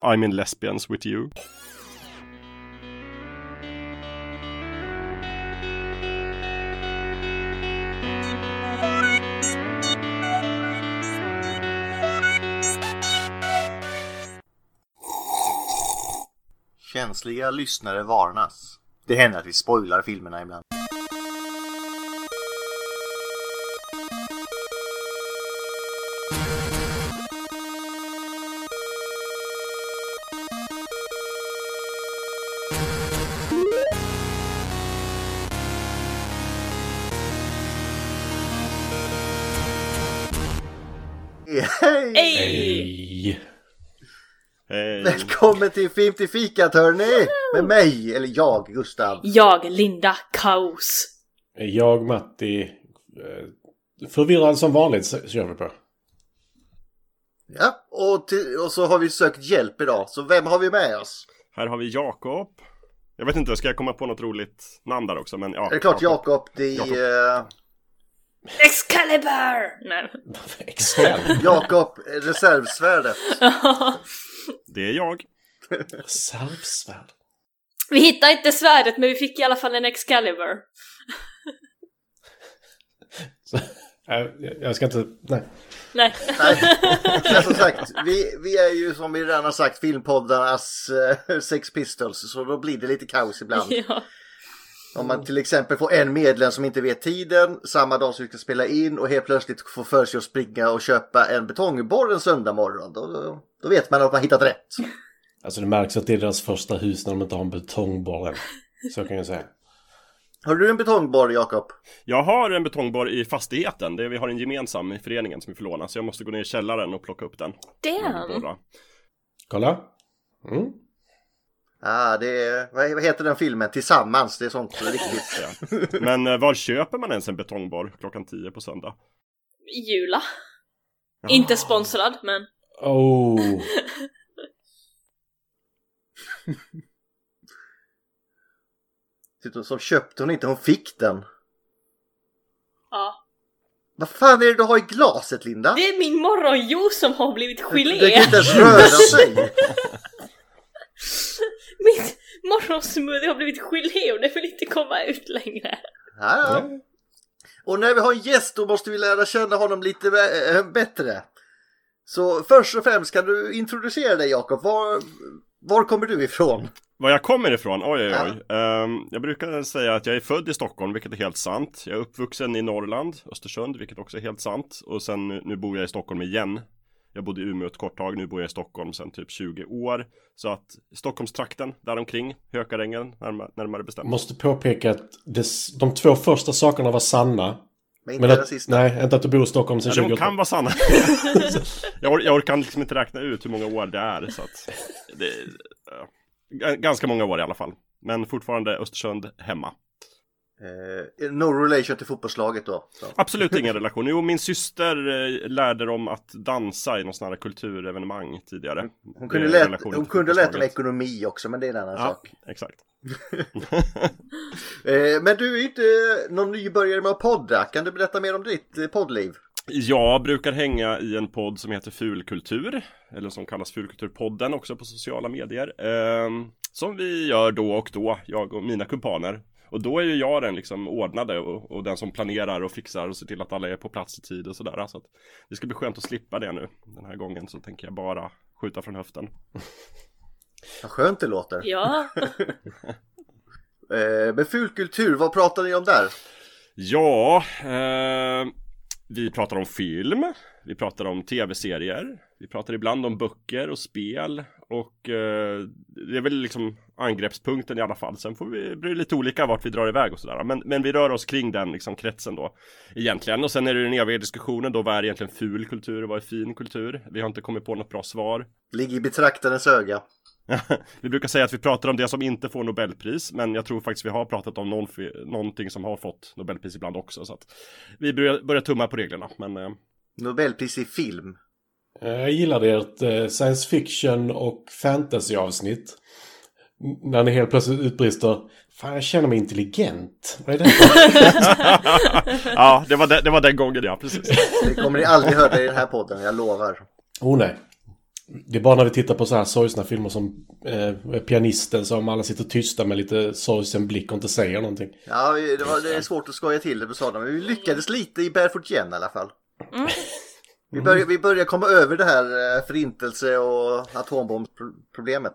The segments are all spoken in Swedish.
I'm in lesbians with you. Känsliga lyssnare varnas. Det händer att vi spoilar filmerna ibland. Välkommen till Film till fikat hörni! Med mig, eller jag, Gustav. Jag, Linda Kaos. Jag, Matti. eh, Förvirrad som vanligt kör vi på. Ja, och, till, och så har vi sökt hjälp idag. Så vem har vi med oss? Här har vi Jakob. Jag vet inte, ska jag komma på något roligt namn där också? Men ja. Är det klart Jakob, det Jakob. Excalibur! Nej. Excel. Jakob, reservsvärdet. Det är jag. Reservsvärd. vi hittade inte svärdet men vi fick i alla fall en Excalibur. Så, jag ska inte... Nej. Nej. Nej, men som sagt, vi, vi är ju som vi redan har sagt filmpoddarnas uh, Sex Pistols. Så då blir det lite kaos ibland. ja. Om man till exempel får en medlem som inte vet tiden samma dag som vi ska spela in och helt plötsligt får för sig att springa och köpa en betongborr en söndag morgon. Då, då, vet man att man hittat rätt. Alltså det märks att det är deras första hus när de inte har en betongborr än. Så kan jag säga. Har du en betongborr Jakob? Jag har en betongborr i fastigheten. Det, vi har en gemensam i föreningen som vi får låna. Så jag måste gå ner i källaren och plocka upp den. Damn. Kolla. Mm. Ah, det är, vad heter den filmen? Tillsammans, det är sånt riktigt. Ja. Men eh, var köper man ens en betongborr klockan 10 på söndag? Jula. Inte sponsrad men. Oh. Som köpte hon inte, hon fick den. Ja. Vad fan är det du har i glaset Linda? Det är min morgonjuice som har blivit gelé. Det kan inte ens röra sig. Mitt morgonsmoothie har blivit gelé och det vill inte komma ut längre. Ja, ja. Och när vi har en gäst då måste vi lära känna honom lite äh, bättre. Så först och främst kan du introducera dig Jakob. Var, var kommer du ifrån? Var jag kommer ifrån? Oj, oj, oj. Ehm, jag brukar säga att jag är född i Stockholm, vilket är helt sant. Jag är uppvuxen i Norrland, Östersund, vilket också är helt sant. Och sen nu bor jag i Stockholm igen. Jag bodde i Umeå ett kort tag, nu bor jag i Stockholm sedan typ 20 år. Så att Stockholmstrakten, däromkring, Hökarängen, närmare, närmare bestämt. Måste påpeka att det, de två första sakerna var sanna. Men inte Men den att, sista. nej, inte att du bor i Stockholm sedan Ja, de 20 kan vara sanna. jag, or, jag orkar liksom inte räkna ut hur många år det är. Så att det, ganska många år i alla fall. Men fortfarande Östersund hemma. Eh, no relation till fotbollslaget då. Så. Absolut ingen relation. Jo, min syster eh, lärde dem att dansa i någon sån här kulturevenemang tidigare. Hon kunde, relationen hon kunde om fotbollslaget. ekonomi också men det är en annan Ja, sak. exakt. Eh, men du är inte någon nybörjare med att podda. Kan du berätta mer om ditt eh, poddliv? Jag brukar hänga i en podd som heter Fulkultur, eller som kallas Fulkulturpodden också på sociala medier. ehm, som vi gör då och då, jag och mina kumpaner. Och då är ju jag den liksom ordnade och, och den som planerar och fixar och ser till att alla är på plats i tid och sådär. Så att det ska bli skönt att slippa det nu. Den här gången så tänker jag bara skjuta från höften. Vad skönt det låter. Ja. Eh, men ful kultur, vad pratar ni om där? Ja, eh, vi pratar om film, vi pratar om tv-serier, vi pratar ibland om böcker och spel och eh, det är väl liksom angreppspunkten i alla fall. Sen får vi, blir det lite olika vart vi drar iväg och sådär. Men, men vi rör oss kring den liksom kretsen då egentligen. Och sen är det den eviga diskussionen då, vad är egentligen ful kultur och vad är fin kultur? Vi har inte kommit på något bra svar. Ligger i betraktarens öga. vi brukar säga att vi pratar om det som inte får Nobelpris, men jag tror faktiskt vi har pratat om någon, någonting som har fått Nobelpris ibland också. Så att vi börjar, börjar tumma på reglerna, men eh, Nobelpris i film. Eh, Jag gillade ert eh, science fiction och fantasy avsnitt. N- När ni helt plötsligt utbrister Fan jag känner mig intelligent. Vad är det? ja, det var, den, det var den gången ja, precis. Det kommer ni aldrig höra i den här podden, jag lovar. oh nej. Det är bara när vi tittar på så här sorgsna filmer som eh, Pianisten som alla sitter tysta med lite sorgsen blick och inte säger någonting. Ja, det, var, det är svårt att skoja till det med sådana, men vi lyckades lite i Barefoot Jen i alla fall. Vi, börjar, vi börjar komma över det här eh, förintelse och atombombsproblemet.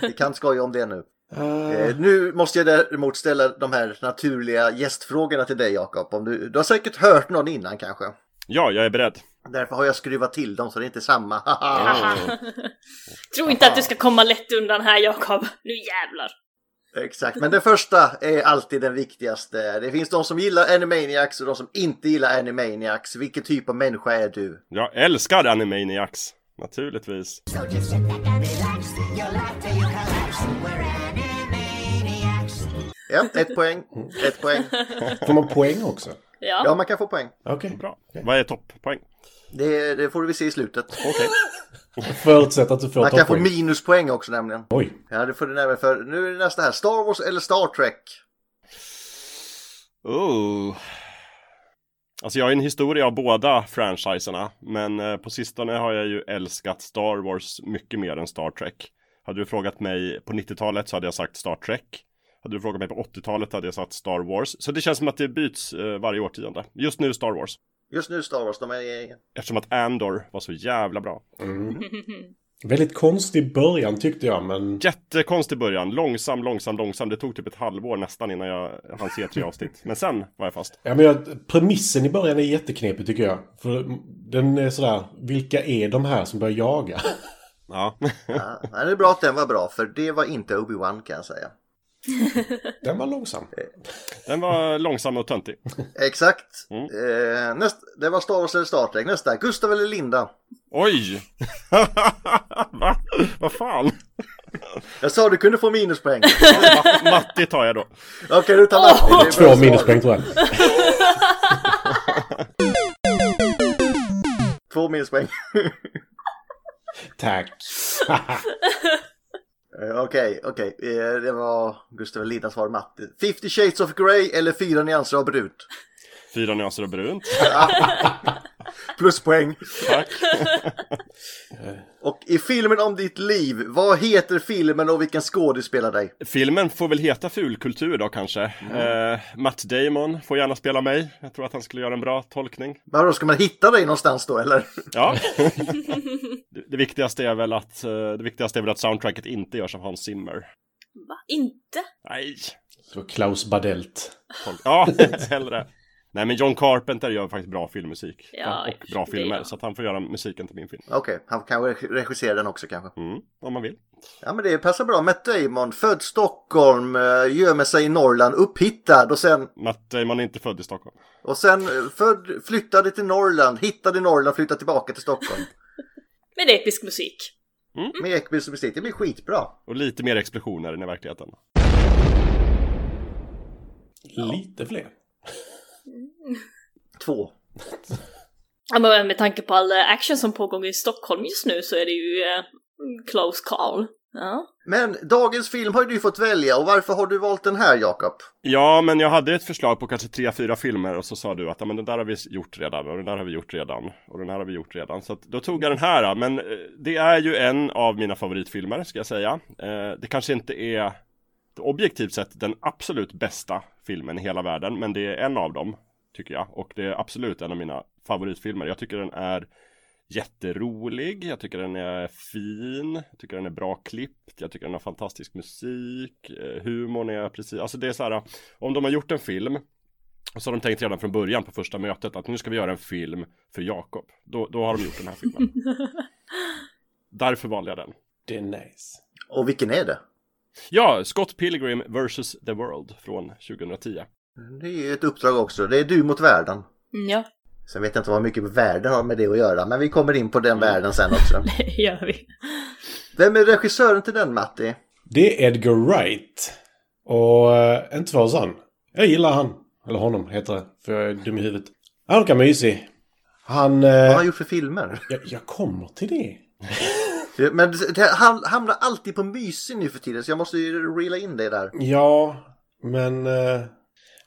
Vi kan skoja om det nu. Eh, nu måste jag däremot ställa de här naturliga gästfrågorna till dig Jakob. Du, du har säkert hört någon innan kanske. Ja, jag är beredd. Därför har jag skruvat till dem så det är inte samma. Tror inte att du ska komma lätt undan här Jakob. Nu jävlar. Exakt, men den första är alltid den viktigaste. Det finns de som gillar Animaniacs och de som inte gillar Animaniacs. Vilken typ av människa är du? Jag älskar Animaniacs. Naturligtvis. So just sit back and relax. You'll laugh till you collapse. We're animaniacs. Ja, ett poäng. Ett poäng. Får man poäng också? Ja, Ja. man kan få poäng. Okej. Bra. Vad är topppoäng? Det, det får vi se i slutet. Okej. Förutsatt att du får Man kan få poäng. minuspoäng också nämligen. Oj. Ja, det får du nämligen för. Nu är det nästa här. Star Wars eller Star Trek? Oh. Alltså jag har en historia av båda franchiserna, men eh, på sistone har jag ju älskat Star Wars mycket mer än Star Trek. Hade du frågat mig på 90-talet så hade jag sagt Star Trek. Hade du frågat mig på 80-talet hade jag sagt Star Wars. Så det känns som att det byts eh, varje årtionde. Just nu Star Wars. Just nu Star Wars, de är... Eftersom att Andor var så jävla bra. Väldigt konstig början tyckte jag, men... Jättekonstig början, långsam, långsam, långsam. Det tog typ ett halvår nästan innan jag hann se tre avsnitt. Men sen var jag fast. Ja, men jag, premissen i början är jätteknepig tycker jag. För den är sådär, vilka är de här som börjar jaga? Ja. Ja, det är bra att den var bra, för det var inte Obi-Wan kan jag säga. Den var långsam. Den var långsam och töntig. Exakt. Mm. Eh, näst, det var Star Wars eller Star Trek. Nästa, Gustav eller Linda? Oj! Va? Vad fan? Jag sa du kunde få minuspoäng. Ma- Matti tar jag då. Okej, du tar Matti. Bra Två minuspoäng tror jag. Två minuspoäng. Tack. Eh, Okej, okej. Eh, Det var Gustav Lindas svar Matti. 50 shades of Grey eller fyra nyanser av brunt? Fyra nyanser av brunt. Pluspoäng. Tack. Och i filmen om ditt liv, vad heter filmen och vilken skådis spelar dig? Filmen får väl heta Fulkultur då kanske. Eh, Matt Damon får gärna spela mig. Jag tror att han skulle göra en bra tolkning. Vadå, ska man hitta dig någonstans då eller? Ja. det, det viktigaste är väl att eh, det viktigaste är väl att soundtracket inte görs av Hans Zimmer. Va? Inte? Nej. Så Klaus Badelt. Ja, hellre. Nej men John Carpenter gör faktiskt bra filmmusik. Ja, och bra filmer. Så att han får göra musiken till min film. Okej, han kan reg- regissera den också kanske. Mm, om man vill. Ja men det passar bra. Matt Damon, född Stockholm, eh, gömmer sig i Norrland, upphittad och sen, Matt Damon är inte född i Stockholm. och sen eh, född, flyttade till Norrland, hittade i Norrland, flyttade tillbaka till Stockholm. Med episk musik. Med Ekbys musik, det blir skitbra. Och lite mer explosioner än i verkligheten. Lite fler. Två. Ja, men med tanke på all eh, action som pågår i Stockholm just nu så är det ju eh, close call. Ja. Men dagens film har ju du fått välja och varför har du valt den här Jakob? Ja, men jag hade ett förslag på kanske tre, fyra filmer och så sa du att ja, men den där har vi gjort redan och den där har vi gjort redan och den här har vi gjort redan. Så att, då tog jag den här. Men eh, det är ju en av mina favoritfilmer ska jag säga. Eh, det kanske inte är objektivt sett den absolut bästa filmen i hela världen, men det är en av dem tycker jag och det är absolut en av mina favoritfilmer. Jag tycker den är jätterolig, jag tycker den är fin, jag tycker den är bra klippt, jag tycker den har fantastisk musik, eh, humorn är precis, alltså det är så här, om de har gjort en film och så har de tänkt redan från början på första mötet att nu ska vi göra en film för Jakob. Då, då har de gjort den här filmen. Därför valde jag den. Det är nice. Och vilken är det? Ja, Scott Pilgrim vs. The World från 2010. Det är ju ett uppdrag också, det är du mot världen. Mm, Ja, Sen vet jag inte vad mycket världen har med det att göra, men vi kommer in på den världen sen också. det gör vi. Vem är regissören till den Matti? Det är Edgar Wright. Och äh, inte för sån. Jag gillar han. Eller honom heter det. För jag är dum i huvudet. Han verkar mysig. Han... Vad har han gjort för filmer? jag, jag kommer till det. Men det, hamnar alltid på mysig nu för tiden, så jag måste ju reela in det där. Ja, men... eh,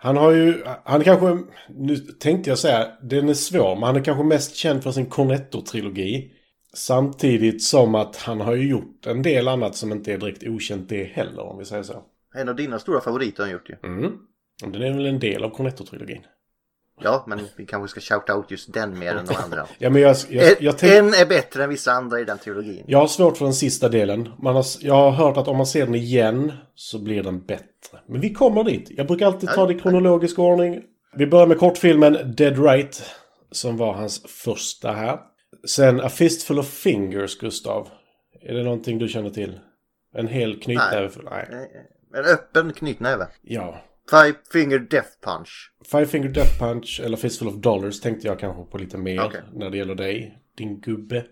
han har ju... Han kanske... Nu tänkte jag säga, den är svår, men han är kanske mest känd för sin Cornetto-trilogi. Samtidigt som att han har ju gjort en del annat som inte är direkt okänt det heller om vi säger så. En av dina stora favoriter har han gjort ju. Mm. Den är väl en del av Cornetto-trilogin. Ja, men vi kanske ska shout out just den mer än de andra. Ja men jag, jag, jag, tänk, en är bättre än vissa andra i den trilogin. jag har svårt för den sista delen. Man har, jag har hört att om man ser den igen så blir den bättre. Men vi kommer dit. Jag brukar alltid ta det i kronologisk ordning. Vi börjar med kortfilmen Dead Right. Som var hans första här. Sen A Fistful of Fingers, Gustav. Är det någonting du känner till? En hel knytnäve full? Nej. En öppen knytnäve. Ja. Five finger death punch. Five Finger Death Punch eller Fistful of Dollars tänkte jag kanske på lite mer Okej. när det gäller dig, din gubbe.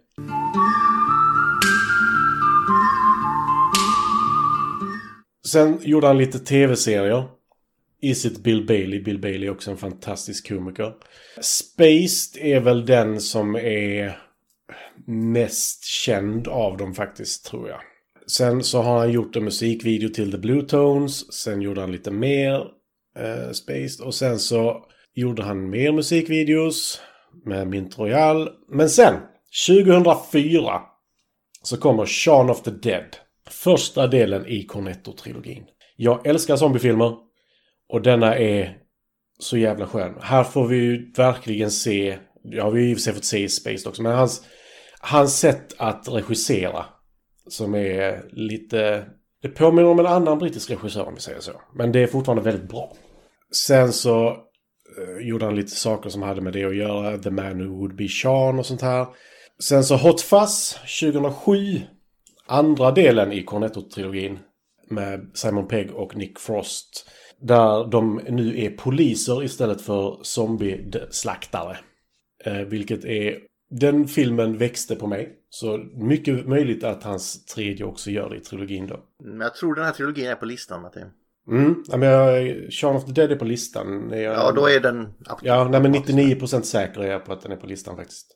Sen gjorde han lite tv-serier. Is it Bill Bailey? Bill Bailey är också en fantastisk komiker. Spaced är väl den som är mest känd av dem faktiskt, tror jag. Sen så har han gjort en musikvideo till The Blue Tones. Sen gjorde han lite mer eh, Spaced. Och sen så gjorde han mer musikvideos med Mint Royal. Men sen, 2004, så kommer Shaun of the Dead. Första delen i Cornetto-trilogin. Jag älskar zombiefilmer. Och denna är så jävla skön. Här får vi ju verkligen se, ja vi har ju i och för sig fått se i Spaced också, men hans, hans sätt att regissera. Som är lite, det påminner om en annan brittisk regissör om vi säger så. Men det är fortfarande väldigt bra. Sen så eh, gjorde han lite saker som hade med det att göra. The Man Who Would Be Sean och sånt här. Sen så Hot Fuzz 2007. Andra delen i Cornetto-trilogin. Med Simon Pegg och Nick Frost. Där de nu är poliser istället för zombie-slaktare. Eh, vilket är... Den filmen växte på mig. Så mycket möjligt att hans tredje också gör det i trilogin då. Men jag tror den här trilogin är på listan, Martin. Mm, ja, men jag, Shaun of the Dead är på listan. Jag, Ja, då är den... Ja, nej men 99% säker är jag på att den är på listan faktiskt.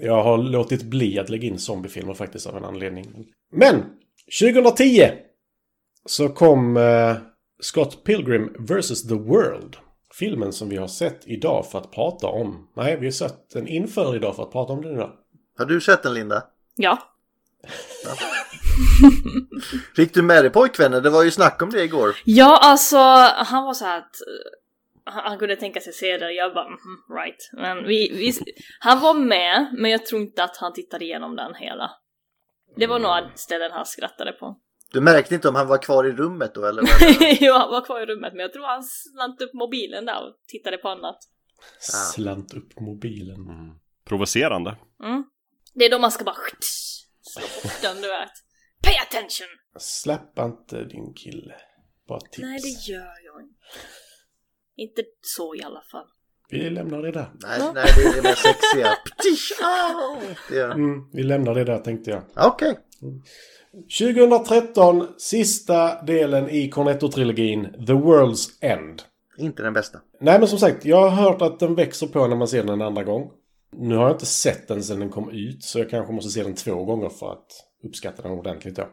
Jag har låtit bli att lägga in zombiefilmer faktiskt av en anledning. Men! 2010! Så kom eh, Scott Pilgrim vs. The World. Filmen som vi har sett idag för att prata om. Nej, vi har sett den inför idag för att prata om den idag. Har du sett den, Linda? Ja. Fick du med dig pojkvännen? Det var ju snack om det igår. Ja, alltså han var så här att eh, han kunde tänka sig se det. Jag bara, mhm, right. Men vi, vi, han var med, men jag tror inte att han tittade igenom den hela. Det var några ställen han skrattade på. Du märkte inte om han var kvar i rummet då, eller? jo, han var kvar i rummet, men jag tror han slant upp mobilen där och tittade på annat. Slant upp mobilen. Provocerande. Mm. Det är då man ska bara slå bort den, du vet. Pay attention! Släpp inte din kille. Bara tips. Nej, det gör jag inte. Inte så i alla fall. Vi lämnar det där. Nej, nej, det är det mer sexiga. Ptisch, au! Det är- Mm, vi lämnar det där tänkte jag. Okej. 2013, sista delen i Cornetto-trilogin, The World's End. Inte den bästa. Nej men som sagt, jag har hört att den växer på när man ser den en andra gång. Nu har jag inte sett den sedan den kom ut, så jag kanske måste se den två gånger för att uppskatta den ordentligt då.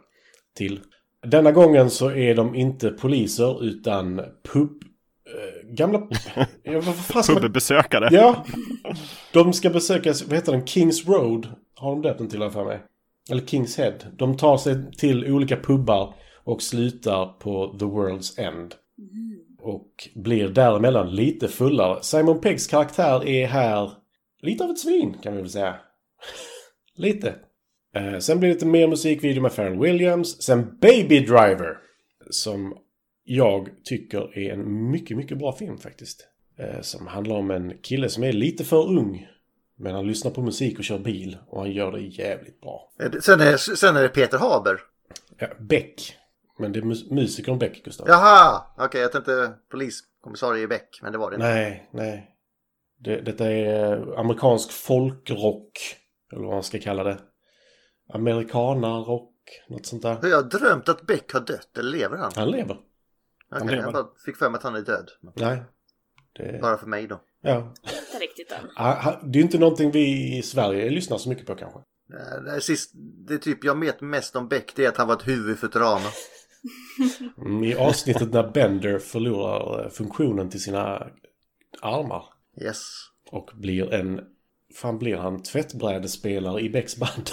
Till. Denna gången så är de inte poliser utan pub... Eh, gamla... Pubbesökare. Ja. De ska besöka, vad heter den, Kings Road. Har de döpt den till, har jag för mig. Eller Kings Head. De tar sig till olika pubbar och slutar på The World's End. Och blir däremellan lite fullare. Simon Peggs karaktär är här lite av ett svin, kan vi väl säga. lite. Eh, sen blir det lite mer musikvideo med Pharrell Williams. Sen Baby Driver. Som jag tycker är en mycket, mycket bra film faktiskt. Eh, som handlar om en kille som är lite för ung. Men han lyssnar på musik och kör bil. Och han gör det jävligt bra. Sen är, sen är det Peter Haber. Ja, Beck. Men det är mus- musikern Beck, Gustav. Jaha! Okej, jag tänkte poliskommissarie Beck, men det var det inte. Nej, nej. Det, detta är eh, amerikansk folkrock. Eller vad man ska kalla det. Amerikanarrock. Något sånt där. Jag har drömt att Beck har dött, eller lever han? Han lever. Okej, lever. jag bara fick för mig att han är död. Nej. Det, Bara för mig då. ja. Riktigt än. Ah, Det är ju inte någonting vi i Sverige lyssnar så mycket på kanske. Eh, Det, är sist, det är typ jag vet mest om Beck, det är att han var ett huvud för Futurama. Mm, I avsnittet när Bender förlorar eh, funktionen till sina armar. Yes. Och blir en fan blir han? Tvättbrädespelare i Becks band.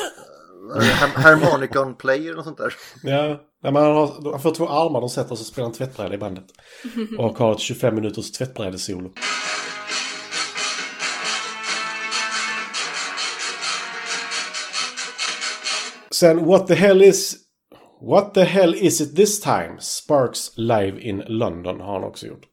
Har- Harmonicon player och sånt där. ja, men han, har, han får två armar de sätter och så spelar han tvättbräda i bandet. Och har ett 25 minuters tvättbrädesolo. Sen What the hell is... What the hell is it this time? Sparks live in London har han också gjort.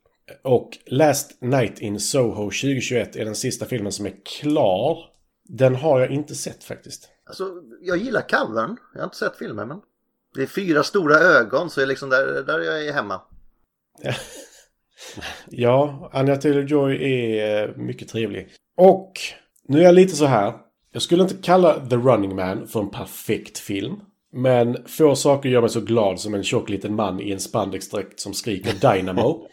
Och Last Night in Soho 2021 är den sista filmen som är klar. Den har jag inte sett faktiskt. Alltså, jag gillar covern. Jag har inte sett filmen men. Det är fyra stora ögon så är liksom där, där jag är hemma. Ja, Anya Taylor-Joy är eh, mycket trevlig. Och nu är jag lite så här. Jag skulle inte kalla The Running Man för en perfekt film. Men få saker gör mig så glad som en tjock liten man i en spandexdräkt som skriker Dynamo.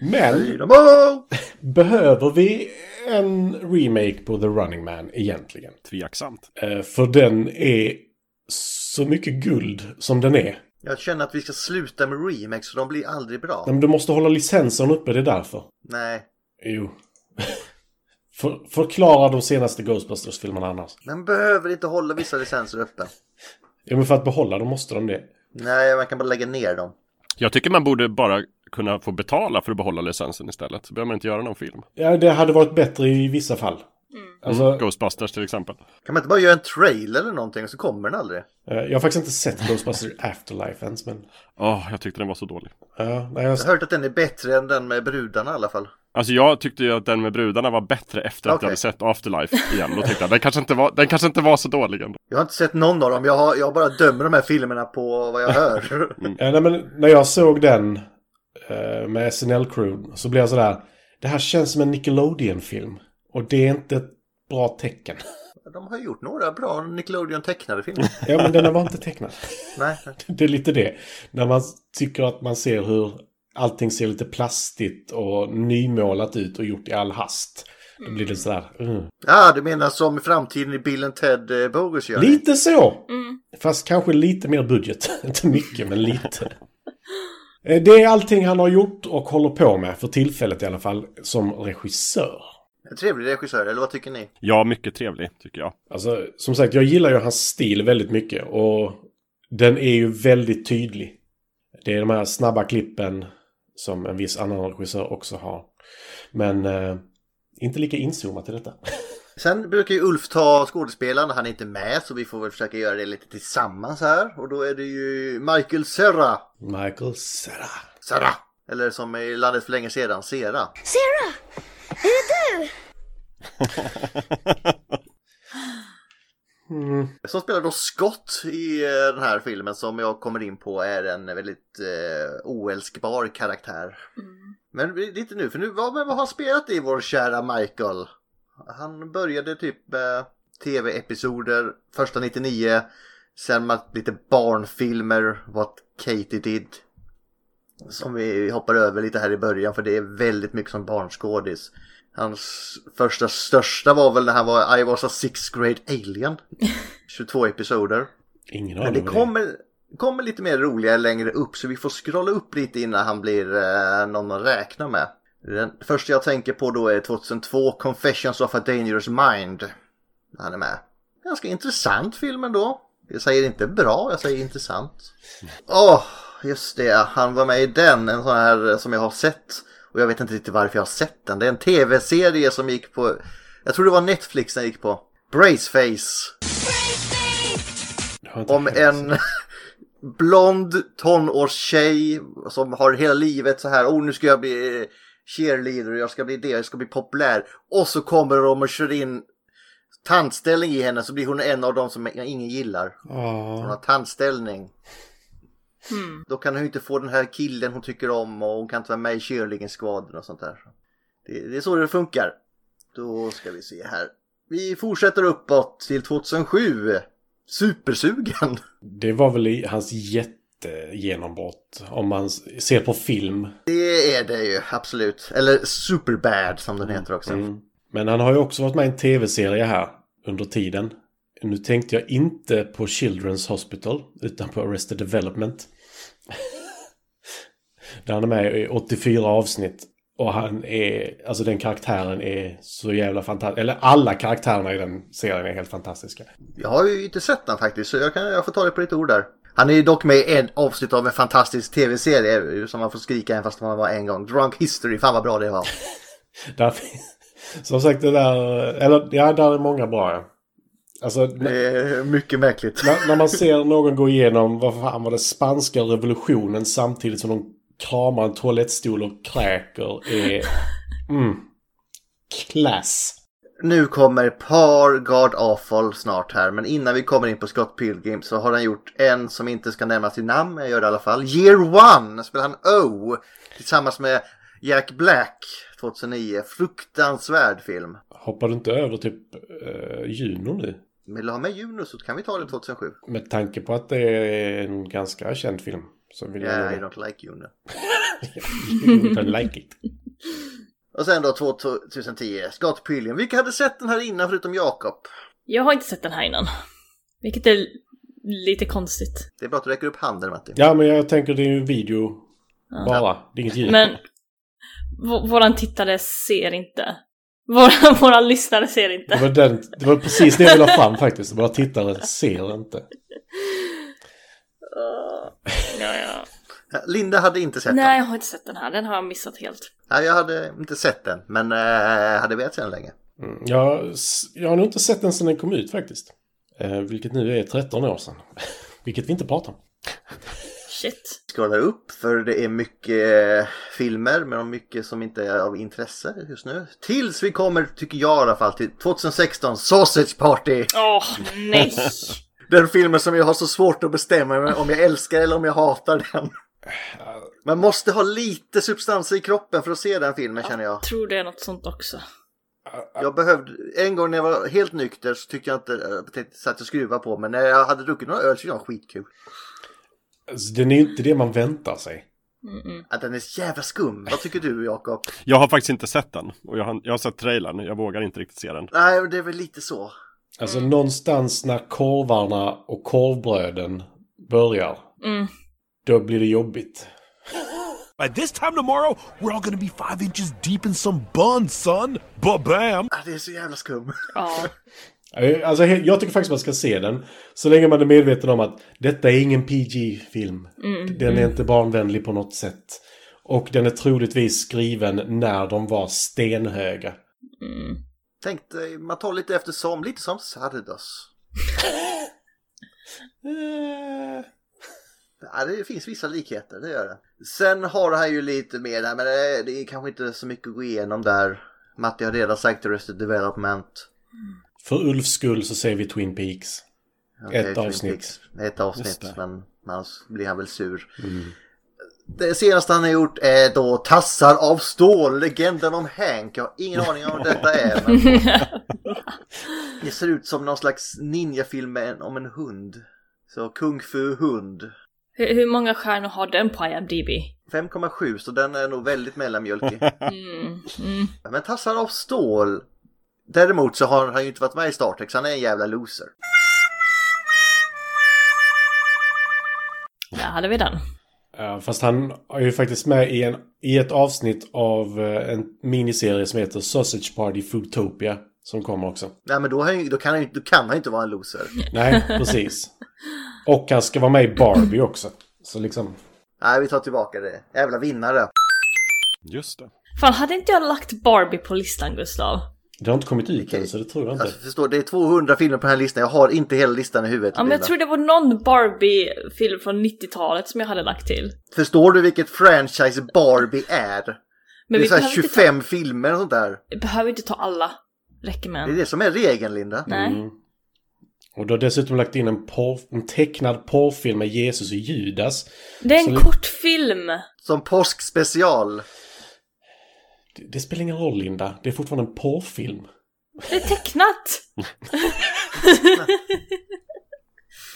Men Dynamo! behöver vi en remake på The Running Man egentligen? Tveksamt. Eh, För den är så mycket guld som den är. Jag känner att vi ska sluta med remakes för de blir aldrig bra. Nej, Men du måste hålla licensen uppe, det är därför. Nej. Jo. För, förklara de senaste Ghostbusters-filmerna annars. Man behöver inte hålla vissa licenser uppe. Ja, men för att behålla dem måste de det. Nej, man kan bara lägga ner dem. Jag tycker man borde bara kunna få betala för att behålla licensen istället. Så behöver man inte göra någon film. Ja, det hade varit bättre i vissa fall. Alltså, Ghostbusters till exempel. Kan man inte bara göra en trailer eller någonting och så kommer den aldrig? eh, jag har faktiskt inte sett Ghostbusters Afterlife ens, men... Åh, jag tyckte den var så dålig. Ja, nej, jag... Jag har hört att den är bättre än den med brudarna i alla fall. Alltså jag tyckte ju att den med brudarna var bättre efter att Okej. jag hade sett Afterlife igen. Då tyckte jag den kanske inte var, den kanske inte var så dålig ändå. Jag har inte sett någon av dem. Jag, har, jag bara dömer de här filmerna på vad jag hör. Ja, nej, men när jag såg den eh, med SNL-crew så blev jag sådär... Det här känns som en Nickelodeon-film. Och det är inte ett bra tecken. De har gjort några bra Nickelodeon tecknade filmer. Ja, men den var inte tecknad. Nej, Det är lite det. När man tycker att man ser hur allting ser lite plastigt och nymålat ut och gjort i all hast. Då blir det sådär... Mm. Ja, du menar som i framtiden i Bill Ted eh, Bogus gör? Lite så! Mm. Fast kanske lite mer budget. Inte mycket, men lite. Eh, Det är allting han har gjort och håller på med, för tillfället i alla fall, som regissör. En trevlig regissör, eller vad tycker ni? Ja, mycket trevlig tycker jag. Alltså, som sagt, jag gillar ju hans stil väldigt mycket och den är ju väldigt tydlig. Det är de här snabba klippen som en viss annan regissör också har. Men eh, inte lika inzoomat i detta. Sen brukar ju Ulf ta skådespelaren, han är inte med så vi får väl försöka göra det lite tillsammans här. Och då är det ju Michael Serra. Michael Cera. Serra! Eller som i landet för länge sedan, Sera. Sarah, är det du? Mm. Som spelar då Scott i eh, den här filmen som jag kommer in på är en väldigt eh, oälskbar karaktär. Men lite nu, för nu, vad, vad har han spelat i vår kära Michael? Han började typ med tv-episoder första 99. Sen med lite barnfilmer, What Katie Did. Som vi hoppar över lite här i början för det är väldigt mycket som barnskådis. Hans första största var väl när han var I was a sixth grade alien. 22 episoder. Ingen Men aning det vad kommer, kommer lite mer roliga längre upp så vi får scrolla upp lite innan han blir eh, någon att räkna med. Den första jag tänker på då är 2002 Confessions of a Dangerous Mind. Han är med. Ganska intressant film ändå. Jag säger inte bra, jag säger intressant. Åh, just det. Han var med i den, en sån här som jag har sett. Och jag vet inte riktigt varför jag har sett den. Det är en tv-serie som gick på, jag tror det var Netflix den gick på. Braceface. Inte Om en blond tonårstjej som har hela livet så här, oh nu ska jag bli cheerleader, jag ska bli det, jag ska bli populär. Och så kommer de och kör in tandställning i henne så blir hon en av dem som ingen gillar. Hon Ja. har tandställning. Då kan hon ju inte få den här killen hon tycker om och hon kan inte vara med i cheerleading-skvadron och sånt där. Det, det är så det funkar. Då ska vi se här. Vi fortsätter uppåt till 2007. Supersugen. Det var väl i hans jättegenombrott. Om man ser på film. Det är det ju, absolut. Eller Superbad som den heter också. Mm. Men han har ju också varit med i en tv-serie här under tiden. Nu tänkte jag inte på Children's Hospital utan på Arrested Development. Där han är med i 84 avsnitt. Och han är, alltså den karaktären är så jävla fantastisk. Eller alla karaktärerna i den serien är helt fantastiska. Jag har ju inte sett den faktiskt så jag, kan, jag får ta det på ditt ord där. Han är ju dock med i en avsnitt av en fantastisk tv-serie som man får skrika även fast man var en gång. Drunk History, fan vad bra det var. Där, som sagt, det där, eller ja, där är många bra. Ja. Alltså, Det är mycket märkligt. när, när man ser någon gå igenom, vad fan var det, spanska revolutionen samtidigt som de kramar en toalettstol och kräker är... Mm. Klass. Nu kommer Par God Awful snart här, men innan vi kommer in på Scott Pilgrim så har han gjort en som inte ska nämnas i namn, men jag gör det i alla fall. Year One spelar han O tillsammans med Jack Black 2009. Fruktansvärd film. Hoppar du inte över typ uh, Juno nu? Vill du ha med Juno så kan vi ta den 2007. Med tanke på att det är en ganska känd film. Så vill Yeah, I jag don't like Juno. You don't like it. Och sen då 2010, Scott Pilgrim. Vilka hade sett den här innan förutom Jakob? Jag har inte sett den här innan. Vilket är lite konstigt. Det är bra att du räcker upp handen Matti. Ja, men jag tänker det är ju video bara. Det är inget ljud. Men våran tittare ser inte. Våra, våra lyssnare ser Det inte. var, den, det var precis det jag ville ha fram faktiskt. Våra tittare ser inte. Ja, ja. Linda hade inte sett Nej, den. jag har inte sett den här. Den har jag missat helt. Nej, jag hade inte sett den, men äh, hade velat se den länge. Mm. Jag, jag har nog inte sett den sedan den kom ut faktiskt. Eh, vilket nu är 13 år sedan. vilket vi inte pratar om. Shit. scrollar upp för det är mycket eh, filmer men mycket som inte är av intresse just nu. Tills vi kommer, tycker jag i alla fall, till 2016 Sausage Party. Åh, nej. Den filmen som jag har så svårt att bestämma om jag älskar eller om jag hatar den. Man måste ha lite substanser i kroppen för att se den filmen känner jag. Jag tror det är något sånt också. Jag behövde, en gång när jag var helt nykter så tyckte jag inte, jag tänkte satt och skruva på men när jag hade druckit några öl så var det skitkul. Alltså, den är ju inte det man väntar sig. Att den är så jävla skum. Vad tycker du Jakob? Jag har faktiskt inte sett den. Och jag har, jag har sett trailern, jag vågar inte riktigt se den. Nej, det är väl lite så. Alltså någonstans när korvarna och korvbröden börjar. Mm. Då blir det jobbigt. By this time tomorrow, we're all gonna be five inches deep in some buns, son. Ba-bam! Ah, det är så jävla skum. Ja. Eh, Alltså, jag tycker faktiskt man ska se den. Så länge man är medveten om att detta är ingen PG-film. Den är inte barnvänlig på något sätt. Och den är troligtvis skriven när de var stenhöga. Tänk dig, man tar lite eftersom, lite som Sardos. Eh, Ja, det finns vissa likheter, det gör det. Sen har det här ju lite mer där, men det är, det är kanske inte så mycket att gå igenom där. Matti har redan sagt Arrested Development. För Ulfs skull så ser vi Twin Peaks. Okej, Ett Twin avsnitt. Peaks. Ett avsnitt, Just det. men annars blir han väl sur. Det senaste han har gjort är då Tassar av stål, legenden om Hank. Jag har ingen aning om vad detta är. Men det ser ut som någon slags ninjafilm med en- om en hund. Så Kung Fu hund. Hur, hur många stjärnor har den på IMDb? 5,7 så den är nog väldigt mellanmjölkig. Mm. Mm. Men Tassar av stål. Däremot så har han ju inte varit med i Star Trek så han är en jävla loser. Där hade vi den. Fast han är ju faktiskt med i, en, i ett avsnitt av eh, en miniserie som heter Sausage Party Foodtopia. Som kommer också. Nej men då, har han då, kan han, då kan han inte vara en loser. Nej, precis. Och han ska vara med i Barbie också. Så liksom... Nej vi tar tillbaka det. Jävla vinnare. Just det. Fan, hade inte jag lagt Barbie på listan, Gustav? Det har inte kommit ut Okej. än så det tror jag inte. Alltså, förstår, det är 200 filmer på den här listan. Jag har inte hela listan i huvudet. Ja, men jag tror det var någon Barbie-film från 90-talet som jag hade lagt till. Förstår du vilket franchise Barbie är? Men det är vi så här behöver, inte 25 filmer och sånt där. ta, vi behöver inte ta alla. Räcker med Det är en. det som är regeln Linda. Nej. Mm. Och du har dessutom lagt in en, porr, en tecknad porrfilm med Jesus och Judas. Det är en vi- kortfilm! Som påskspecial. Det, det spelar ingen roll Linda. Det är fortfarande en porrfilm. Det är tecknat!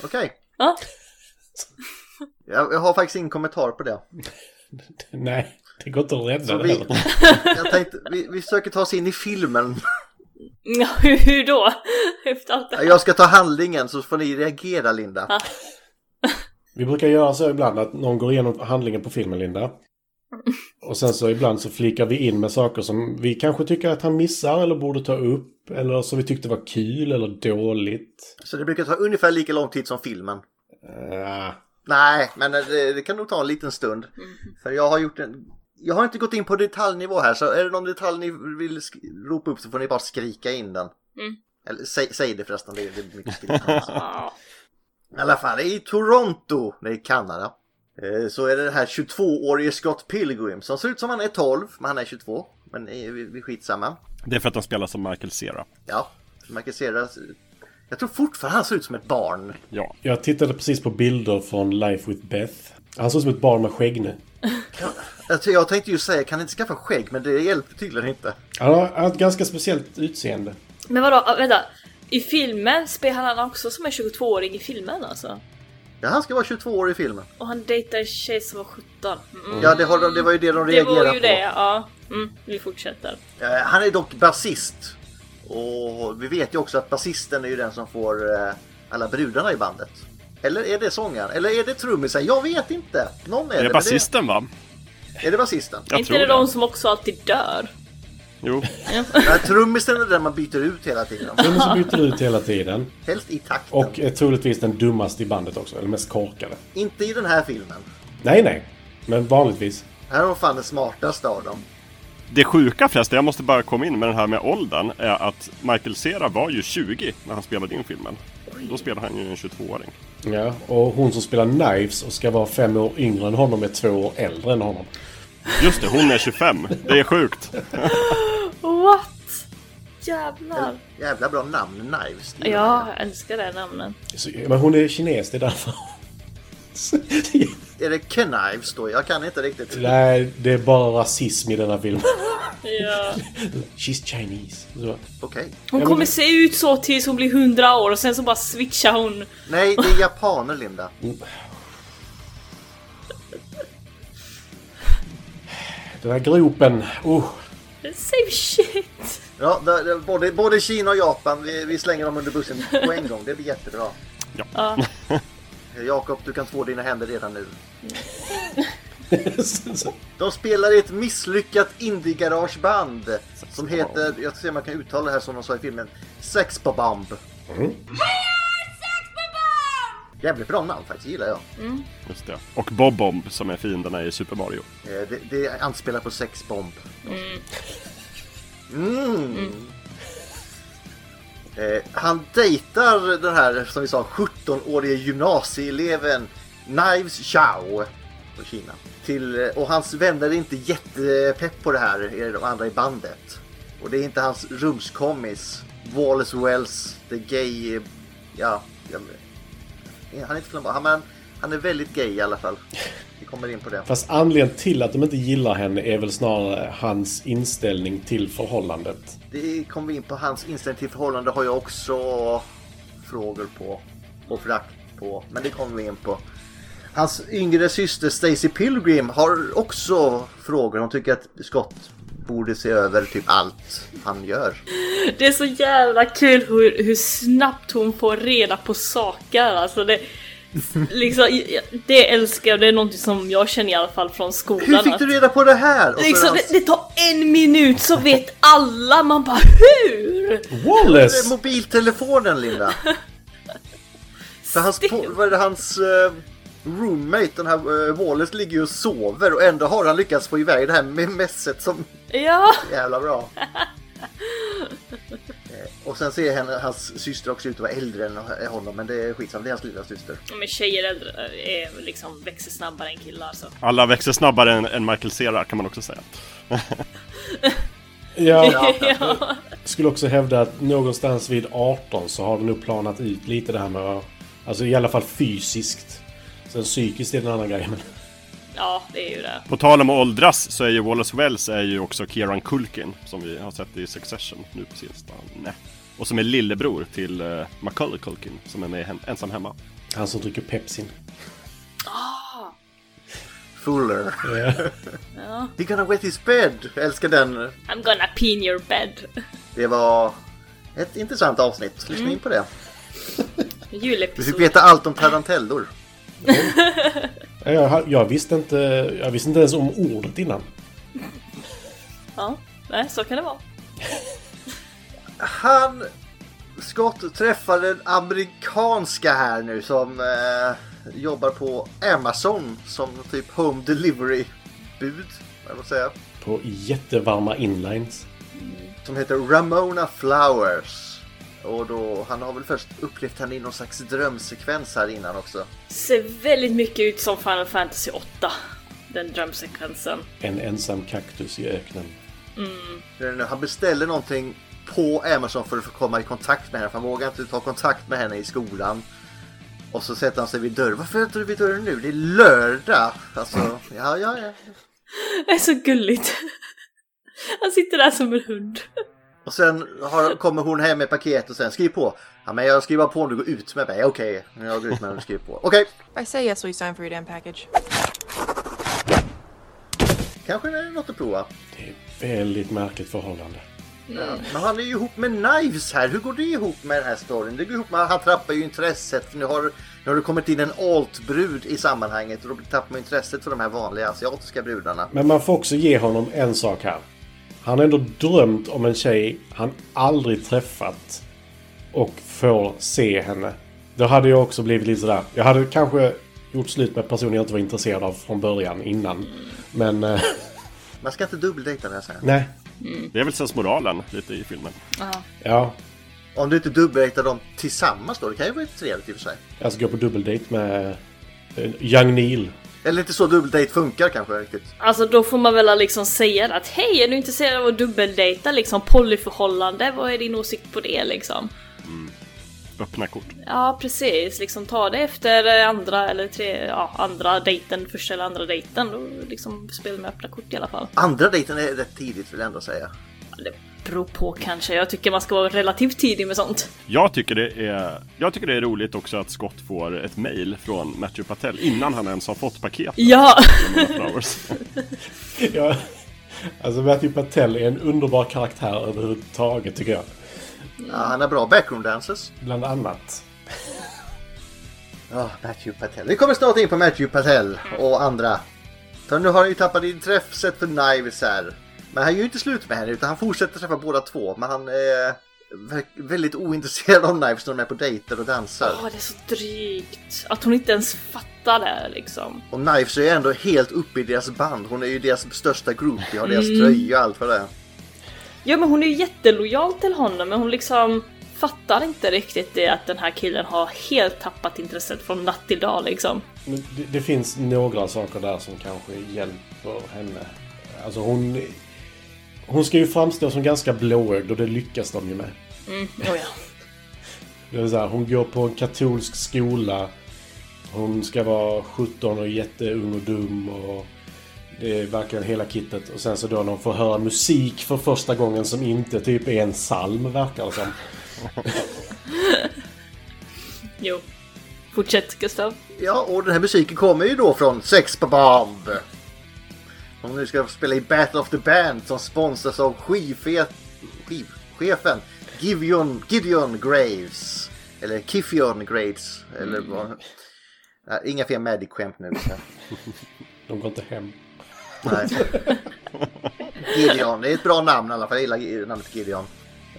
Okej. Ja. Jag, jag har faktiskt ingen kommentar på det. Nej, det går inte att rädda Så det vi, heller. jag tänkte, vi, vi försöker ta oss in i filmen. Ja, hur, då? Efter allt det här. Jag ska ta handlingen så får ni reagera Linda. Vi brukar göra så ibland att någon går igenom handlingen på filmen, Linda. Och sen så ibland så flikar vi in med saker som vi kanske tycker att han missar eller borde ta upp. Eller som vi tyckte var kul eller dåligt. Så det brukar ta ungefär lika lång tid som filmen. Uh, Nej, men det, det kan nog ta en liten stund. För jag har gjort en... Jag har inte gått in på detaljnivå här så är det någon detalj ni vill sk- ropa upp så får ni bara skrika in den. Mm. Eller säg, säg det förresten, det är, det är mycket skrikande. I alla fall i Toronto, det är Kanada. Eh, Så är det den här 22-årige Scott Pilgrim som ser ut som han är 12, men han är 22. Men eh, vi, skitsamma. Det är för att han spelar som Michael Cera. Ja, se det. Jag tror fortfarande han ser ut som ett barn. Ja. jag tittade precis på bilder från Life with Beth. Han såg ut som ett barn med skägg nu. Alltså, jag tänkte ju säga, kan inte skaffa skägg, men det hjälper tydligen inte. Han har ett ganska speciellt utseende. Men vadå, vänta. I filmen spelar han också som en 22-åring i filmen alltså? Ja, han ska vara 22 år i filmen. Och han dejtar en tjej som var 17. Mm. Ja, det, har, de- det var ju det de Det reagerade var ju på. det, ja. Mm, vi fortsätter. Eh, han är dock basist. Och vi vet ju också att basisten är ju den som får eh, alla brudarna i bandet. Eller är det sångaren? Eller är det trummisen? Jag vet inte. Någon är Det det. är men basisten va? Det, är det basisten? Jag inte tror det det. de som också alltid dör? Jo. Nej, trummisen är den man byter ut hela tiden. Den som byter ut hela tiden. Helst i takten. Och är troligtvis den dummaste i bandet också. Eller mest korkade. Inte i den här filmen. Nej, nej. Men vanligtvis. Här är de fan den smartaste av dem. Det sjuka förresten, jag måste bara komma in med den här med åldern, är att Michael Cera var ju 20 när han spelade in filmen. Då spelade han ju en 22-åring. Ja, och hon som spelar Knives och ska vara fem år yngre än honom är två år äldre än honom. Just det, hon är 25. Det är sjukt. What? Jävlar. Jävla bra namn, Knives. Det är Ja, jag älskar det namnet. Så, men hon är kines, det är därför. Är det Knives då? Jag kan inte riktigt. Nej, det är bara rasism i denna filmen. Ja. She's Chinese. Så. Okej. Hon kommer se ut så tills hon blir 100 år och sen så bara switchar hon. Nej, det är japaner, Linda. Den här gropen. Oh. Same shit. Ja, det, både, både Kina och Japan, vi, vi slänger dem under bussen på en gång. Det blir jättebra. Ja. Jakob, du kan två dina händer redan nu. De spelar i ett misslyckat indie-garageband som heter, jag ska se om jag kan uttala det här som de sa i filmen, Sexbomb. Mm. Jävligt bra namn faktiskt, gillar jag. Just det. Och Bob Bomb som är fienderna i Super Mario. Eh, Det, det anspelar på sexbomb. Mm. Eh, han dejtar den här, som vi sa, 17-årige gymnasieeleven Knives Chow från Kina. Till, eh, och hans vänner är inte jättepepp på det här, är de andra i bandet. Och det är inte hans rumskommis, Wallace Wells, the gay, eh, ja, jag, han är inte flamboyant, han, han är väldigt gay i alla fall. Vi kommer in på det. Fast anledningen till att de inte gillar henne är väl snarare hans inställning till förhållandet. Det kommer vi in på. Hans inställning till förhållande har jag också frågor på. Och frakt på. Men det kommer vi in på. Hans yngre syster Stacy Pilgrim har också frågor. Hon tycker att Scott borde se över typ allt han gör. Det är så jävla kul hur, hur snabbt hon får reda på saker. Alltså det, liksom, det älskar jag. Det är något som jag känner i alla fall från skolan. Hur fick du reda på det här? Liksom, det, det tar en minut så vet alla. Man bara hur? Det är Wallace! mobiltelefonen Linda. För hans, är det, hans eh, roommate, den här uh, Wallace, ligger ju och sover och ändå har han lyckats få iväg det här med messet som Ja, jävla bra. Eh, och sen ser henne, hans syster också ut att vara äldre än honom men det är skitsamma, det är hans lilla syster. men tjejer äldre är liksom växer snabbare än killar så. Alla växer snabbare än, än Michael Cera kan man också säga. Ja, ja. skulle också hävda att någonstans vid 18 så har det nog planat ut lite det här med Alltså i alla fall fysiskt. Sen psykiskt är den andra grejen. Men ja, det är ju det. På tal om att åldras så är ju Wallace Wells är ju också Kieran Culkin som vi har sett i Succession nu på sistone. Och som är lillebror till uh, Macaulay Culkin som är med hem, ensam hemma. han som dricker Pepsin. Fuller. Ja. You're gonna wet his bed. Jag älskar den. I'm gonna pee in your bed. Det var ett intressant avsnitt. Lyssna in på det. Vi fick Julepisod. veta allt om tarantellor. Jag, jag, visste inte, jag visste inte ens om ordet innan. Ja, nej, så kan det vara. Han, Scott, träffar den amerikanska här nu som eh, jobbar på Amazon som typ home delivery bud, säga. På jättevarma inlines. Som heter Ramona Flowers. Och då, han har väl först upplevt henne i någon slags drömsekvens här innan också. Ser väldigt mycket ut som Final Fantasy 8. Den drömsekvensen. En ensam kaktus i öknen. Han beställer någonting på Amazon för att få komma i kontakt med henne. För han vågar inte ta kontakt med henne i skolan. Och så sätter han sig vid dörren. Varför är du vid dörren nu? Det är lördag! Alltså, ja, ja, ja. Det är så gulligt. Han sitter där som en hund. Och sen har, kommer hon hem med paket och sen skriv på. Ja, men jag skriver på om du går ut med mig. Okej, jag går ut med dig och skriver på. Okej, I say yes, you sign for your damn package? kanske det är något att prova. Det är ett väldigt märkligt förhållande. Men han är ju ihop med Knives här. Hur går det ihop med den här storyn? Det går ihop med att han tappar ju intresset. För nu har, nu har det kommit in en alt-brud i sammanhanget och då tappar man intresset för de här vanliga asiatiska brudarna. Men man får också ge honom en sak här. Han har ändå drömt om en tjej han aldrig träffat. Och får se henne. Då hade jag också blivit lite sådär. Jag hade kanske gjort slut med personer jag inte var intresserad av från början innan. Men eh, Man ska inte dubbeldejta säger jag. nej. Det är väl sensmoralen lite i filmen. Ja, Om du inte dubbeldejtar dem tillsammans då, det kan ju vara lite trevligt i och för sig. jag ska gå på dubbeldejt med eh, Young Neil. Eller inte så dubbeldejt funkar kanske riktigt. Alltså då får man väl liksom säga att hej, är du intresserad av att dubbeldejta liksom polyförhållande? Vad är din åsikt på det liksom? Öppna kort. Ja precis, liksom ta det efter andra eller tre, ja andra dejten, första eller andra dejten. Då liksom spela med öppna kort i alla fall. Andra dejten är rätt tidigt vill jag ändå säga. Det beror på kanske, jag tycker man ska vara relativt tidig med sånt. Jag tycker, det är, jag tycker det är roligt också att Scott får ett mail från Matthew Patel innan han ens har fått paketet. Ja! Ja, alltså Matthew Patel är en underbar karaktär överhuvudtaget tycker jag. Ja, han har bra background dancers. Bland annat. Ja, Matthew Patel. Vi kommer snart in på Matthew Patel och andra. För nu har han ju tappat intresset för Knives här. Men han är ju inte slut med henne utan han fortsätter träffa båda två. Men han är väldigt ointresserad av Knives när de är på dejter och dansar. Åh, det är så drygt. Att hon inte ens fattar det liksom. Och Knives är ju ändå helt uppe i deras band. Hon är ju deras största groupie, har deras tröja och allt vad det är. Ja men hon är ju jättelojal till honom men hon liksom fattar inte riktigt det att den här killen har helt tappat intresset från natt till dag liksom. Men det, det finns några saker där som kanske hjälper henne. Alltså hon... Hon ska ju framstå som ganska blåögd och det lyckas de ju med. Mm, oh ja. Det är så här, hon går på en katolsk skola. Hon ska vara 17 och jätteung och dum och det är verkligen hela kittet. Och sen så då när hon får höra musik för första gången som inte typ är en psalm verkar det som. Jo. Fortsätt Gustav. Ja, och den här musiken kommer ju då från Sex på Bomb. Som nu ska spela i Battle of the Band som sponsras av skivchefen Gideon, Gideon Graves. Eller Kiffion Graves. Eller vad. Nej, inga fler Magic-skämt nu. De går inte hem. Nej. Gideon, det är ett bra namn i alla fall. Jag gillar namnet Gideon.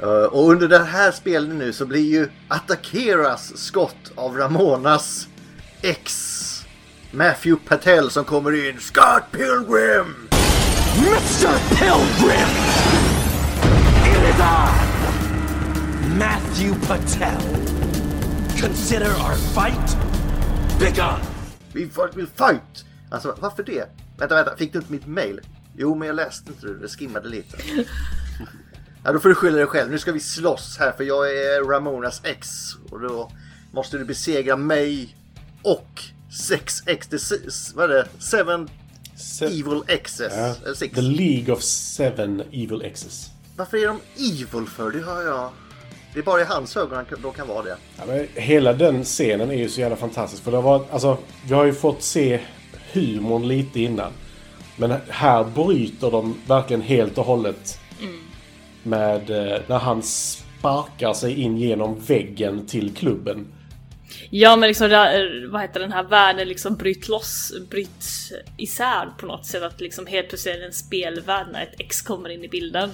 Uh, och under den här spelen nu så blir ju Attakeras skott av Ramonas ex Matthew Patel som kommer in. Scott Pilgrim! Mr. Pilgrim! It is I, Matthew Patel. Consider our fight begun. Vi får- vill fight! Alltså varför det? Vänta, vänta, fick du inte mitt mail? Jo, men jag läste inte det. Det skimmade lite. Ja, då får du skylla dig själv. Nu ska vi slåss här för jag är Ramonas ex. Och då måste du besegra mig och sex s- vad är det? Seven Se- evil exes. Ja. Six. The League of Seven Evil Exes. Varför är de evil för? Det har jag... Det är bara i hans ögon de kan vara det. Ja, men hela den scenen är ju så jävla fantastisk. För det var, alltså, vi har ju fått se humorn lite innan. Men här bryter de verkligen helt och hållet. Med eh, när han sparkar sig in genom väggen till klubben. Ja men liksom, här, vad heter den här världen liksom bryts loss, bryts isär på något sätt. Att liksom helt plötsligt är det en spelvärld när ett X kommer in i bilden.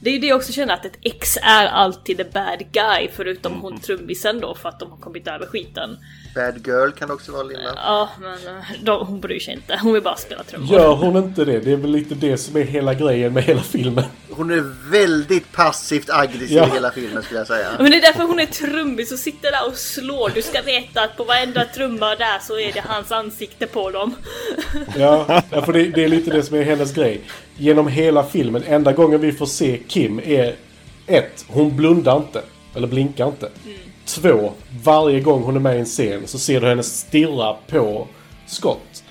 Det är ju det jag också känner att ett X är alltid the bad guy förutom hon trummisen då för att de har kommit över skiten. Bad girl kan det också vara Linda. Ja men eh, de, hon bryr sig inte, hon vill bara spela trummor. Gör hon inte det? Det är väl lite det som är hela grejen med hela filmen. Hon är väldigt passivt aggressiv Ja. i hela filmen skulle jag säga. Men det är därför hon är trummis och sitter där och slår. Du ska veta att på varenda trumma där så är det hans ansikte på dem. Ja, för det, det är lite det som är hennes grej. Genom hela filmen, enda gången vi får se Kim är ett, hon blundar inte. Eller blinkar inte. Två, varje gång hon är med i en scen så ser du henne stirra på Scott.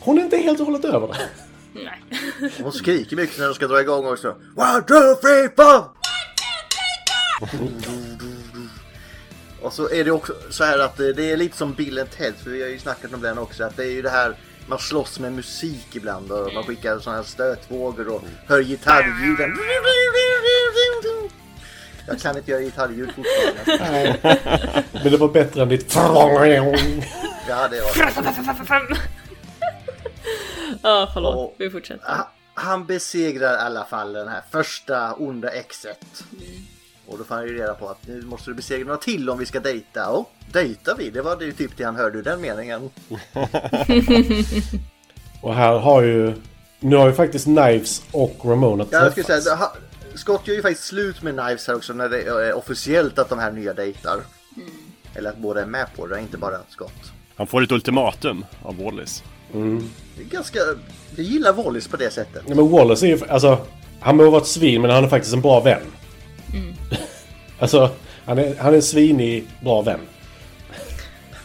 Hon är inte helt och hållet över det. Nej. Hon skriker mycket när de ska dra igång också. One, two, three, four! Och så är det också så här att eh, det är lite som Bill Ted, för vi har ju snackat om den också, att det är ju det här man slåss med musik ibland och man skickar sådana här stötvågor och hör gitarrljuden. Jag kan inte göra gitarrljud fortfarande. Men det var bättre än ditt... Ja, det var Ja, förlåt. Och- Vi fortsätter. Ha- Han besegrar i alla fall den här första onda exet. Och då får han ju reda på att nu måste du besegra några till om vi ska dejta. Och dejtar vi? Det var det ju typ det han hörde den meningen. Och här har ju... Nu har ju faktiskt Knives och Ramona Ja, jag träffats. skulle säga, ha- Scott gör ju faktiskt slut med Knives här också när det är officiellt att de här nya dejtar. Eller att båda är med på det, inte bara Scott. Han får ett ultimatum av Wallis. Det är ganska... Jag gillar Wallis på det sättet. Ja, men Wallace är ju... Alltså, han må vara ett svin men han är faktiskt en bra vän. alltså, han är, han är en svinig bra vän.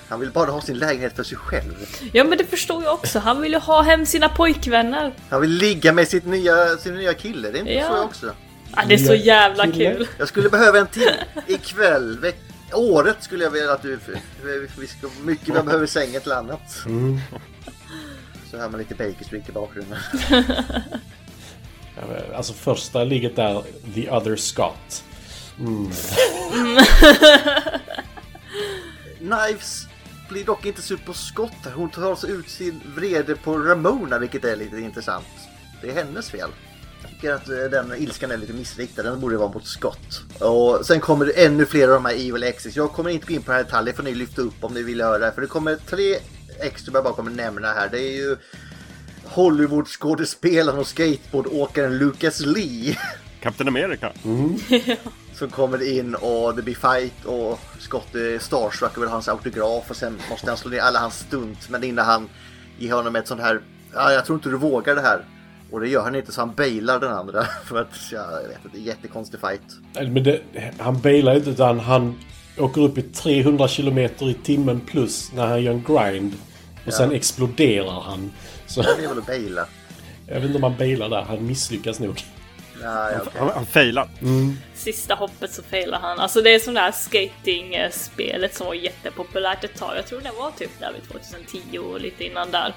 Han vill bara ha sin lägenhet för sig själv. Ja men det förstår jag också. Han vill ju ha hem sina pojkvänner. Han vill ligga med sitt nya, sin nya kille, det är inte Ja. så jag också. Ah, det är så jävla killar. kul. Jag skulle behöva en till ikväll. Veck- året skulle jag vilja att du... Vi ska, mycket vi behöver sängen till annat. Så hör man lite Baker Street i bakgrunden. Ja, Alltså första ligget där, The Other Scott. Knives blir dock inte superskott här. Hon tar alltså ut sin vrede på Ramona, vilket är lite intressant. Det är hennes fel. Tycker att eh, den ilskan är lite missriktad. Den borde vara mot Scott. Och sen kommer det ännu fler av de här Evil Exes. Jag kommer inte gå in på den här detaljen, får ni lyfta upp om ni vill göra det. För det kommer tre extra jag bara kommer nämna här. Det är ju Hollywood-skådespelaren och skateboardåkaren Lucas Lee. Captain America. Som kommer in och det blir fight och Scott är starstruck och vill ha hans autograf och sen måste han slå ner alla hans stunt. Men innan han ger honom ett sånt här, ja jag tror inte du vågar det här. Och det gör han inte så han bailar den andra. För att, ja, jag vet inte, det är en jättekonstig fight. Nej, Men det, han bailar inte utan han åker upp i 300 kilometer i timmen plus när han gör en grind. Och sen exploderar han. Så Det är väl att baila. jag vet inte om han bailar där. Han misslyckas nog. Ja, ja, okej. Han, han failar. Sista hoppet så failar han. Alltså det är som det här skating-spelet som var jättepopulärt ett tag. Jag tror det var typ där vid 2010 och lite innan där.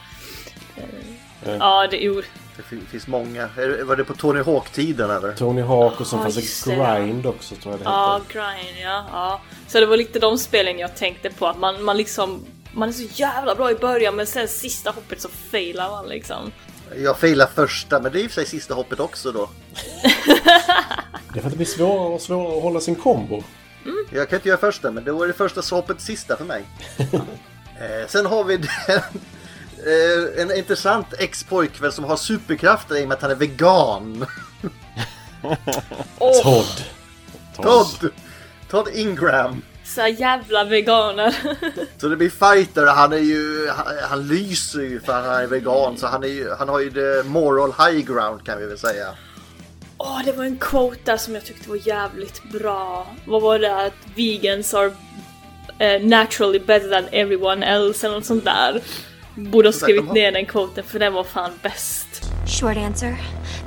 Eh, Ja, det jo, Det fin- finns många. Var det på Tony Hawk-tiden eller? Tony Hawk och sen Ja, fanns det. Grind också tror jag det Ja, hette. grind, ja, ja. Så det var lite de spelen jag tänkte på, att man, man liksom man är så jävla bra i början men sen sista hoppet så failar man liksom. Jag failar första, men det är och för sig sista hoppet också då. Det är för att det blir svårare och svårare att hålla sin kombo. Jag kan inte göra första, men då är det första hoppet sista för mig. eh, sen har vi den, eh, en intressant ex-pojkvän som har superkrafter i och med att han är vegan. Åh, Todd. Todd! Todd Ingram. så jävla veganer. Så det blir fighter och han är ju, han, han lyser ju för att han är vegan. Så han, är ju, han har ju the moral high ground kan vi väl säga. Åh, det var en quote där som jag tyckte var jävligt bra. Vad var det? Att vegans are eh, naturally better than everyone else eller något sånt där. Borde ha skrivit ner den quoten för den var fan bäst. Short answer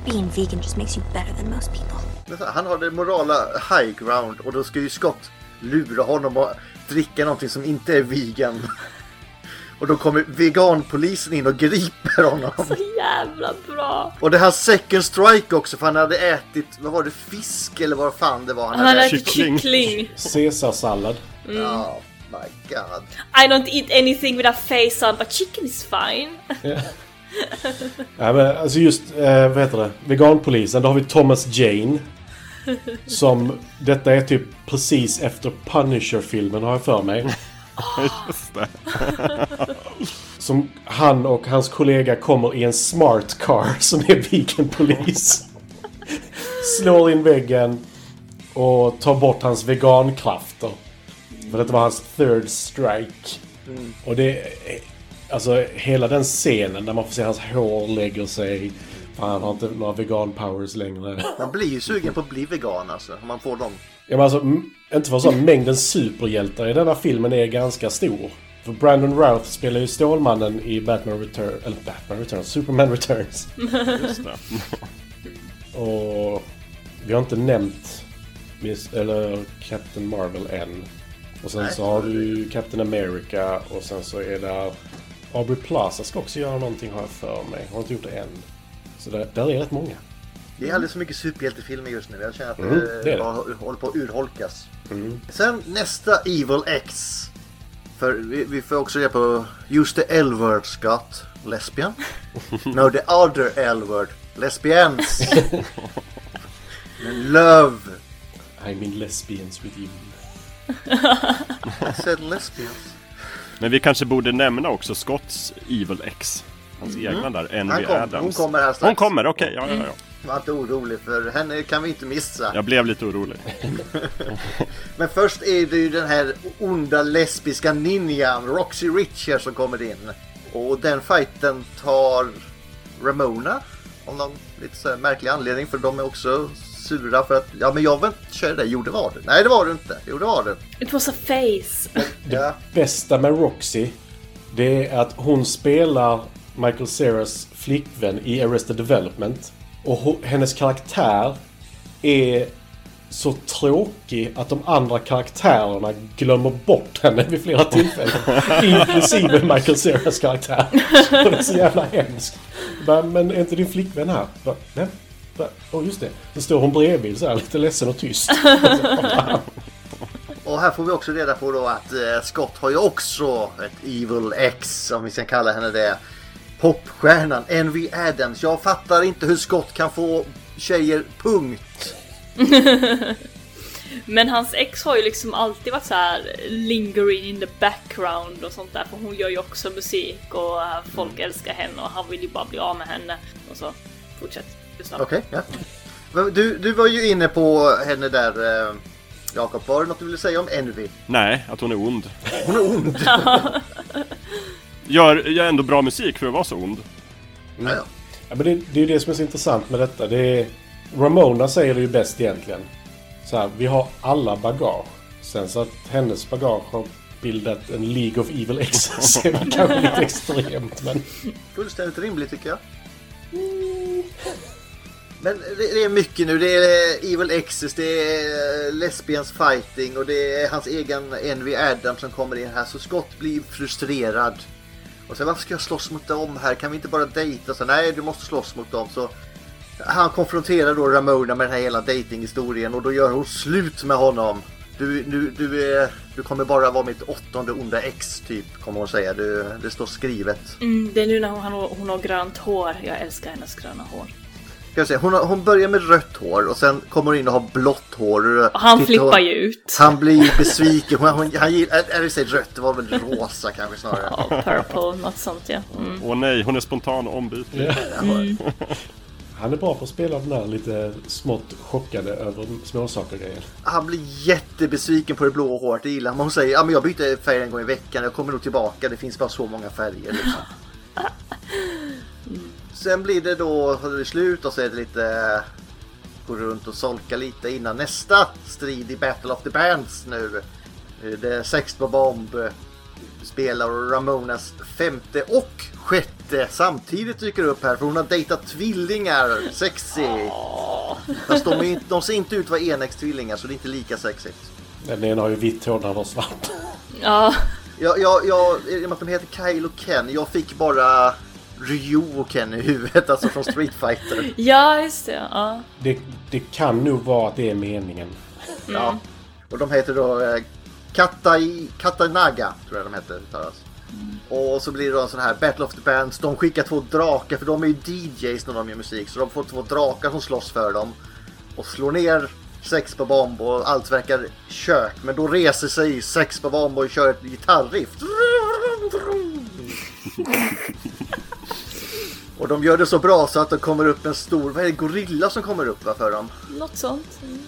being vegan just makes you better than most people. Han har det morala high ground och då ska ju Scott lura honom att dricka någonting som inte är vegan. Och då kommer veganpolisen in och griper honom. Så jävla bra! Och det här second strike också för han hade ätit, vad var det, fisk eller vad fan det var han, Han hade ätit. ätit kyckling. Caesarsallad. Ja, My God. I don't eat anything with a face on but chicken is fine. Ja, men alltså just, eh, vad heter det? Veganpolisen. Då har vi Thomas Jane. Som, detta är typ precis efter Punisher-filmen har jag för mig. Just det. Som han och hans kollega kommer i en smart car som är veganpolis. Slår in väggen och tar bort hans vegankrafter. För detta var hans third strike. Och det är, Alltså hela den scenen där man får se hans hår lägger sig. Fan, han har inte några vegan powers längre. Man blir ju sugen på att bli vegan alltså. Om man får dem. Ja, men alltså, inte för så, mängden superhjältar i denna filmen är ganska stor. För Brandon Routh spelar ju Stålmannen i Batman Returns, eller Batman Returns, Superman Returns. Just det. Och vi har inte nämnt Miss, eller Captain Marvel än. Och sen så har du Captain America och sen så är det Aubrey Plaza ska också göra någonting har jag för mig. Har inte gjort det än. Så där, där är rätt många. Det är alldeles för mycket superhjältefilmer just nu. Jag känner att Mm, det, det är det. har- håller på att urholkas. Sen nästa Evil X. För vi, vi får också reda på Use the L-word Scott. Lesbian. no, the other L-word. Lesbians. Men Love. I mean lesbians with you. I said lesbians. Men vi kanske borde nämna också Scotts Evil X. Hans egna där, Mm. Han kom, Adams. hon kommer här strax. Hon kommer, okej. ja, ja, ja. Var inte orolig för henne kan vi inte missa. Jag blev lite orolig. Men först är det ju den här onda lesbiska ninjan Roxy Richer som kommer in. Och den fighten tar Ramona. Av någon lite så märklig anledning för de är också sura för att ja men jag vill inte köra det. Jo det var det. Nej det var det inte. Jo det var det. It was a face. Ja. bästa med Roxy, det är att hon spelar Michael Ceras flickvän i Arrested Development. Och hennes karaktär är så tråkig att de andra karaktärerna glömmer bort henne vid flera tillfällen. Inklusive Michael Ceras karaktär. Och det är så jävla hemskt. Bara, Men är inte din flickvän här? Nej. Åh just det. Så står hon bredvid så här lite ledsen och tyst. Och här får vi också reda på då att eh, Scott har ju också ett Evil X om vi ska kalla henne det. Popstjärnan Envy Adams. Jag fattar inte hur Scott kan få tjejer punkt. Men hans ex har ju liksom alltid varit så här lingering in the background och sånt där för hon gör ju också musik och folk älskar henne och han vill ju bara bli av med henne. Och så fortsätt. Okej, ja. Men Du, du var ju inne på henne där eh, Jakob. Var det något du ville säga om Envy? Nej, att hon är ond. Hon är ond. Gör, gör ändå bra musik för att vara så ond. Ja, ja. Ja, men det, det är ju det som är så intressant med detta. Det är, Ramona säger det ju bäst egentligen. Så här, vi har alla bagage. Sen så att hennes bagage har bildat en League of Evil Exes är väl kanske lite extremt. Men Fullständigt rimligt tycker jag. Men det, det är mycket nu. Det är eh, Evil Exes, det är eh, Lesbians fighting och det är hans egen Envy Adam som kommer in här. Så Scott blir frustrerad. Och sen varför ska jag slåss mot dem här? Kan vi inte bara dejta? Så, Nej, du måste slåss mot dem. Så han konfronterar då Ramona med den här hela datinghistorien och då gör hon slut med honom. Du, du, du, är, du kommer bara vara mitt åttonde onda ex typ, kommer hon säga. Du, det står skrivet. Mm, det är nu när hon har, hon har grönt hår. Jag älskar hennes gröna hår. Ska jag säga, hon, har, hon börjar med rött hår och sen kommer hon in och har blått hår. Och han Tittar flippar hon- ju ut. Han blir besviken. Hon, hon, han gillar, är det sig rött? Det var väl rosa kanske snarare. Ja, purple, något sånt ja. Mm. Åh nej, hon är spontan och ombytlig. han är bra på att spela den där lite smått chockade över småsaker grejer. Han blir jättebesviken på det blå håret, det gillar han. Hon säger ja, men jag byter färg en gång i veckan, jag kommer nog tillbaka, det finns bara så många färger. Liksom. Sen blir det då slut och så är det lite gå runt och solka lite innan nästa strid i Battle of the Bands nu. Det är Sex på Bomb spelar Ramonas femte och sjätte samtidigt dyker upp här för hon har dejtat tvillingar. Sexy! Fast de, är inte, de ser inte ut att vara enäggstvillingar så det är inte lika sexigt. Den ena har ju vitt hår, den andra svart. Ja, Jag, jag, jag, I och med att de heter Kyle och Ken, jag fick bara Ryu och Ken i huvudet, alltså från Street Fighter. ja just det. Ja. Det, det kan nog vara att det är meningen. Ja. Och de heter då eh, Katai, Katanaga tror jag de heter. uttalas. Och så blir det då en sån här Battle of the Bands. De skickar två drakar för de är ju DJs när de gör musik. Så de får två drakar som slåss för dem. Och slår ner sex på bomb och allt verkar kök. Men då reser sig sex på bomb och kör ett gitarriff. Och de gör det så bra så att det kommer upp en stor, vad är det, gorilla som kommer upp va, för dem? Något sånt. Mm.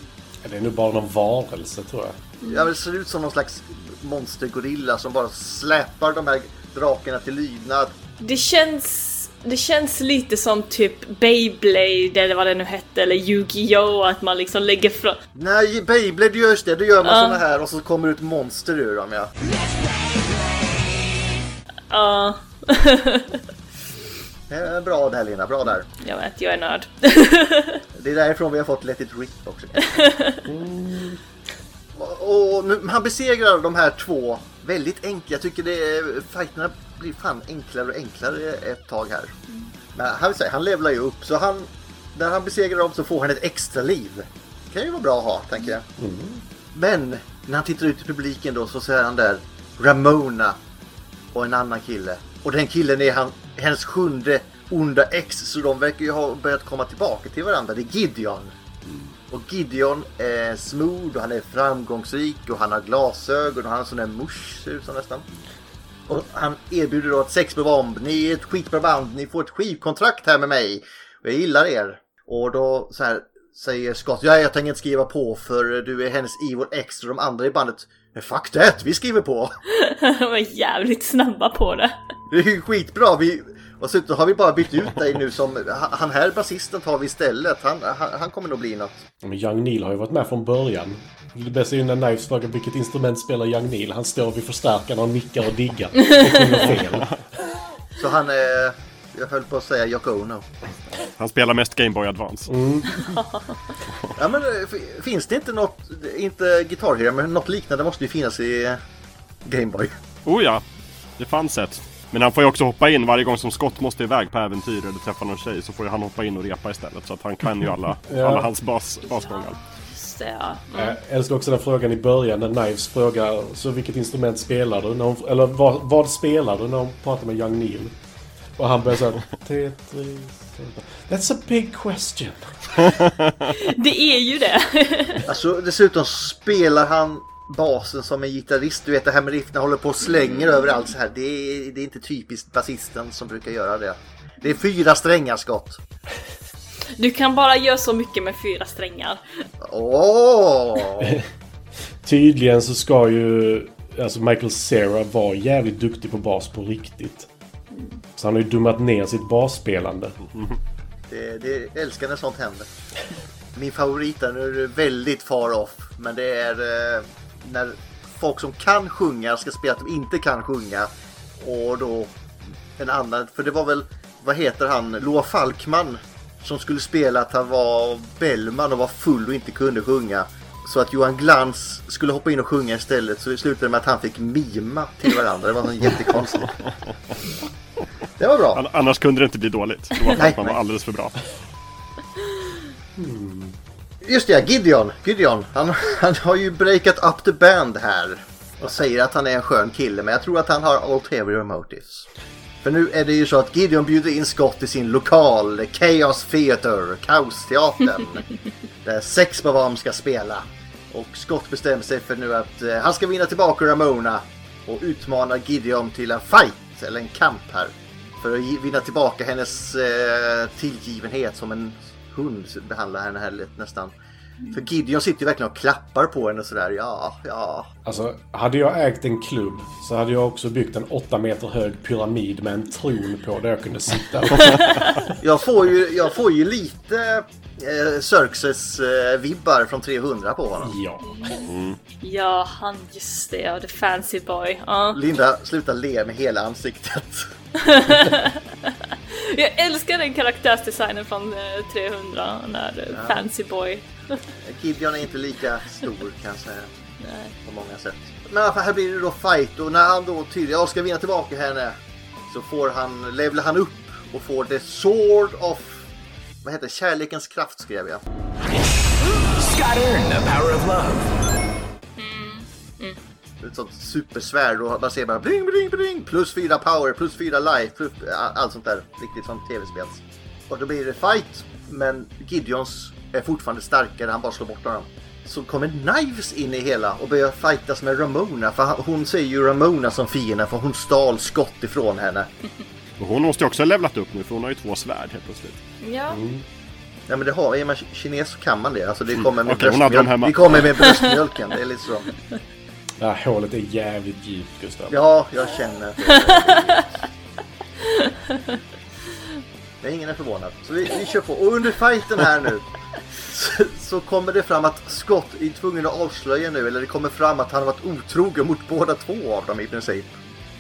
Det är nog bara någon varelse tror jag. Ja, det ser ut som någon slags monstergorilla som bara släpar de här drakarna till lydnad. Det känns... Det känns lite som typ Beyblade eller vad det nu hette eller Yu-Gi-Oh! Att man liksom lägger fram... Nej, Beyblade gör just det. Då gör man Ja. såna här och så kommer ut monster ur dem ja. Ja, Eh, Bra där Lina, bra där. jag vet, jag är nörd. Det är därifrån vi har fått Let It Rip också. Och nu, han besegrar de här två väldigt enkla. Jag tycker det är, fighterna blir fan enklare och enklare ett tag här. Men han, säga, han levlar ju upp så han, när han besegrar dem så får han ett extra liv. Det kan ju vara bra att ha, tänker jag. Men när han tittar ut i publiken då så ser han där Ramona och en annan kille. Och den killen är han, hennes sjunde onda ex så de verkar ju ha börjat komma tillbaka till varandra. Det är Gideon. Och Gideon är smooth och han är framgångsrik och han har glasögon och han har sån där musch ser ut som nästan. Och han erbjuder då ett sex med bomb. Ni är ett skitbra band. Ni får ett skivkontrakt här med mig. Och jag gillar er. Och då så här säger Scott. Ja, jag tänker inte skriva på för du är hennes evil ex och de andra i bandet. "Men Fuck that, vi skriver på. De var jävligt snabba på det. Det är ju skitbra. Vi, och så har vi bara bytt ut dig nu som han- här basisten tar vi istället. Han, han, han kommer nog bli något. Men Young Neil har ju varit med från början. Det bästa är ju när Knives frågar vilket instrument spelar Young Neil. Han står vid förstärkaren och nickar och diggar. Och fel. Så han är, jag höll på att säga Yoko Ono. Han spelar mest Game Boy Advance. Ja men eh, finns det inte något, inte Guitar Hero, men något liknande måste ju finnas i Gameboy. Oh ja, det fanns ett. Men han får ju också hoppa in varje gång som Scott måste iväg på äventyr eller träffa någon tjej så får ju han hoppa in och repa istället. Så att han kan ju alla, Ja. alla hans bas, basgångar. Ja. Jag älskar också den frågan i början när Knives frågar så vilket instrument spelar du? När hon, eller vad, vad spelar du när hon pratar med Young Neil? Och han börjar såhär... That's a big question. Det är ju det. Alltså dessutom spelar han basen som en gitarrist. Du vet det här med riffen håller på och slänger överallt så här. Det är, det är inte typiskt basisten som brukar göra det. Det är fyra strängar skott. Du kan bara göra så mycket med fyra strängar. Åh! Tydligen så ska ju alltså Michael Cera vara jävligt duktig på bas på riktigt. Så han har ju dummat ner sitt basspelande. Det, det jag älskar när sånt händer. Min favorit är, nu är det väldigt far off, men det är eh, när folk som kan sjunga ska spela att de inte kan sjunga. Och då en annan, för det var väl, vad heter han, Loa Falkman som skulle spela att han var Bellman och var full och inte kunde sjunga. Så att Johan Glans skulle hoppa in och sjunga istället så det slutade med att han fick mima till varandra. Det var något jättekonstigt. Det var bra. An- Annars kunde det inte bli dåligt. Då var Nej, man var alldeles för bra. Just det, Gideon. Gideon. Han, han har ju breakat up the band här. Och säger att han är en skön kille. Men jag tror att han har ulterior motives. För nu är det ju så att Gideon bjuder in Scott i sin lokal. Chaos Theater. Kaosteatern. där Sex Bavam ska spela. Och Scott bestämmer sig för nu att eh, han ska vinna tillbaka Ramona. Och utmana Gideon till en fight. Eller en kamp här. För att vinna tillbaka hennes eh, tillgivenhet som en hund behandlar henne här nästan. För Gideon sitter ju verkligen och klappar på henne sådär. Ja, ja. Alltså, hade jag ägt en klubb så hade jag också byggt en åtta meter hög pyramid med en tron på där jag kunde sitta. Jag får ju, jag får ju lite eh, Xerxes-vibbar från 300 på honom. ja. Ja, han just det. Ja, the fancy boy. Ja. Linda, sluta le med hela ansiktet. Jag älskar den karaktärsdesignen från eh, 300. Den där eh, fancy boy. Gideon är inte lika stor kan jag säga. På många sätt. Men i alla fall, här blir det då fight och när han då tydligen jag ska vinna tillbaka henne så får han, levlar han upp och får the sword of vad heter? Kärlekens kraft skrev jag. Scott earned the power of love. ett sånt supersvärd och man ser bara bling bling bling plus fyra power, plus fyra life, plus allt sånt där. Riktigt som tv-spels. Och då blir det fight, men Gideons är fortfarande starkare, han bara slår bort honom. Så kommer Knives in i hela och börjar fightas med Ramona, för hon ser ju Ramona som fiende för hon stal skott ifrån henne. Och hon måste ju också ha levlat upp nu för hon har ju två svärd helt plötsligt. Ja. Ja men det har, är man kines så kan man det. Alltså det kommer med hade dem bröstmjölk. Det kommer med bröstmjölken, det är lite så. Det här hålet är jävligt djupt Gustav. Ja, jag känner att det är Ingen är förvånad. Så vi, vi kör på. Och under fighten här nu så, så kommer det fram att Scott är tvungen att avslöja nu, eller det kommer fram att han har varit otrogen mot båda två av dem i princip.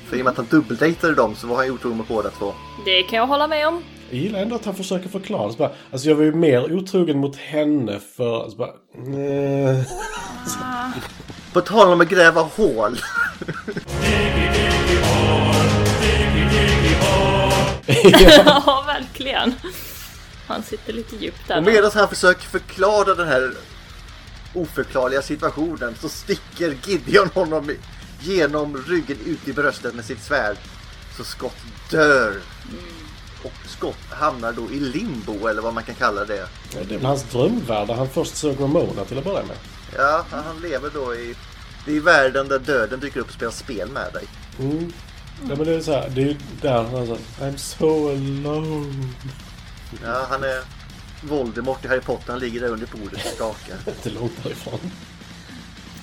För i och med att han dubbeldejtade dem så var han otrogen mot båda två. Det kan jag hålla med om. Jag gillar ändå att han försöker förklara. Så bara, alltså jag var ju mer otrogen mot henne för... Alltså bara, nej. På tal om att gräva hål. ja, verkligen. Han sitter lite djupt där. Och medan han försöker förklara den här oförklarliga situationen så sticker Gideon honom i- genom ryggen ut i bröstet med sitt svärd. Så Scott dör. Och Scott hamnar då i limbo eller vad man kan kalla det. Det är hans drömvärld där han först såg Ramona till att börja med. Ja, han lever då i, i världen där döden dyker upp och spelar spel med dig. Mm. Ja, men det är så här, det är ju där han sa I'm so alone. Ja, han är Voldemort i Harry Potter. Han ligger där under bordet och skakar. Inte långt därifrån.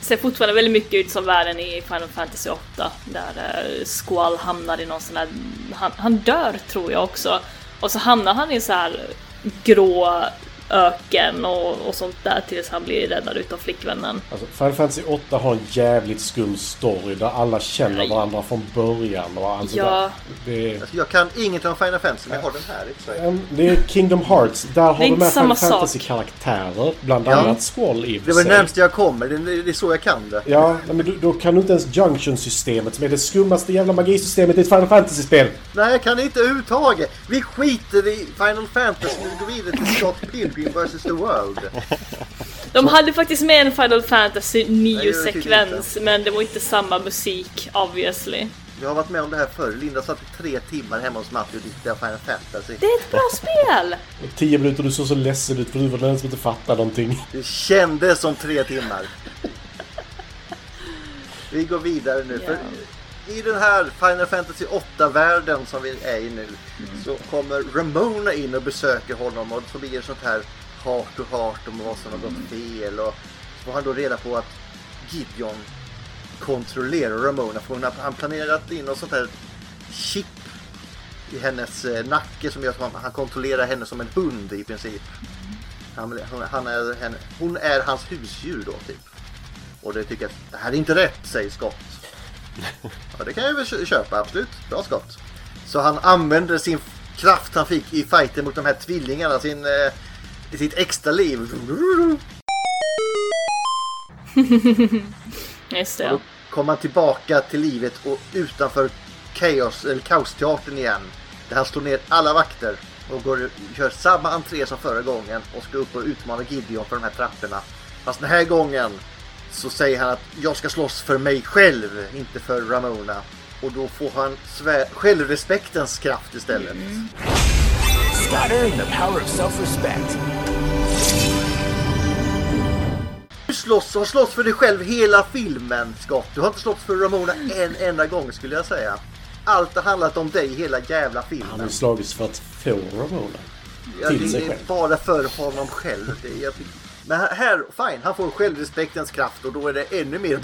Ser fortfarande väldigt mycket ut som världen i Final Fantasy 8. Där eh, Squall hamnar i någon sån här... Han, han dör tror jag också. Och så hamnar han i så här grå öken och, och sånt där tills han blir räddad utav flickvännen. Alltså, Final Fantasy 8 har en jävligt skum story där alla känner varandra från början. Och allt Ja. där. Det är, Alltså, jag kan ingenting om Final Fantasy men jag har den här. Em, det är Kingdom Hearts. Där har är du med samma Final. Fantasy-karaktärer. Bland Ja. annat Squall i Det var det närmaste jag kommer. Det, det, det är så jag kan det. Ja, nej, men då, då kan du inte ens Junction-systemet som är det skummaste jävla magisystemet i ett Final Fantasy-spel. Nej, jag kan inte överhuvudtaget. Vi skiter i Final Fantasy och går vidare till Scott Pilgrim vs. The World. De hade faktiskt med en Final Fantasy Nej, det 9-sekvens, men det var inte samma musik obviously. Jag har varit med om det här förr. Linda satt i tre timmar hemma hos Matti och tittade på Final Fantasy. Det är ett bra spel! Och Tio minuter du såg så ledsen ut för du var den som inte fattade någonting. Det kändes som tre timmar. Vi går vidare nu. För I den här Final Fantasy 8-världen som vi är i nu så kommer Ramona in och besöker honom och så blir det sånt här heart to heart om vad som har gått fel och så får han då reda på att Gideon kontrollerar Ramona för hon har han planerat in något sånt här chip i hennes eh, nacke som gör att han, kontrollerar henne som en hund i princip. Han, hon, han är, hon är hans husdjur då typ. Och det tycker jag att det här är inte rätt, säger Scott. Ja, det kan jag väl kö- köpa, absolut. Bra Scott. Så han använder sin kraft han fick i fighten mot de här tvillingarna, sin, eh, sitt extra liv. Just det. Och då kommer han tillbaka till livet och utanför Chaos, eller Kaosteatern igen. Där han slår ner alla vakter och går, gör samma entré som förra gången och ska upp och utmana Gideon för de här trapporna. Fast den här gången så säger han att jag ska slåss för mig själv, inte för Ramona. Och då får han självrespektens kraft istället. Scott earned the power of self-respect. Du slåss, har slåss för dig själv hela filmen, Scott. Du har inte slått för Ramona en enda gång skulle jag säga. Allt har handlat om dig hela jävla Han har filmen. slagits för att få Ramona. Ja, till det sig är själv. bara för honom själv. Det är, jag tycker- men här- fine, han får självrespektens kraft och då är det ännu mer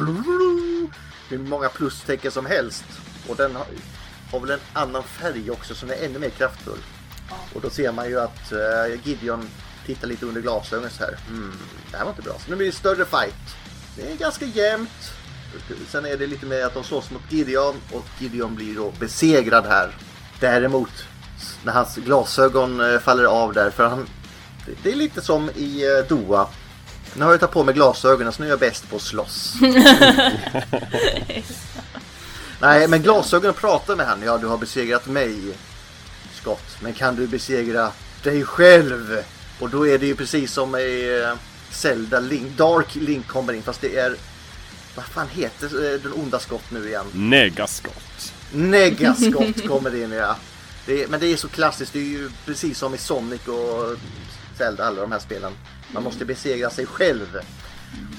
hur många plustecken som helst. Och den har, har väl en annan färg också som är ännu mer kraftfull. Och då ser man ju att eh, Gideon tittar lite under glasögonen så här. Hmm, det här var inte bra. Så nu blir det större fight. Det är ganska jämnt. Sen är det lite mer att de slåss mot Gideon och Gideon blir då besegrad här. Däremot när hans glasögon eh, faller av där för han det- är lite som i eh, Doha. Nu har jag tagit på mig glasögonen så nu är jag bäst på att slåss. Nej, men glasögonen pratar med han. Ja, du har besegrat mig, Scott. Men kan du besegra dig själv? Och då är det ju precis som i eh, Zelda Link. Dark Link kommer in, fast det är vad fan heter eh, den onda skott nu igen? Negaskott. Negaskott kommer in ja. Det är, men det är så klassiskt, det är ju precis som i Sonic och Zelda, alla de här spelen. Man måste besegra sig själv.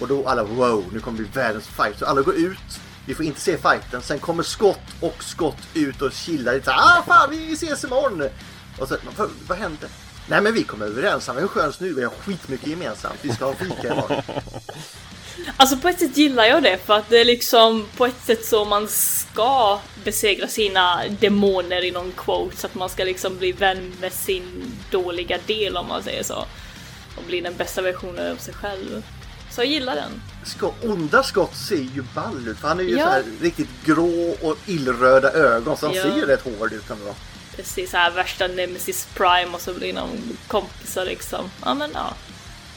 Och då alla wow, nu kommer det bli världens fight. Så alla går ut, vi får inte se fighten. Sen kommer skott och skott ut och chillar lite. såhär, Ah fan, vi ses imorgon! Och så, vad, vad hände? Nej men vi kom överens, han var en skön snubbe, vi har skitmycket gemensamt. Vi ska ha fika imorgon. Alltså på ett sätt gillar jag det för att det är liksom på ett sätt så man ska besegra sina demoner i någon quote så att man ska liksom bli vän med sin dåliga del om man säger så. Och bli den bästa versionen av sig själv. Så jag gillar den. Ska, onda skott ser ju ball ut för han är ju Ja. så här riktigt grå och illröda ögon så han Ja. ser ju rätt hård ut ändå. Precis såhär värsta Nemesis Prime och så blir de kompisar liksom. Ja men ja.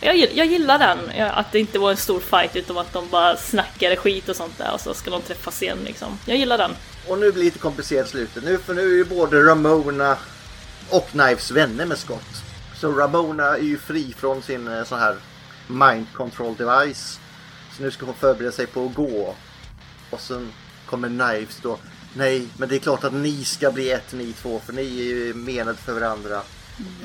Jag, jag gillar den, att det inte var en stor fight utan att de bara snackade skit och sånt där och så ska de träffas igen liksom. Jag gillar den. Och nu blir det lite komplicerat i slutet. Nu, för nu är ju både Ramona och Knives vänner med Scott. Så Ramona är ju fri från sin eh, sån här mind control device. Så nu ska hon förbereda sig på att gå. Och sen kommer Knives då. Nej, men det är klart att ni ska bli ett ni två för ni är ju menade för varandra.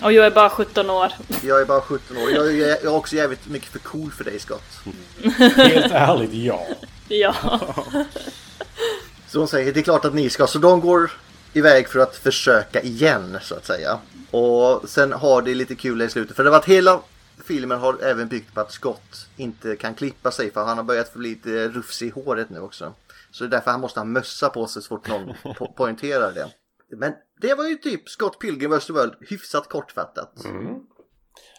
Och jag är bara 17 år. Jag är bara 17 år. Jag är, jag är också jävligt mycket för cool för dig Scott. Helt ärligt, ja. Ja. Så hon säger det är klart att ni ska. Så de går iväg för att försöka igen så att säga. Och sen har det lite kul i slutet. För det var att hela filmen har även byggt på att Scott inte kan klippa sig. För han har börjat få lite rufs i håret nu också. Så det är därför han måste ha mössa på sig så fort någon po- poängterar det. Men det var ju typ Scott Pilgrim vs. World hyfsat kortfattat.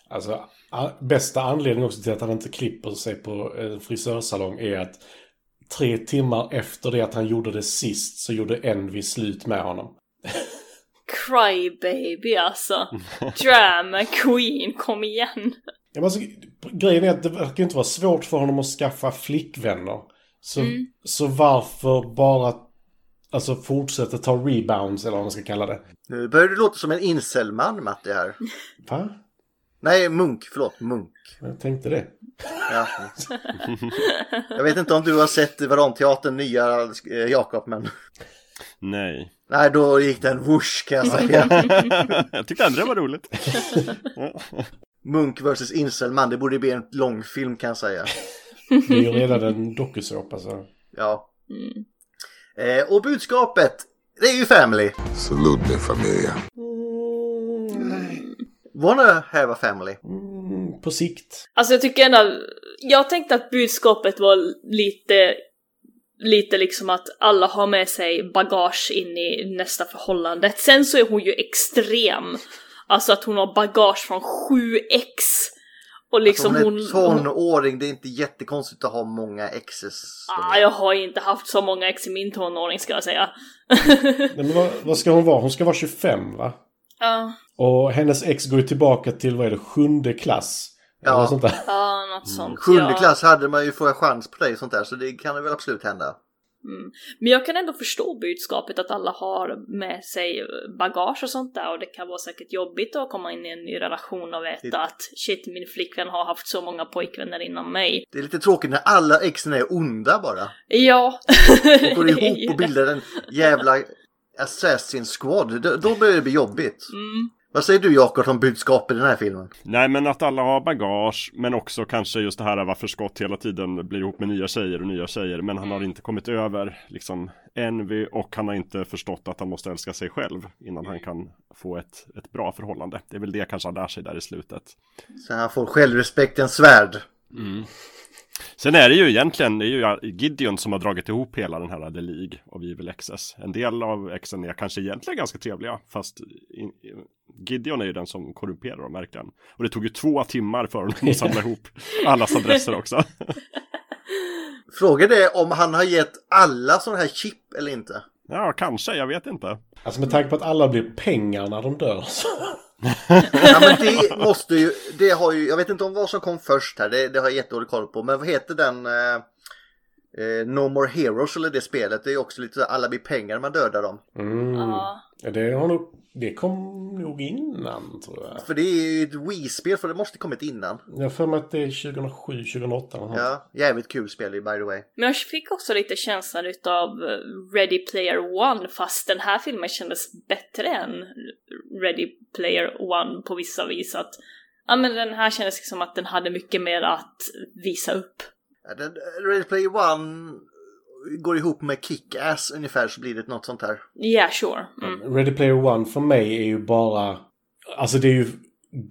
Alltså, a- bästa anledningen också till att han inte klipper sig på en frisörsalong är att tre timmar efter det att han gjorde det sist så gjorde Envy slut med honom. Crybaby alltså. Drama queen, kom igen. Ja, men alltså, grejen är att det verkar inte vara svårt för honom att skaffa flickvänner. Så, så varför bara alltså, fortsätta ta rebounds eller vad man ska kalla det? Nu börjar du låta som en incelman Matti här. Va? Nej, Munk. Förlåt, Munk. Jag tänkte det. Ja. Jag vet inte om du har sett Varanteatern nya eh, Jakob men Nej. Nej då gick den whoosh kan jag säga. jag tyckte ändå det var roligt. Munk vs Inselman det borde bli en lång film kan jag säga. Det är ju redan en dokusåpa så. Ja. Eh, och budskapet det är ju family. Salute me, familia. Wanna have a family. Mm, på sikt. Alltså jag tycker ändå, jag tänkte att budskapet var lite, lite liksom att alla har med sig bagage in i nästa förhållande. Sen så är hon ju extrem. Alltså att hon har bagage från 7x. Och liksom Alltså, hon är hon... tonåring, det är inte jättekonstigt att ha många exes. Ah, jag har inte haft så många ex i min tonåring ska jag säga. Nej, men vad, vad ska hon vara? Hon ska vara 25 va? Ja, Och hennes ex går ju tillbaka till, vad är det, sjunde klass? Eller Ja. något sånt där. ja något sånt. Sjunde ja. klass hade man ju få chans på dig och sånt där så det kan väl absolut hända. Men jag kan ändå förstå budskapet att alla har med sig bagage och sånt där och det kan vara säkert jobbigt att komma in i en ny relation och veta Det- att shit, min flickvän har haft så många pojkvänner innan mig. Det är lite tråkigt när alla exen är onda bara. Ja. Och går ihop och bildar en jävla Assassin's Squad. Då, då börjar det bli jobbigt. Mm. Vad säger du Jakob om budskapet i den här filmen? Nej men att alla har bagage men också kanske just det här varför Scott hela tiden blir ihop med nya tjejer och nya tjejer men han har inte kommit över liksom envy och han har inte förstått att han måste älska sig själv innan han kan få ett, ett bra förhållande. Det är väl det kanske han lär sig där i slutet. Så han får självrespektens svärd. Sen är det ju egentligen, det är ju Gideon som har dragit ihop hela den här The League av Evil Exes. En del av exen är kanske egentligen ganska trevliga, fast in, Gideon är ju den som korrumperar dem verkligen. Och det tog ju två timmar för honom att samla ihop allas adresser också. Frågan är om han har gett alla sådana här chip eller inte. Ja, kanske, jag vet inte. Alltså med tanke på att alla blir pengar när de dör. Så. Ja men det måste ju, det har ju, jag vet inte om vad som kom först här, det, det har jag jättedålig koll på. Men vad heter den? Eh, eh, no More Heroes eller det spelet, det är ju också lite så alla blir pengar man dödar dem. Mm. Ja. Ja, det har nog Det kom nog innan tror jag. För det är ju ett Wii-spel för det måste kommit innan. Jag för mig att det är 2007, 2008 eller något. Ja, jävligt kul spel by the way. Men jag fick också lite känslan utav eh, Ready Player One fast den här filmen kändes bättre än Ready Player One på vissa vis. Att, ja men den här kändes liksom att den hade mycket mer att visa upp. Ja, den- Ready Player One går ihop med Kick-Ass ungefär så blir det något sånt här. Yeah, sure. Mm. Ready Player One för mig är ju bara... Alltså det är ju...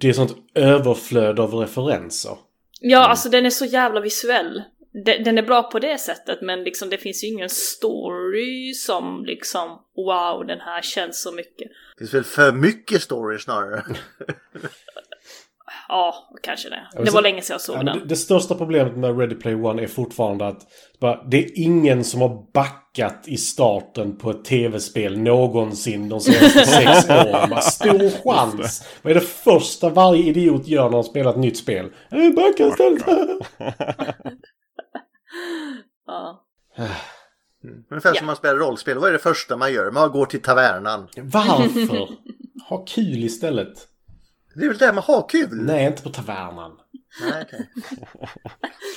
Det är sånt överflöd av referenser. Ja, alltså den är så jävla visuell. De- Den är bra på det sättet men liksom det finns ju ingen story som liksom wow den här känns så mycket. Det finns väl för mycket story snarare. Ja, kanske det. Det var länge sedan jag såg Ja, men det, den. det största problemet med Ready Player One är fortfarande att bara, det är ingen som har backat i starten på ett tv-spel någonsin de senaste sex åren. Bara, stor chans! Vad är det första varje idiot gör när de spelar ett nytt spel? Backa istället! Ja. Ungefär Ja. som man spelar rollspel. Vad är det första man gör? Man går till tavernan. Varför? Ha kul istället. Det är väl där man har kul? Nej, inte på tavernan. Nej, okej.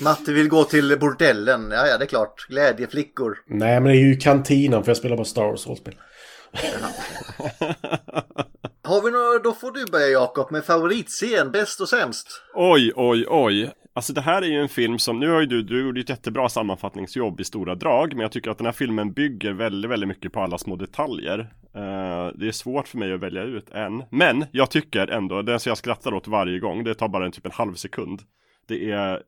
Matte vill gå till bordellen. Ja, ja, det är klart. Glädjeflickor. Nej, men det är ju kantinan för jag spelar bara Star Wars-rollspel. Har vi några, då får du börja Jakob med favoritscen, bäst och sämst. Oj, oj, oj. Alltså det här är ju en film som, nu har ju du, du gjorde ett jättebra sammanfattningsjobb i stora drag, men jag tycker att den här filmen bygger väldigt, väldigt mycket på alla små detaljer. Eh, det är svårt för mig att välja ut en, men jag tycker ändå, den som jag skrattar åt varje gång, det tar bara en typ en halv sekund. Det är eh,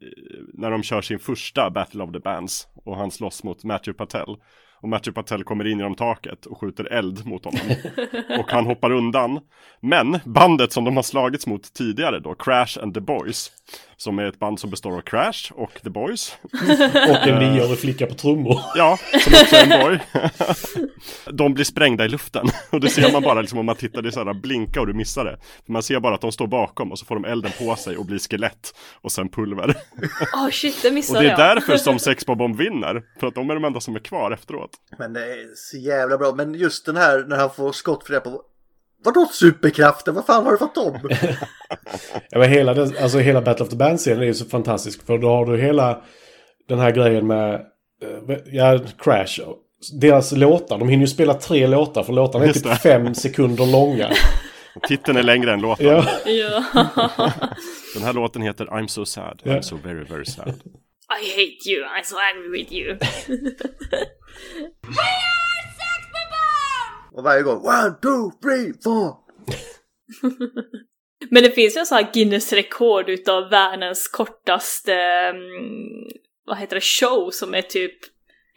när de kör sin första Battle of the Bands och han slåss mot Matthew Patel. Och Matthew Patel kommer in genom taket och skjuter eld mot honom. och han hoppar undan. Men bandet som de har slagits mot tidigare då, Crash and the Boys. Som är ett band som består av Crash och The Boys. Och en nioårig flicka på trummor. Ja, som också är en boy. de blir sprängda i luften. Och det ser man bara liksom om man tittar, det är så här blinka och du missar det. För man ser bara att de står bakom och så får de elden på sig och blir skelett. Och sen pulver. Åh shit, det Och missade det är jag. därför som Sex Bomb vinner. För att de är de enda som är kvar efteråt. Men det är så jävla bra. Men just den här när han får skott för det på... Vadå superkrafter? Vad fan har du fått dem? Ja, men hela, den, alltså hela Battle of the Band-scenen är ju så fantastisk. För då har du hela den här grejen med eh, ja, Crash. Deras låtar. De hinner ju spela tre låtar för låtarna är typ det. fem sekunder långa. Titeln är längre än låten. Ja. Den här låten heter I'm so sad, Ja. I'm so very very sad. I hate you, I'm so angry with you. Och varje gång one, two, three, four. Men det finns ju en sån här Guinness rekord utav världens kortaste, mm, vad heter det, show som är typ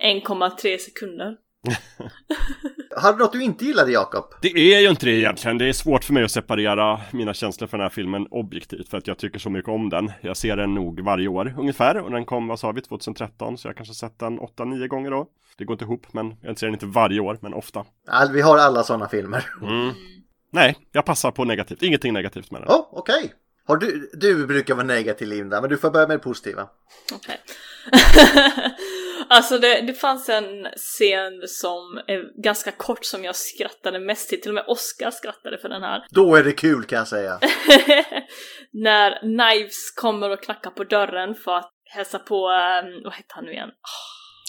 1,3 sekunder. Har du något du inte gillade Jakob? Det är ju inte det egentligen. Det är svårt för mig att separera mina känslor för den här filmen objektivt för att jag tycker så mycket om den. Jag ser den nog varje år ungefär och den kom, vad sa vi, 2013 så jag kanske sett den 8-9 gånger då. Det går inte ihop men jag ser den inte varje år men ofta. Ja, vi har alla sådana filmer. Mm. Nej, jag passar på negativt. Ingenting negativt med den. Ja, oh, okej. Har du, du brukar vara negativ Linda, men du får börja med det positiva. Okej. alltså det, det fanns en scen som är ganska kort som jag skrattade mest till. Till och med Oscar skrattade för den här. Då är det kul kan jag säga. När Knives kommer och knackar på dörren för att hälsa på, um, vad heter han nu igen?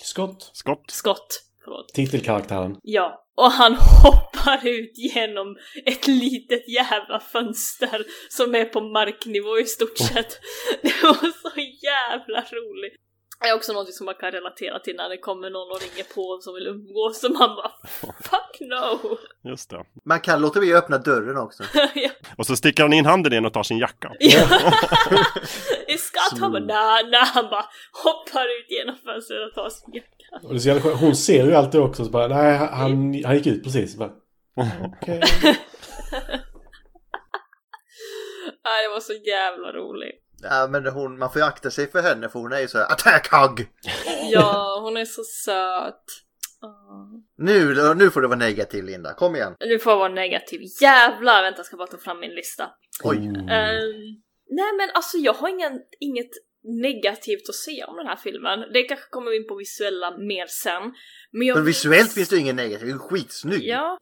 Scott. Scott. Scott. Förlåt. Titelkaraktären. Ja, och han hoppar ut genom ett litet jävla fönster som är på marknivå i stort sett. Det var så jävla roligt. Det är också något som man kan relatera till när det kommer någon och ringer på som vill umgås och man bara Fuck no! Just det. Man kan låta bli att öppna dörren också. ja. Och så sticker han in handen igen och tar sin jacka. ja. I Scott han bara nej, nej, han bara hoppar ut genom fönstret och tar sin jacka. Och det är så. Hon ser ju alltid också så bara, nej han, han gick ut precis. Bara, Okej. Nej, det var så jävla roligt. Ja, men hon, man får ju akta sig för henne för hon är ju så här attack hug! Ja, hon är så söt. Åh. Nu, nu får du vara negativ Linda, kom igen. Nu får jag vara negativ. Jävlar! Vänta, jag ska bara ta fram min lista. Oj. Ehm, nej men alltså jag har ingen, inget negativt att säga om den här filmen. Det kanske kommer vi in på visuella mer sen. Men jag Men visuellt finns det ju ingen negativ, det är skitsnygg. Ja.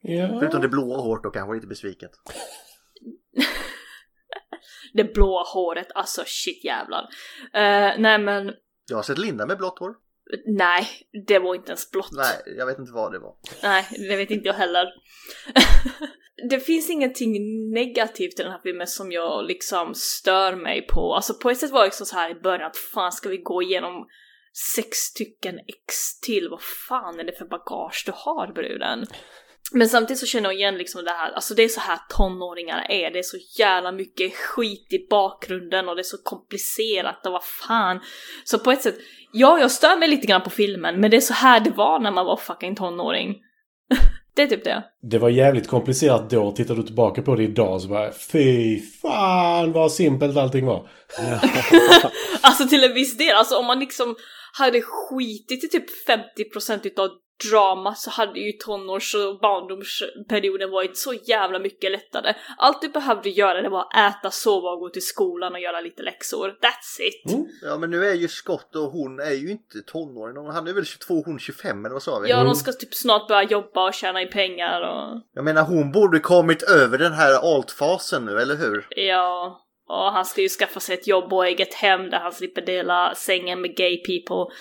Ja. Förutom det blåa håret då kanske lite besviket. Det blåa håret, alltså shit jävlar. Eh, nej men, Jag har sett Linda med blått hår. nej, det var inte ens blått. Nej, jag vet inte vad det var. Nej, det vet inte jag heller. det finns ingenting negativt i den här filmen som jag liksom stör mig på. Alltså på ett sätt var jag liksom så här i början att fan ska vi gå igenom sex stycken ex till? Vad fan är det för bagage du har bruden? Men samtidigt så känner jag igen liksom det här, alltså det är så här tonåringar är, det är så jävla mycket skit i bakgrunden och det är så komplicerat och vad fan. Så på ett sätt, ja jag stör mig lite grann på filmen, men det är så här det var när man var fucking tonåring. det är typ det. Det var jävligt komplicerat då. Tittar du tillbaka på det idag så bara fy fan vad simpelt allting var. Alltså till en viss del, alltså om man liksom hade skitit i typ 50% utav drama så hade ju tonårs och barndomsperioden varit så jävla mycket lättare. Allt du behövde göra det var att äta, sova och gå till skolan och göra lite läxor. That's it! Ja men nu är ju Scott och hon är ju inte tonåring. Han är väl 22, hon 25 eller vad sa vi? Ja, de ska typ snart börja jobba och tjäna in pengar och... Jag menar hon borde kommit över den här altfasen nu, eller hur? Ja, och han ska ju skaffa sig ett jobb och eget hem där han slipper dela sängen med gay people.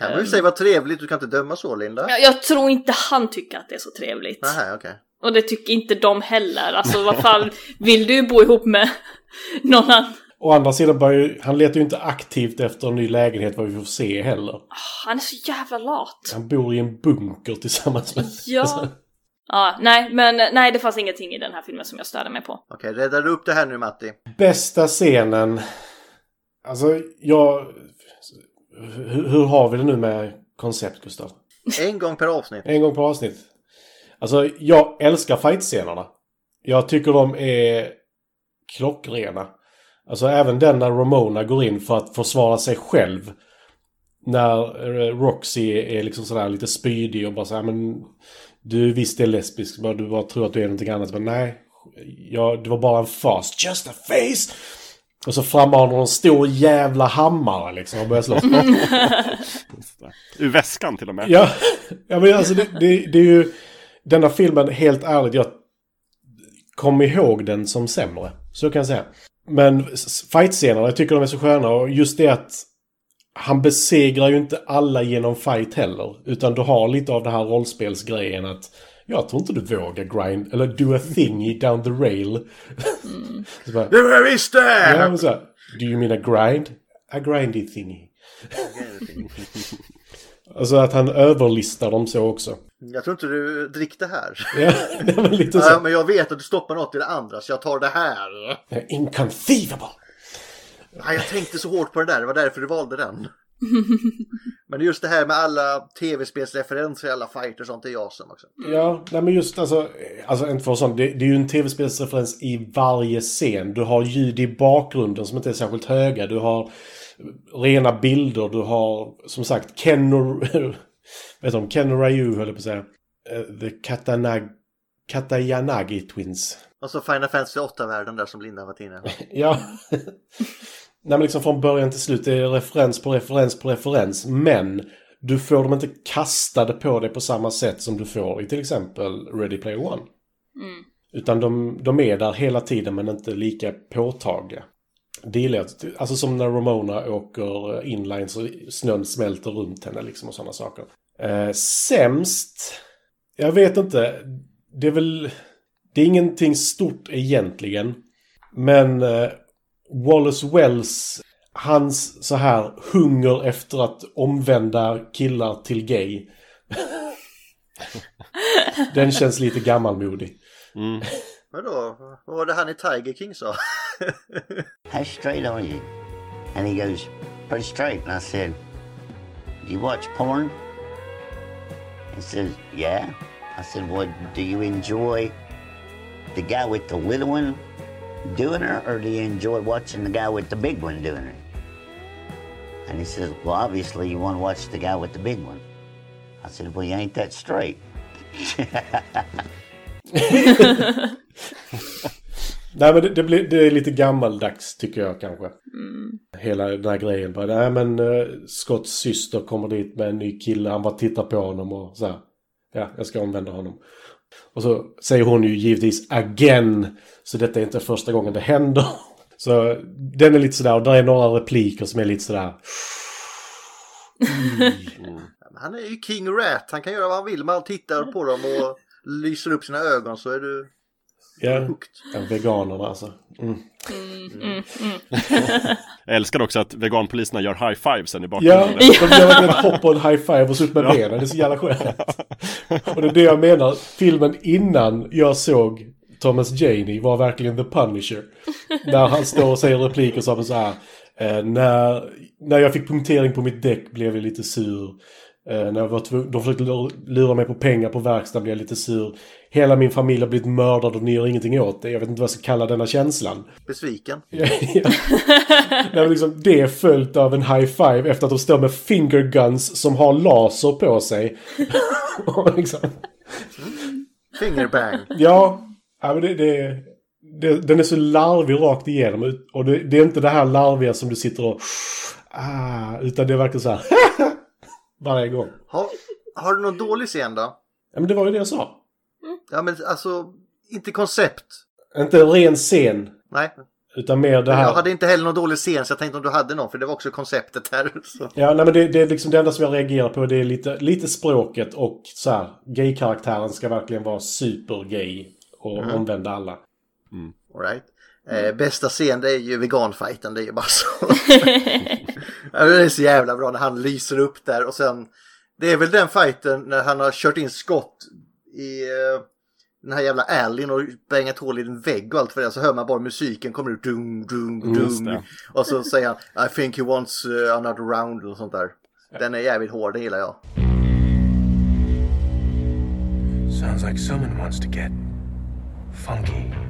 Kan man ju säga vad trevligt, du kan inte döma så Linda. Jag, jag tror inte han tycker att det är så trevligt. Nähä, okej. Och det tycker inte de heller. Alltså vad fan, vill du bo ihop med någon annan? Å andra sidan börjar ju, han letar ju inte aktivt efter en ny lägenhet vad vi får se heller. Han är så jävla lat. Han bor i en bunker tillsammans med... Ja. Ja, nej, men nej, det fanns ingenting i den här filmen som jag störde mig på. Okej, räddar du upp det här nu Matti? Bästa scenen. Alltså, jag... Hur, hur har vi det nu med koncept, Gustav? En gång per avsnitt. En gång per avsnitt. Alltså, jag älskar fightscenerna. Jag tycker de är klockrena. Alltså även den när Ramona går in för att försvara sig själv. När eh, Roxy är liksom sådär lite spydig och bara såhär men du visst är lesbisk, men du bara tror att du är någonting annat. Men nej, ja, det var bara en fas. Just a face! Och så frammanar hon en stor jävla hammare liksom och börjar slåss. Ur väskan till och med. Ja, ja men alltså det, det, det är ju... Denna filmen, helt ärligt, jag kom ihåg den som sämre. Så kan jag säga. Men fightscenerna, jag tycker de är så sköna. Och just det att han besegrar ju inte alla genom fight heller. Utan du har lite av det här rollspelsgrejen att jag tror inte du vågar grind, eller do a thingy down the rail. så bara, jag visste! ja, men så här, do you mean a grind? A grindy thingy. Alltså att han överlistar dem så också. Jag tror inte du drick det här. Ja, det var lite Ja, så. men jag vet att du stoppar något i det andra så jag tar det här. Inconceivable! Ja, jag tänkte så hårt på den där, det var därför du valde den. Men just det här med alla tv-spelsreferenser i alla fighter och sånt är jag som också. Ja, nej men just alltså, alltså inte för sånt, det, det är ju en tv-spelsreferens i varje scen. Du har ljud i bakgrunden som inte är särskilt höga. Du har rena bilder. Du har som sagt Ken och... vet du, Ken och Ryu höll jag på att säga. Eh, The Katanag... Katayanagi Twins. Och så Final Fantasy 8-världen där som Linda var inne. Ja. Nej men liksom från början till slut. Det är referens på referens på referens. Men du får dem inte kastade på dig på samma sätt som du får i till exempel Ready Player One. Utan de, de är där hela tiden men inte lika påtagliga. Det gillar jag. Alltså som när Ramona åker inline så snön smälter runt henne liksom och sådana saker. Eh, sämst? Jag vet inte. Det är väl... Det är ingenting stort egentligen. Men eh, Wallace Wells, hans så här hunger efter att omvända killar till gay. Den känns lite gammalmodig. Vadå? Vad var det han i Tiger King sa? How straight are you? And he goes, pretty straight. And I said, do you watch porn? He says, yeah. I said, well, do you enjoy the guy with the little one doing it, or do you enjoy watching the guy with the big one doing it? And he says, well, obviously you want to watch the guy with the big one. I said, well, you ain't that straight. Nej men det, det, blir, det är lite gammaldags tycker jag kanske. Hela den här grejen. Bara, nej men uh, Scotts syster kommer dit med en ny kille. Han bara tittar på honom och så här. Ja, jag ska omvända honom. Och så säger hon ju givetvis again. Så detta är inte första gången det händer. Så den är lite sådär, och där är några repliker som är lite sådär... Han är ju King Rat. Han kan göra vad han vill. Man tittar på dem och lyser upp sina ögon så är du Ja, ja veganerna alltså. Mm. Jag älskar också att veganpoliserna gör high five sen i Ja, bakgrunden. de gör ett hopp och en high five och så upp med benen. Det är så jävla skönt. Och det är det jag menar. Filmen innan jag såg Thomas Janey var verkligen The Punisher. När han står och säger repliker som så här. Eh, när, när jag fick punktering på mitt däck blev jag lite sur. Eh, när jag var de försökte lura- lura mig på pengar på verkstaden blev jag lite sur. Hela min familj har blivit mördad och ni gör ingenting åt det. Jag vet inte vad jag ska kalla denna känslan. Besviken. Ja, ja. Nej, liksom, det är följt av en high five efter att de står med finger guns som har laser på sig. Och liksom, Fingerbang. ja, ja men det, det, det, den är så larvig rakt igenom. Och det, det är inte det här larviga som du sitter och... Ah, utan det är verkligen så här... varje gång. Har, har du någon dålig scen då? Ja, men det var ju det jag sa. Ja men alltså, inte koncept. Inte en ren scen, Nej. utan mer det här... Jag hade inte heller någon dålig scen så jag tänkte om du hade någon för det var också konceptet här. Så. Ja, nej, men det, det är liksom det enda som jag reagerar på. Det är lite, lite språket och så här. Gay-karaktären ska verkligen vara super-gay och omvända alla. All right. Eh, bästa scen det är ju veganfighten, det är ju bara så. det är så jävla bra när han lyser upp där och sen det är väl den fighten när han har kört in skott i eh, den här jävla allyn och bängat hål i en vägg och allt för det så hör man bara musiken kommer ut dum dum Just dum det. och så säger han I think he wants uh, another round och sånt där. Den är jävligt hård, det gillar jag. Sounds like someone wants to get funky.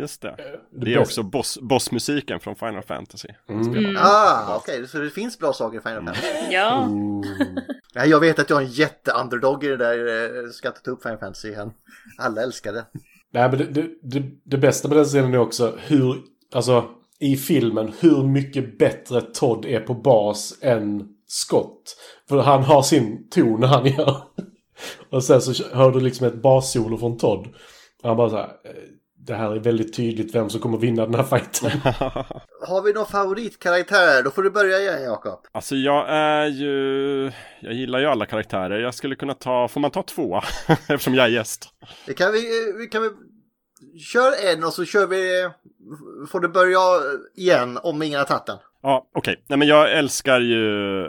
Just det. Eh, Det är bästa- också boss, bossmusiken från Final Fantasy. Ah, okej, så det finns bra saker i Final Fantasy. Ja. Nej, jag vet att jag är en jätte-underdog i det där, eh, ska inte ta upp Final Fantasy igen. Alla älskar det. Nej, men det, det, det, det bästa med den scenen är också hur, alltså i filmen, hur mycket bättre Todd är på bas än Scott. För han har sin ton när han gör. Och sen så hör du liksom ett bassolo från Todd. Och han bara så här, eh, det här är väldigt tydligt vem som kommer vinna den här fighten. Har vi någon favoritkaraktär? Då får du börja igen Jakob. Alltså jag är ju... Jag gillar ju alla karaktärer. Jag skulle kunna ta... Får man ta två? Eftersom jag är gäst. Det kan vi, vi kan vi... Kör en och så kör vi... Får du börja igen om ingen har tagit den. Ja, okej. Nej men jag älskar ju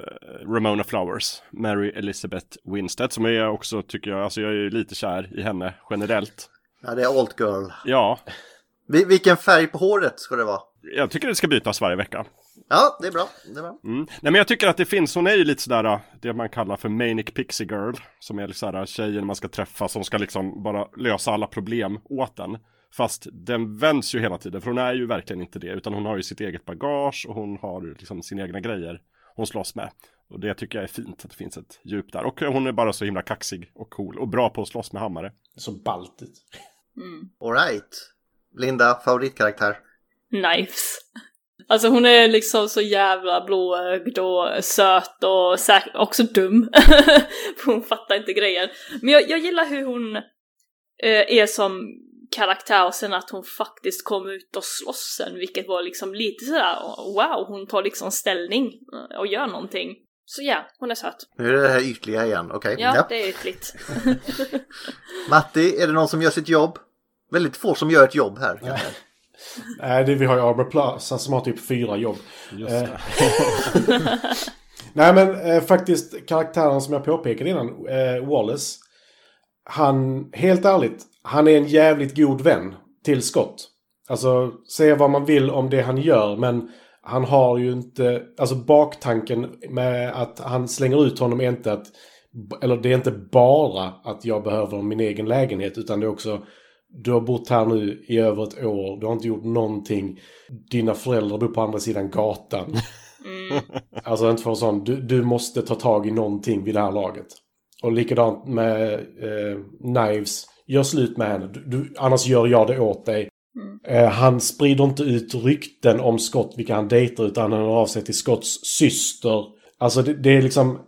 Ramona Flowers. Mary Elizabeth Winstead. Som jag också tycker jag... Alltså jag är ju lite kär i henne generellt. Ja, det är Alt Girl. Ja, Vi- Vilken färg på håret ska det vara? jag tycker det ska bytas varje vecka. Ja, det är bra. Det är bra. Mm. Nej men jag tycker att det finns, hon är ju lite sådär det man kallar för Manic Pixie Girl. Som är liksom sådär tjejen man ska träffa som ska liksom bara lösa alla problem åt en. Fast den vänds ju hela tiden för hon är ju verkligen inte det. Utan hon har ju sitt eget bagage och hon har ju liksom sina egna grejer hon slåss med. Och det tycker jag är fint att det finns ett djup där. Och hon är bara så himla kaxig och cool och bra på att slåss med hammare. Så baltigt. All right. Linda, favoritkaraktär? Knives. Alltså hon är liksom så jävla blåögd och söt och säk- också dum. För hon fattar inte grejen. Men jag, jag gillar hur hon eh, är som karaktär och sen att hon faktiskt kom ut och slåss sen, vilket var liksom lite sådär wow, hon tar liksom ställning eh, och gör någonting. Så ja, hon är söt. Nu är det här ytliga igen. Okej. Ja, Ja. det är ytligt. Matti, är det någon som gör sitt jobb? Väldigt få som gör ett jobb här. Nej, det, vi har ju Arbor Plaza som har typ fyra jobb. Just Eh. Nej, men eh, faktiskt karaktären som jag påpekade innan, eh, Wallace. Han, helt ärligt, han är en jävligt god vän till Scott. Alltså, säga vad man vill om det han gör, men han har ju inte... Alltså baktanken med att han slänger ut honom är inte att... Eller det är inte bara att jag behöver min egen lägenhet, utan det är också... Du har bott här nu i över ett år, du har inte gjort någonting. Dina föräldrar bor på andra sidan gatan. Alltså inte för sån, du, du måste ta tag i någonting vid det här laget. Och likadant med eh, Knives, gör slut med henne. Du, du, annars gör jag det åt dig. Eh, han sprider inte ut rykten om Scott, vilka han dejtar, utan han hör av sig till Scotts syster. Alltså det, det är liksom...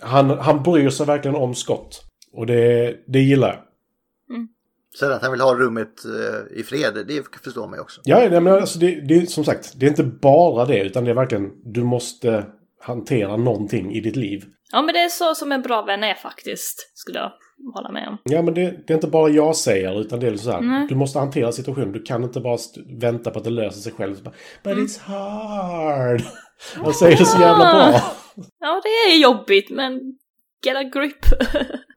Han, han bryr sig verkligen om Scott. Och det, det gillar jag. Sen att han vill ha rummet eh, i fred, det förstår man ju också. Ja, nej, men alltså det, det är som sagt, det är inte bara det, utan det är verkligen, du måste hantera någonting i ditt liv. Ja men det är så som en bra vän är faktiskt, skulle jag hålla med om. Ja, men det, det är inte bara jag säger, utan det är så här, Nej. du måste hantera situationen. Du kan inte bara vänta på att det löser sig själv. Bara, But it's hard. Jag säger det så jävla bra. Ja det är jobbigt men get a grip.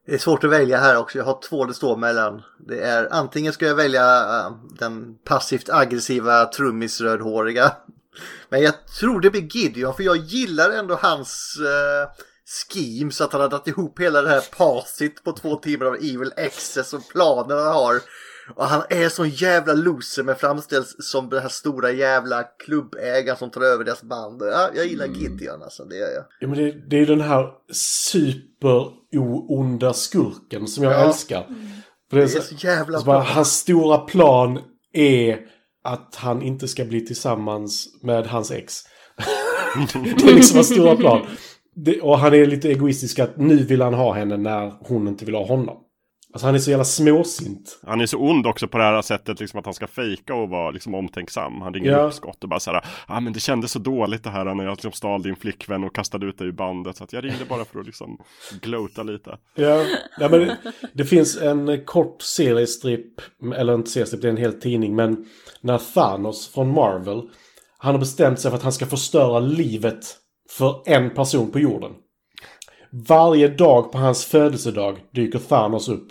Det är svårt att välja här också. Jag har två det står mellan. Det är antingen ska jag välja eh, den passivt aggressiva trummisrödhåriga. Men jag tror det blir Gideon för jag gillar ändå hans eh, uh, schemes. Att han har dragit ihop hela det här passet på två timmar av Evil Access och planer han har. Och han är sån jävla loser men framställs som den här stora jävla klubbägaren som tar över deras band. Ja, jag gillar Gideon alltså, det gör jag. Ja, men det, det är den här super-onda skurken som jag Ja. älskar. För det är Det är så jävla så bara. Hans stora plan är att han inte ska bli tillsammans med hans ex. det är liksom hans stora plan. Det, och han är lite egoistisk att nu vill han ha henne när hon inte vill ha honom. Alltså han är så jävla småsint. Han är så ond också på det här sättet liksom att han ska fejka och vara liksom omtänksam. Han ringer Ja. upp Scott och bara så här, ah, men det kändes så dåligt det här när jag liksom stal din flickvän och kastade ut dig ur bandet. Så att jag ringde bara för att liksom glota lite. Ja, ja men det, det finns en kort seriestripp, eller inte seriestripp, det är en hel tidning, men när Thanos från Marvel, han har bestämt sig för att han ska förstöra livet för en person på jorden. Varje dag på hans födelsedag dyker Thanos upp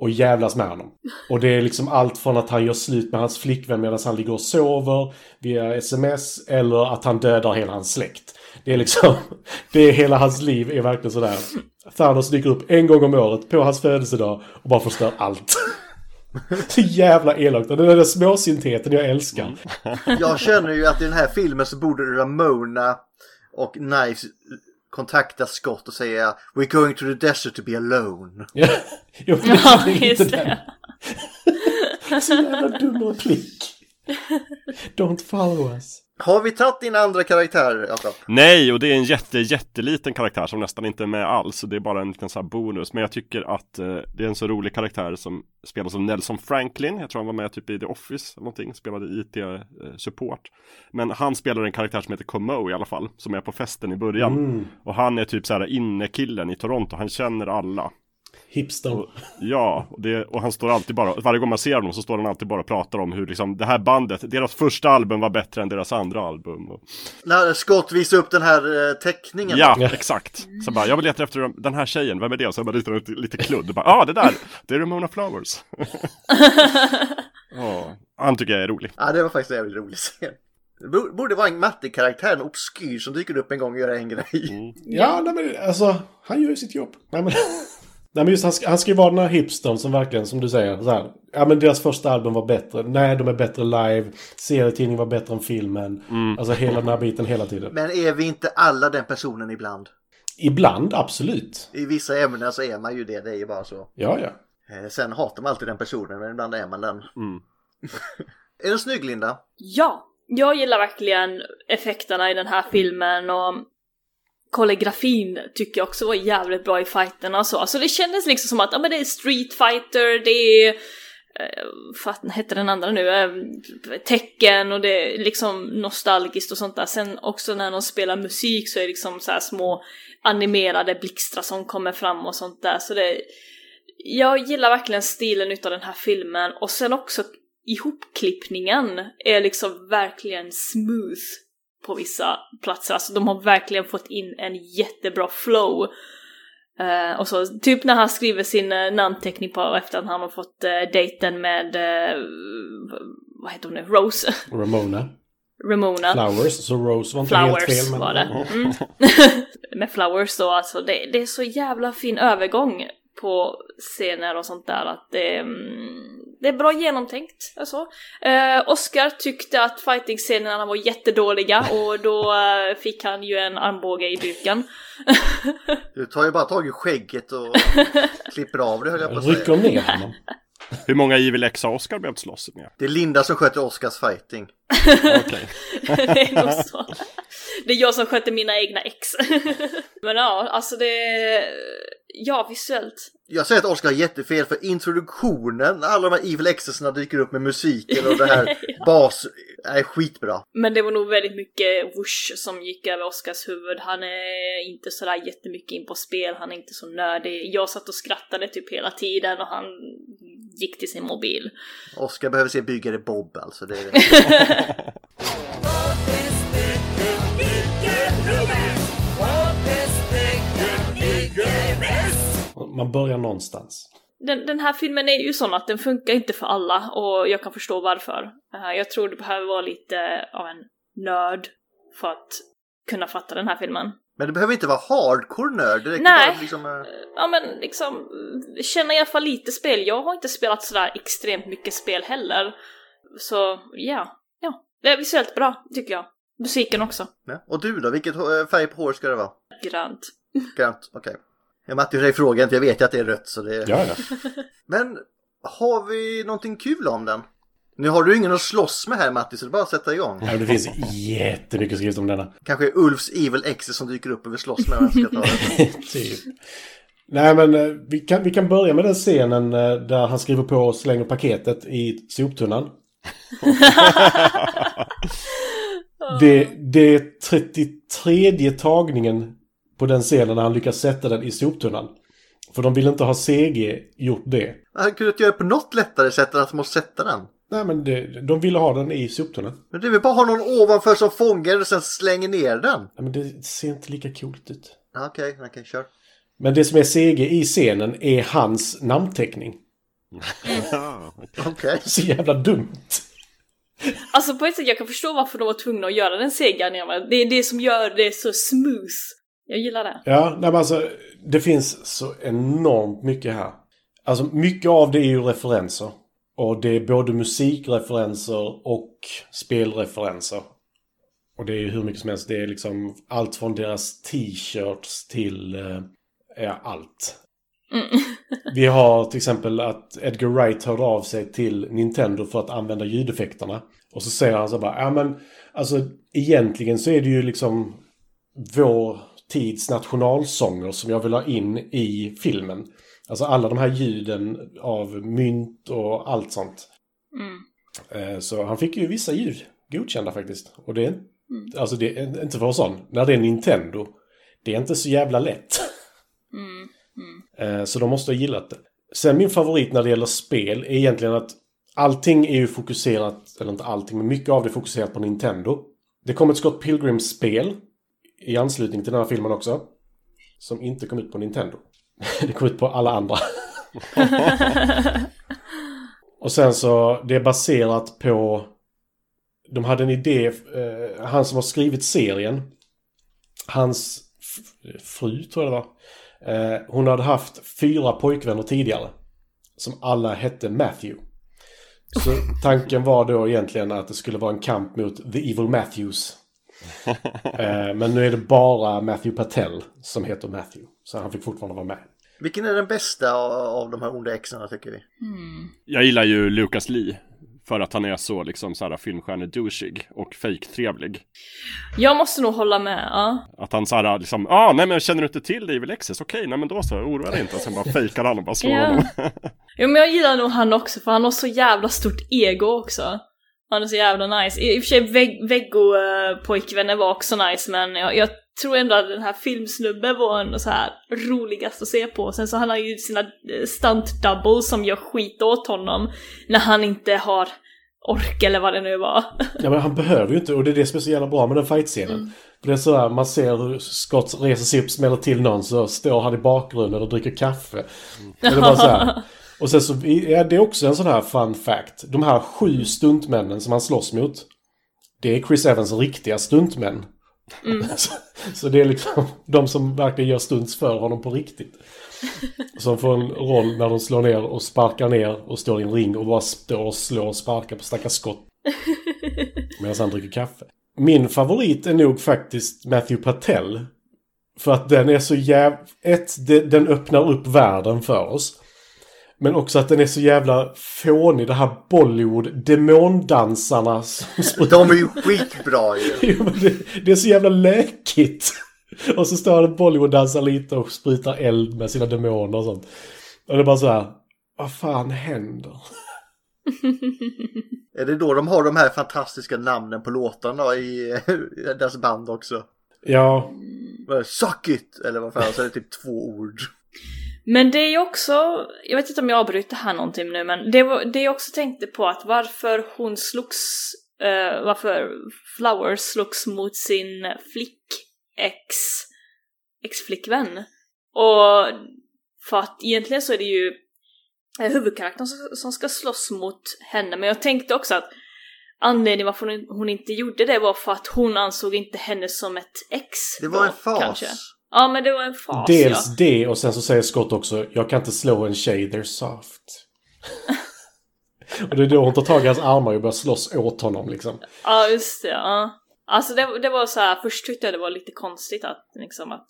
och jävlas med honom. Och det är liksom allt från att han gör slut med hans flickvän medan han ligger och sover via sms eller att han dödar hela hans släkt. Det är liksom, det är hela hans liv är verkligen sådär. Thanos dyker upp en gång om året på hans födelsedag och bara förstör allt. Så jävla elakt. Och den där småsyntheten jag älskar. Jag känner ju att i den här filmen så borde Ramona och Knives kontakta Scott och säga We're going to the desert to be alone. Ja, jo, det Ja, just det. Så jävla dum replik. Don't follow us. Har vi tagit din andra karaktär, Jakob? Nej, och det är en jätte, jätteliten karaktär som nästan inte är med alls. Det är bara en liten så här bonus. Men jag tycker att eh, det är en så rolig karaktär som spelas av Nelson Franklin. Jag tror han var med typ i The Office eller någonting. Spelade IT-support. Men han spelar en karaktär som heter Como i alla fall. Som är på festen i början. Mm. Och han är typ så här innekillen i Toronto. Han känner alla. Hipster. Ja, och, det, och han står alltid bara, varje gång man ser honom så står han alltid bara och pratar om hur liksom det här bandet, deras första album var bättre än deras andra album. Och, När Scott visar upp den här eh, teckningen. ja, exakt. Så bara, jag vill leta efter den här tjejen, vem är det? Och så bara ritar han lite, lite kludd och bara, ja ah, det där, det är Ramona Flowers. Ja, han tycker jag är rolig. Ja, det var faktiskt en jävligt rolig scen. Det bo- borde vara en mattekaraktär, en obskyr som dyker upp en gång och gör en grej. Ja, nej, men alltså, han gör ju sitt jobb. Nej, men, nej, men just han ska, han ska ju vara den här hipstern som verkligen, som du säger, så här, ja men deras första album var bättre. Nej, de är bättre live. Serietidningen var bättre än filmen. Alltså hela den här biten hela tiden. Men är vi inte alla den personen ibland? Ibland, absolut. I vissa ämnen så är man ju det, det är ju bara så. Ja, ja. Eh, Sen hatar man alltid den personen, men ibland är man den. är den snygg, Linda? Ja, jag gillar verkligen effekterna i den här filmen och koreografin tycker jag också var jävligt bra i fighterna och så. Alltså det kändes liksom som att ja, men det är Street Fighter, det är eh, vad hette den andra nu? Ehm, tecken och det är liksom nostalgiskt och sånt där. Sen också när de spelar musik så är det liksom så här små animerade blixtrar som kommer fram och sånt där. Så det, jag gillar verkligen stilen utav den här filmen och sen också ihopklippningen är liksom verkligen smooth på vissa platser. Alltså de har verkligen fått in en jättebra flow. Eh, och så typ när han skriver sin uh, namnteckning på efter att han har fått uh, dejten med, eh, vad heter hon nu, Rose, Ramona. Ramona. Flowers. Så Rose var inte helt Flowers fel. Men... var det. Mm. med Flowers då, alltså det, det är så jävla fin övergång på scener och sånt där att det, mm, det är bra genomtänkt. Alltså. Eh, Oscar tyckte att fighting-scenerna var jättedåliga och då eh, fick han ju en armbåge i buken. Du tar ju bara tag i skägget och klipper av det höll jag på att Rycker säga. ner honom. Hur många Evil X har Oscar behövt slåss med? Det är Linda som sköter Oscars fighting. Okej. det är nog så. Det är jag som sköter mina egna ex. Men ja, alltså det... Ja, visuellt. Jag säger att Oscar har jättefel för introduktionen, alla de här Evil Excesserna dyker upp med musiken och det här bas är skitbra. Men det var nog väldigt mycket whoosh som gick över Oscars huvud. Han är inte sådär jättemycket in på spel, han är inte så nördig. Jag satt och skrattade typ hela tiden och han gick till sin mobil. Oscar behöver se byggare Bob alltså. Det är... Man börjar någonstans. Den, den här filmen är ju sån att den funkar inte för alla och jag kan förstå varför. Eh, jag tror du behöver vara lite av en nörd för att kunna fatta den här filmen. Men det behöver inte vara hardcore nörd. Det räcker Nej. bara liksom... eh, Ja men liksom, eh, känna i alla fall lite spel. Jag har inte spelat sådär extremt mycket spel heller. Så ja, ja. Det är visuellt bra, tycker jag. Musiken också. Ja. Och du då? Vilket färg på hår ska det vara? Grönt. Grönt, okej. Jag Matti, dig frågan inte. Jag vet ju att det är rött så det... Ja, ja. Men har vi någonting kul om den? Nu har du ingen att slåss med här Matti så det är bara att sätta igång. ja det finns jättemycket skrivet om denna. Kanske Ulfs Evil Exes som dyker upp och vill slåss med vem ska ta det. typ. Nej men eh, vi kan, vi kan börja med den scenen eh, där han skriver på och slänger paketet i soptunnan. Det, det är 33 tagningen på den scenen när han lyckas sätta den i soptunnan. För de vill inte ha CG gjort det. Han kunde inte göra det på något lättare sätt än att man måste sätta den. Nej men det, de ville ha den i soptunnan. Men det vill bara ha någon ovanför som fångar och sen slänger ner den. Nej, men det ser inte lika coolt ut. Okej, okej, kör. Men det som är CG i scenen är hans namnteckning. Okej. Så jävla dumt. Alltså på ett sätt jag kan förstå varför de var tvungna att göra den sega Det är det som gör det så smooth. Jag gillar det. Ja, nej, men alltså det finns så enormt mycket här. Alltså mycket av det är ju referenser. Och det är både musikreferenser och spelreferenser. Och det är ju hur mycket som helst. Det är liksom allt från deras t-shirts till eh, ja, allt. Vi har till exempel att Edgar Wright hörde av sig till Nintendo för att använda ljudeffekterna. Och så säger han så bara, ja men alltså egentligen så är det ju liksom vår tids nationalsånger som jag vill ha in i filmen. Alltså alla de här ljuden av mynt och allt sånt. Mm. Eh, Så han fick ju vissa ljud godkända faktiskt. Och det är, alltså det är inte för en sån. När det är Nintendo, det är inte så jävla lätt. Mm. Mm. Eh, Så de måste ha gillat det. Sen min favorit när det gäller spel är egentligen att allting är ju fokuserat, eller inte allting, men mycket av det är fokuserat på Nintendo. Det kom ett Scott Pilgrim-spel i anslutning till den här filmen också. Som inte kom ut på Nintendo. det kom ut på alla andra. Och sen så, det är baserat på... De hade en idé, eh, han som har skrivit serien. Hans fru, tror jag det var. Eh, hon hade haft fyra pojkvänner tidigare. Som alla hette Matthew. Så tanken var då egentligen att det skulle vara en kamp mot The Evil Matthews. Eh, men nu är det bara Matthew Patel som heter Matthew. Så han fick fortfarande vara med. Vilken är den bästa av, de här onda exarna tycker vi? Jag gillar ju Lucas Lee. För att han är så liksom så här filmstjärne-douchig och fake-trevlig. Jag måste nog hålla med, ja. Att han så här liksom, ah nej men känner du inte till Evil Access? Okej, nej men då så, oroa dig inte. Och sen bara fejkar han och bara slår Ja. honom. Jo men jag gillar nog han också för han har så jävla stort ego också. Han är så jävla nice. I, i och för sig Veg- Veggo-pojkvännen var också nice men jag, jag tror ändå att den här filmsnubben var en så här roligast att se på. Sen så han har ju sina eh, stunt doubles som gör skit åt honom när han inte har ork eller vad det nu var. Ja men han behöver ju inte och det är det som är så jävla bra med den fightscenen. För det är så här, man ser hur Scott reser sig upp, smäller till någon så står han i bakgrunden och dricker kaffe. Det är bara så här. och sen så, ja, det är också en sån här fun fact. De här sju stuntmännen som han slåss mot. Det är Chris Evans riktiga stuntmän. så, så det är liksom de som verkligen gör stunts för honom på riktigt. Som får en roll när de slår ner och sparkar ner och står i en ring och bara står och slår och sparkar på stackars skott. Medan han dricker kaffe. Min favorit är nog faktiskt Matthew Patel. För att den är så jäv... Ett, de- den öppnar upp världen för oss. Men också att den är så jävla fånig. Det här Bollywood, demondansarna som sprutar- De är ju skitbra ju. Jo, men det, det är så jävla lökigt. Och så står en Bollywood-dansare lite och sprutar eld med sina demoner och sånt. Och det är bara så här, vad fan händer? Är det då de har de här fantastiska namnen på låtarna i i deras band också? Ja, Suck it! Eller vad fan, så är det typ två ord. Men det är ju också, jag vet inte om jag avbryter här någonting nu, men det, var, det jag också tänkte på att varför hon slogs, eh, varför Flowers slogs mot sin flick ex, ex-flickvän. Och för att egentligen så är det ju eh, huvudkaraktären som, ska slåss mot henne, men jag tänkte också att anledningen varför hon inte gjorde det var för att hon ansåg inte henne som ett ex. Det var då, en fas. Kanske. Ja, men det var en fas, dels ja. det och sen så säger Scott också, jag kan inte slå en tjej, they're soft. och det är då hon tar tag i hans armar och börjar slåss åt honom liksom. Ja, just det. Ja. Alltså det, det var så här, först tyckte jag det var lite konstigt att liksom att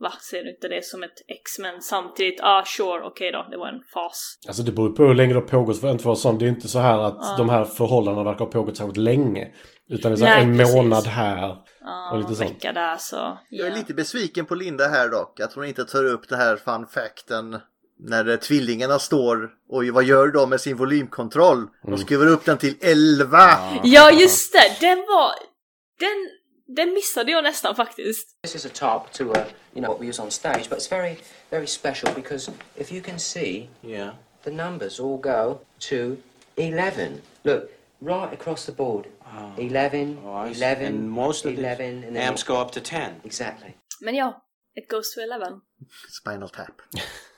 Va, ser du inte det som ett ex? Men samtidigt, ah sure, okej då, det var en fas. Alltså det beror på hur länge det har pågått för inte vara sån. Det är inte så här att Ja. de här förhållandena verkar ha pågått särskilt länge. Utan det är så här Nej, en precis. månad här Ja, och lite sånt. vecka där så. Jag är lite besviken på Linda här dock. Att hon inte tar upp den här fun facten. När tvillingarna står och vad gör de med sin volymkontroll? De skruvar upp den till 11! Ja, just det! Den var... Den, den missade jag nästan faktiskt. This is a top to uh, you know what we use on stage, but it's very, very special because if you can see, yeah, the numbers all go to eleven. Look, right across the board. Eleven, eleven, And most of the 11, and then amps go up to 10. Exactly. Men ja, it goes to 11. Spinal tap.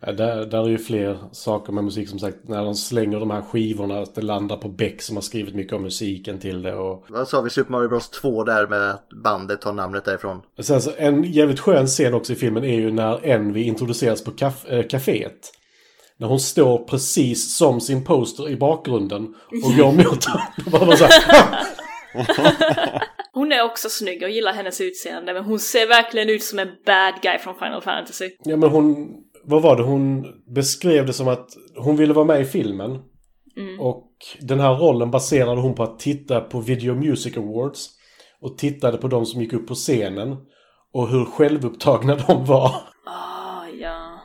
Ja, där, där är ju fler saker med musik som sagt. När de slänger de här skivorna, att det landar på Beck som har skrivit mycket om musiken till det. Och... Vad sa vi Super Mario Bros 2 där med att bandet tar namnet därifrån? Sen så, en jävligt skön scen också i filmen är ju när Envy introduceras på kaf- äh, kaféet. När hon står precis som sin poster i bakgrunden och går mot honom. Och Hon är också snygg, jag gillar hennes utseende, men hon ser verkligen ut som en bad guy från Final Fantasy. Ja men hon, vad var det hon beskrev det som att hon ville vara med i filmen. Mm. Och den här rollen baserade hon på att titta på Video Music Awards. Och tittade på de som gick upp på scenen. Och hur självupptagna de var. Ah, ja.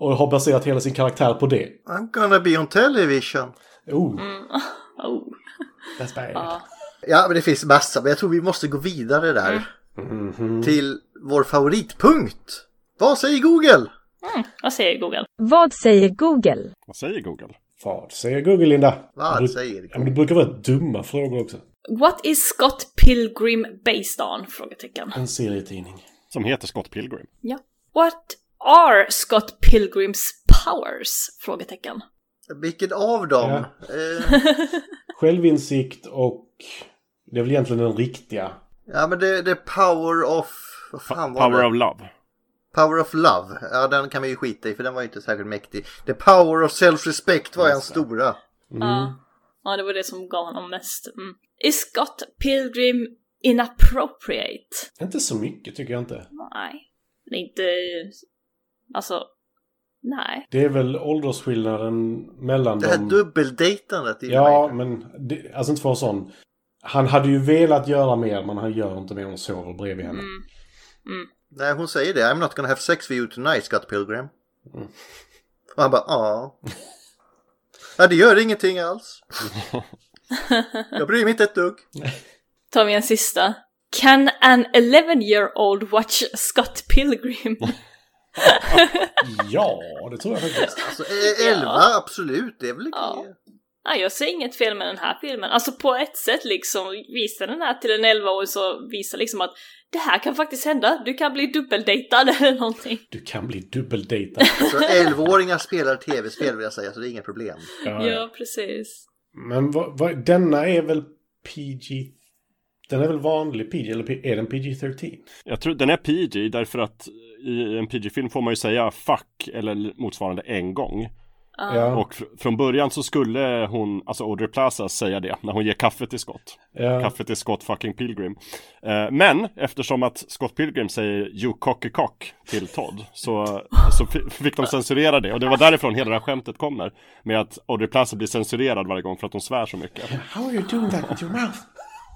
Och har baserat hela sin karaktär på det. I'm gonna be on television. Oh, Mm. Oh. that's bad. Ja. Ja, men det finns massa, men jag tror vi måste gå vidare där. Mhm. Till vår favoritpunkt. Vad säger Google? Mm. Vad säger Google? Vad säger Google? Vad säger Google? Vad säger Google, Linda? Vad Du- säger Ja, men det brukar vara dumma frågor också. What is Scott Pilgrim based on? Frågetecken. En serietidning. Som heter Scott Pilgrim. Ja. What are Scott Pilgrims powers? Frågetecken. Vilken av dem? Ja. Eh, Självinsikt och... Det är väl egentligen den riktiga. ja, men det, det är Power of... Vad fan var Power det? of Love. Power of Love. Ja, den kan vi ju skita i för den var ju inte särskilt mäktig. The Power of Self-Respect var hans stora. Ja. ja, det var det som gav honom mest. Mm. Is Scott Pilgrim inappropriate? Inte så mycket tycker jag inte. Nej. Det är inte... Alltså... Nej. Det är väl åldersskillnaden mellan Det här dem. dubbeldejtandet. Ja, men det, alltså inte för att vara sån. Han hade ju velat göra mer, men han gör inte mer. Hon sover bredvid henne. Mm. Nej, hon säger det. I'm not gonna have sex with you tonight, Scott Pilgrim. Mm. Och han bara, ja. Ja, det gör ingenting alls. Jag bryr mig inte ett dugg. Tar vi en sista. Can an 11-year-old watch Scott Pilgrim? Ja, det tror jag faktiskt. Alltså, eh, 11, Ja. absolut. Det är väl Ja. Nej, jag ser inget fel med den här filmen. Alltså på ett sätt liksom, visar den här till en 11-åring så visar liksom att det här kan faktiskt hända. Du kan bli dubbeldejtad eller någonting. Du kan bli dubbeldejtad. Så 11-åringar spelar tv-spel vill jag säga, så det är inget problem. Ja, Ja, precis. Men vad, vad, denna är väl PG... Den är väl vanlig PG, eller är den PG-13? Jag tror den är PG därför att i en PG-film får man ju säga fuck eller motsvarande en gång. Ja. Och fr- från början så skulle hon, alltså Audrey Plaza säga det när hon ger kaffe till Scott. Ja. Kaffe till Scott fucking Pilgrim. Eh, men eftersom att Scott Pilgrim säger you cocky cock till Todd så, så fi- fick de censurera det. Och det var därifrån hela det här skämtet kommer. Med att Audrey Plaza blir censurerad varje gång för att hon svär så mycket. How are you doing that with your mouth?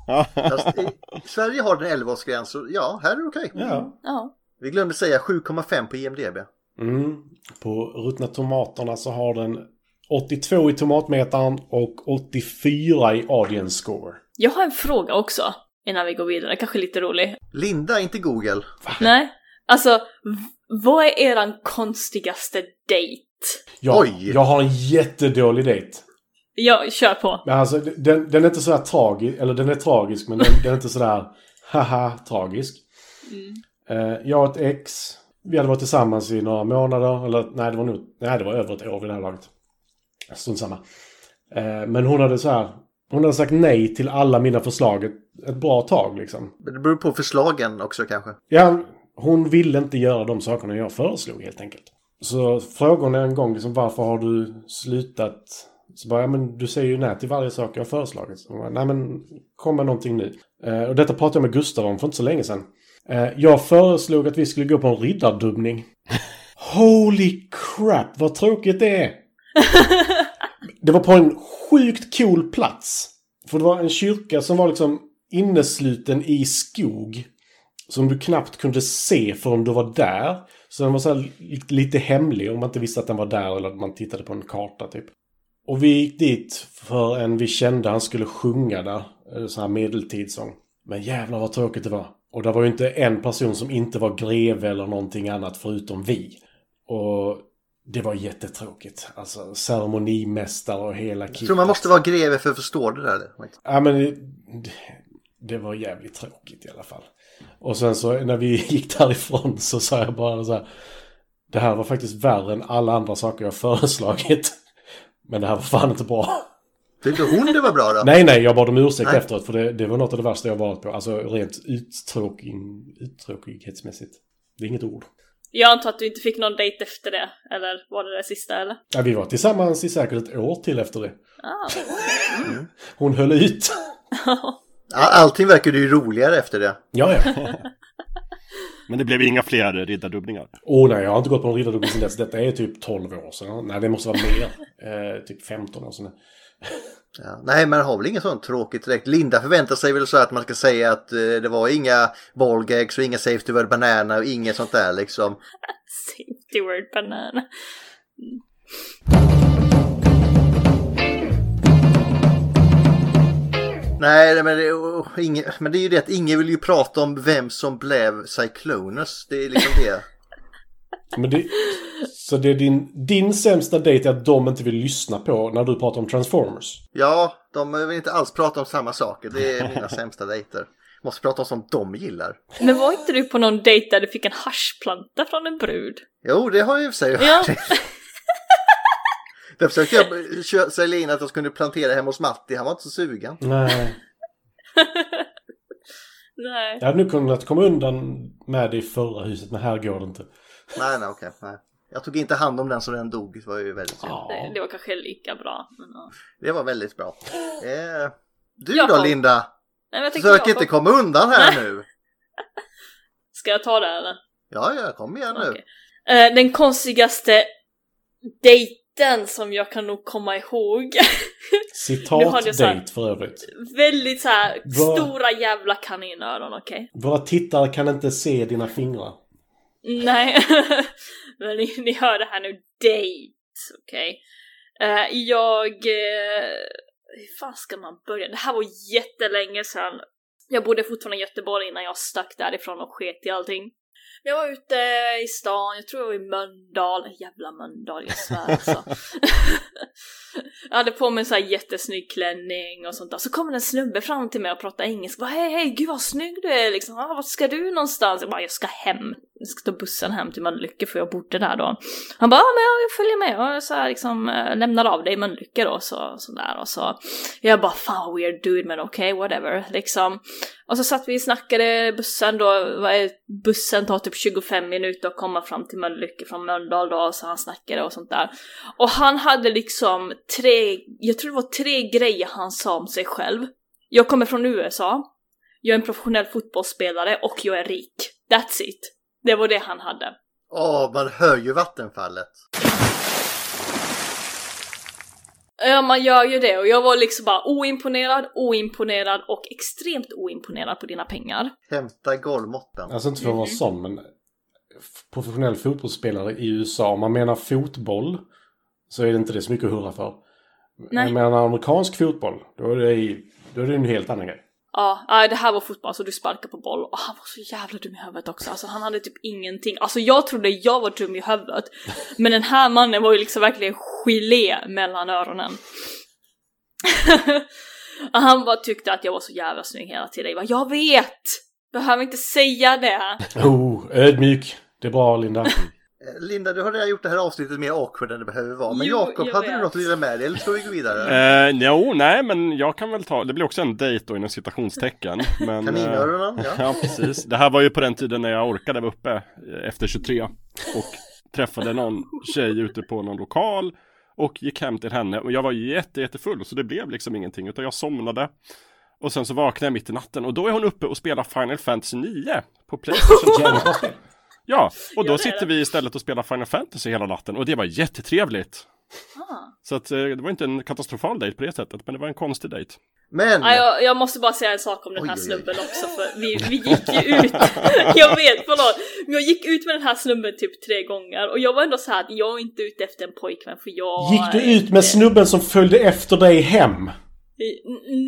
Fast i, Sverige har den 11-årsgräns, så ja, här är det okej. Ja. Ja. Vi glömde säga 7,5 på IMDB. Mm. På ruttna tomaterna så har den 82 i tomatmetaren och 84 i audience score. Jag har en fråga också innan vi går vidare, kanske lite rolig. Linda, inte Google. Nej, alltså vad är eran konstigaste date? Jag, Oj. jag har en jättedålig dejt. Ja, kör på. Men alltså den, den är inte sådär tragisk, eller den är tragisk men den, den är inte sådär haha tragisk. Eh, jag och ett ex, vi hade varit tillsammans i några månader, eller nej det var nog, nej det var över ett år vid det här laget. Strunt samma. Eh, men hon hade så här, hon hade sagt nej till alla mina förslag ett, ett bra tag liksom. Men det beror på förslagen också kanske. Ja, hon ville inte göra de sakerna jag föreslog helt enkelt. Så frågade hon en gång liksom, varför har du slutat? Så bara, ja men du säger ju nej till varje sak jag har föreslagit. Så bara, nej men kom med någonting nu. Eh, och detta pratade jag med Gustav om för inte så länge sedan. Eh, jag föreslog att vi skulle gå på en riddardubbning. Holy crap, vad tråkigt det är! Det var på en sjukt cool plats. För det var en kyrka som var liksom innesluten i skog. Som du knappt kunde se förrän du var där. Så den var så lite hemlig om man inte visste att den var där eller att man tittade på en karta typ. Och vi gick dit för en vi kände han skulle sjunga där. eh, Så här medeltidssång. Men jävlar vad tråkigt det var. Och det var ju inte en person som inte var greve eller någonting annat förutom vi. Och det var jättetråkigt. Alltså ceremonimästare och hela Jag tror man måste vara greve för att förstå det där. Ja men det, det var jävligt tråkigt i alla fall. Och sen så när vi gick därifrån så sa jag bara så här. Det här var faktiskt värre än alla andra saker jag föreslagit. Men det här var fan inte bra. Tyckte hon det var bra då? Nej, nej, jag bad om ursäkt Nej. efteråt för det, det var något av det värsta jag varit på. Alltså rent uttråkig, uttråkighetsmässigt. Det är inget ord. Jag antar att du inte fick någon dejt efter det, eller var det det sista eller? Ja, vi var tillsammans i säkert ett år till efter det. Ah. Hon höll ut. All- Allting verkade ju roligare efter det. Ja, ja. Men det blev inga fler riddardubbningar. Åh oh, nej, jag har inte gått på en riddardubbel sedan dess. Detta är typ 12 år sedan. Nej, det måste vara mer. Eh, typ 15 år sedan. Ja, nej, man har väl inget sånt tråkigt direkt. Linda förväntar sig väl så att man ska säga att eh, det var inga ballgags och inga safety word banana och inget sånt där liksom. Safety word banana. Nej, men det, och ingen, men det är ju det att ingen vill ju prata om vem som blev Cyclonus. Det är liksom det. Men det, så det är din, din sämsta dejt är att de inte vill lyssna på när du pratar om Transformers? Ja, de vill inte alls prata om samma saker. Det är mina sämsta dejter. Måste prata om sånt de gillar. Men var inte du på någon dejt där du fick en haschplanta från en brud? Jo, det har jag i och för sig Ja. Där försökte jag sälja in att jag skulle plantera hemma hos Matti. Han var inte så sugen. Nej. Nej. Jag hade nu kunnat komma undan med det i förra huset, men här går det inte. Nej, nej, okej. nej. Jag tog inte hand om den så den dog. Det var ju väldigt synd. Det, det var kanske lika bra. Men, ja. Det var väldigt bra. Eh, du Jag då kom. Linda? Nej, men jag tänkte Försök jag inte kom- komma undan här nu. Ska jag ta det eller? Ja, ja, kom igen nu. Okej. Eh, den konstigaste dejten som jag kan nog komma ihåg. Citat-date för övrigt. Väldigt så här Vad- stora jävla kaninöron, okej? Våra tittare kan inte se dina fingrar. Nej, men ni, ni hör det här nu. Date, okej? Eh, jag... Uh, hur fan ska man börja? Det här var jättelänge sedan. Jag bodde fortfarande i Göteborg innan jag stack därifrån och sket i allting. Jag var ute i stan, jag tror jag var i Mölndal, jävla Mölndal, jag svär alltså. jag hade på mig en sån här jättesnygg klänning och sånt där. Så kommer en snubbe fram till mig och pratar engelska. Bara, hej hej, gud vad snygg du är liksom. Ah, vart ska du någonstans? Jag bara, jag ska hem ska ta bussen hem till Mölnlycke för jag bodde där då. Han bara, ja men jag följer med och så här, liksom eh, lämnar av dig i Mölnlycke då så, så där och så. Jag bara, fan vad weird dude men okej okay, whatever liksom. Och så satt vi och snackade bussen då, vad är- bussen tar typ 25 minuter att komma fram till Mölnlycke från Mölndal då, så han snackade och sånt där. Och han hade liksom tre, jag tror det var tre grejer han sa om sig själv. Jag kommer från USA, jag är en professionell fotbollsspelare och jag är rik. That's it. Det var det han hade. Åh, man hör ju vattenfallet. Ja, man gör ju det och jag var liksom bara oimponerad, oimponerad och extremt oimponerad på dina pengar. Hämta golvmåtten. Alltså inte för att vara sån, men professionell fotbollsspelare i USA, om man menar fotboll, så är det inte det så mycket att hurra för. Nej. Menar amerikansk fotboll, då är det, då är det en helt annan grej. Ja, ja, det här var fotboll så du sparkar på boll och han var så jävla dum i huvudet också. Alltså han hade typ ingenting. Alltså jag trodde jag var dum i huvudet. Men den här mannen var ju liksom verkligen gelé mellan öronen. och han bara tyckte att jag var så jävla snygg hela tiden. Jag bara, jag vet! Behöver inte säga det. Oh, ödmjuk. Det är bra, Linda. Linda, du har redan gjort det här avsnittet mer awkward än det behöver vara. Men Jo, Jakob, hade du något att dela med dig eller ska vi gå vidare? Eh, jo, nej men jag kan väl ta, det blir också en dejt då inom citationstecken. Men, Kaninöronen, eh, ja. ja. precis. Det här var ju på den tiden när jag orkade vara uppe eh, efter 23 och träffade någon tjej ute på någon lokal och gick hem till henne och jag var jätte, jättefull så det blev liksom ingenting utan jag somnade. Och sen så vaknade jag mitt i natten och då är hon uppe och spelar Final Fantasy 9 på Playstation. Ja, och då sitter vi istället och spelar Final Fantasy hela natten och det var jättetrevligt. Ah. Så att eh, det var inte en katastrofal dejt på det sättet, men det var en konstig dejt. Men! Ja, jag, jag måste bara säga en sak om den här Oj, oj, oj. snubben också för vi, vi gick ju ut. jag vet, förlåt. Men jag gick ut med den här snubben typ tre gånger och jag var ändå så här att jag är inte ute efter en pojkvän för jag... Gick du ut med snubben som följde efter dig hem?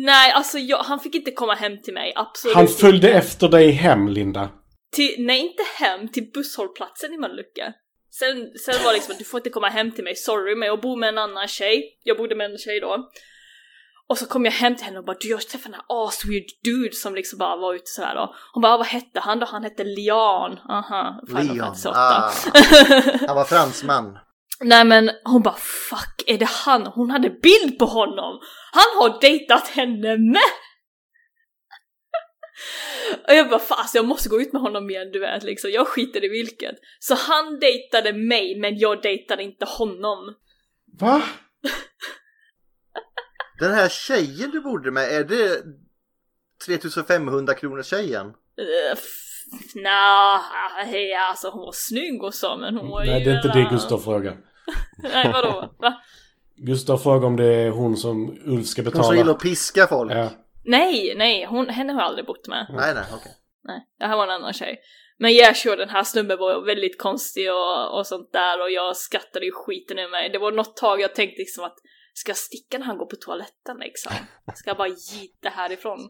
Nej, alltså jag, han fick inte komma hem till mig, absolut Han följde inte. efter dig hem, Linda. Till, nej, inte hem, till busshållplatsen i Mölnlycke. Sen, sen var det liksom att du får inte komma hem till mig, sorry, men jag bor med en annan tjej. Jag bodde med en tjej då. Och så kom jag hem till henne och bara du jag träffade den här asweird dude som liksom bara var ute sådär då. Hon bara vad hette han då? Han hette Leon. Aha, 8. Ah, han var fransman. Nej men hon bara fuck är det han? Hon hade bild på honom! Han har dejtat henne med! Och jag bara alltså jag måste gå ut med honom igen du vet liksom, jag skiter i vilket. Så han dejtade mig men jag dejtade inte honom. Va? Den här tjejen du bodde med, är det 3500 kronors tjejen? Uh, Nja, hej alltså hon var snygg och så men hon var Nej, ju... det är inte det Gustav frågar. Nej vadå? Va? Gustav frågar om det är hon som Ulf ska Hon som gillar betala. att piska folk? Ja. Nej, nej, hon, henne har jag aldrig bott med. Nej, nej, okej. Nej, det här var en annan tjej. Men sure, den här snubben var väldigt konstig och, och sånt där och jag skrattade ju skiten ur mig. Det var något tag jag tänkte liksom att ska jag sticka när han går på toaletten liksom? Ska jag bara gita härifrån?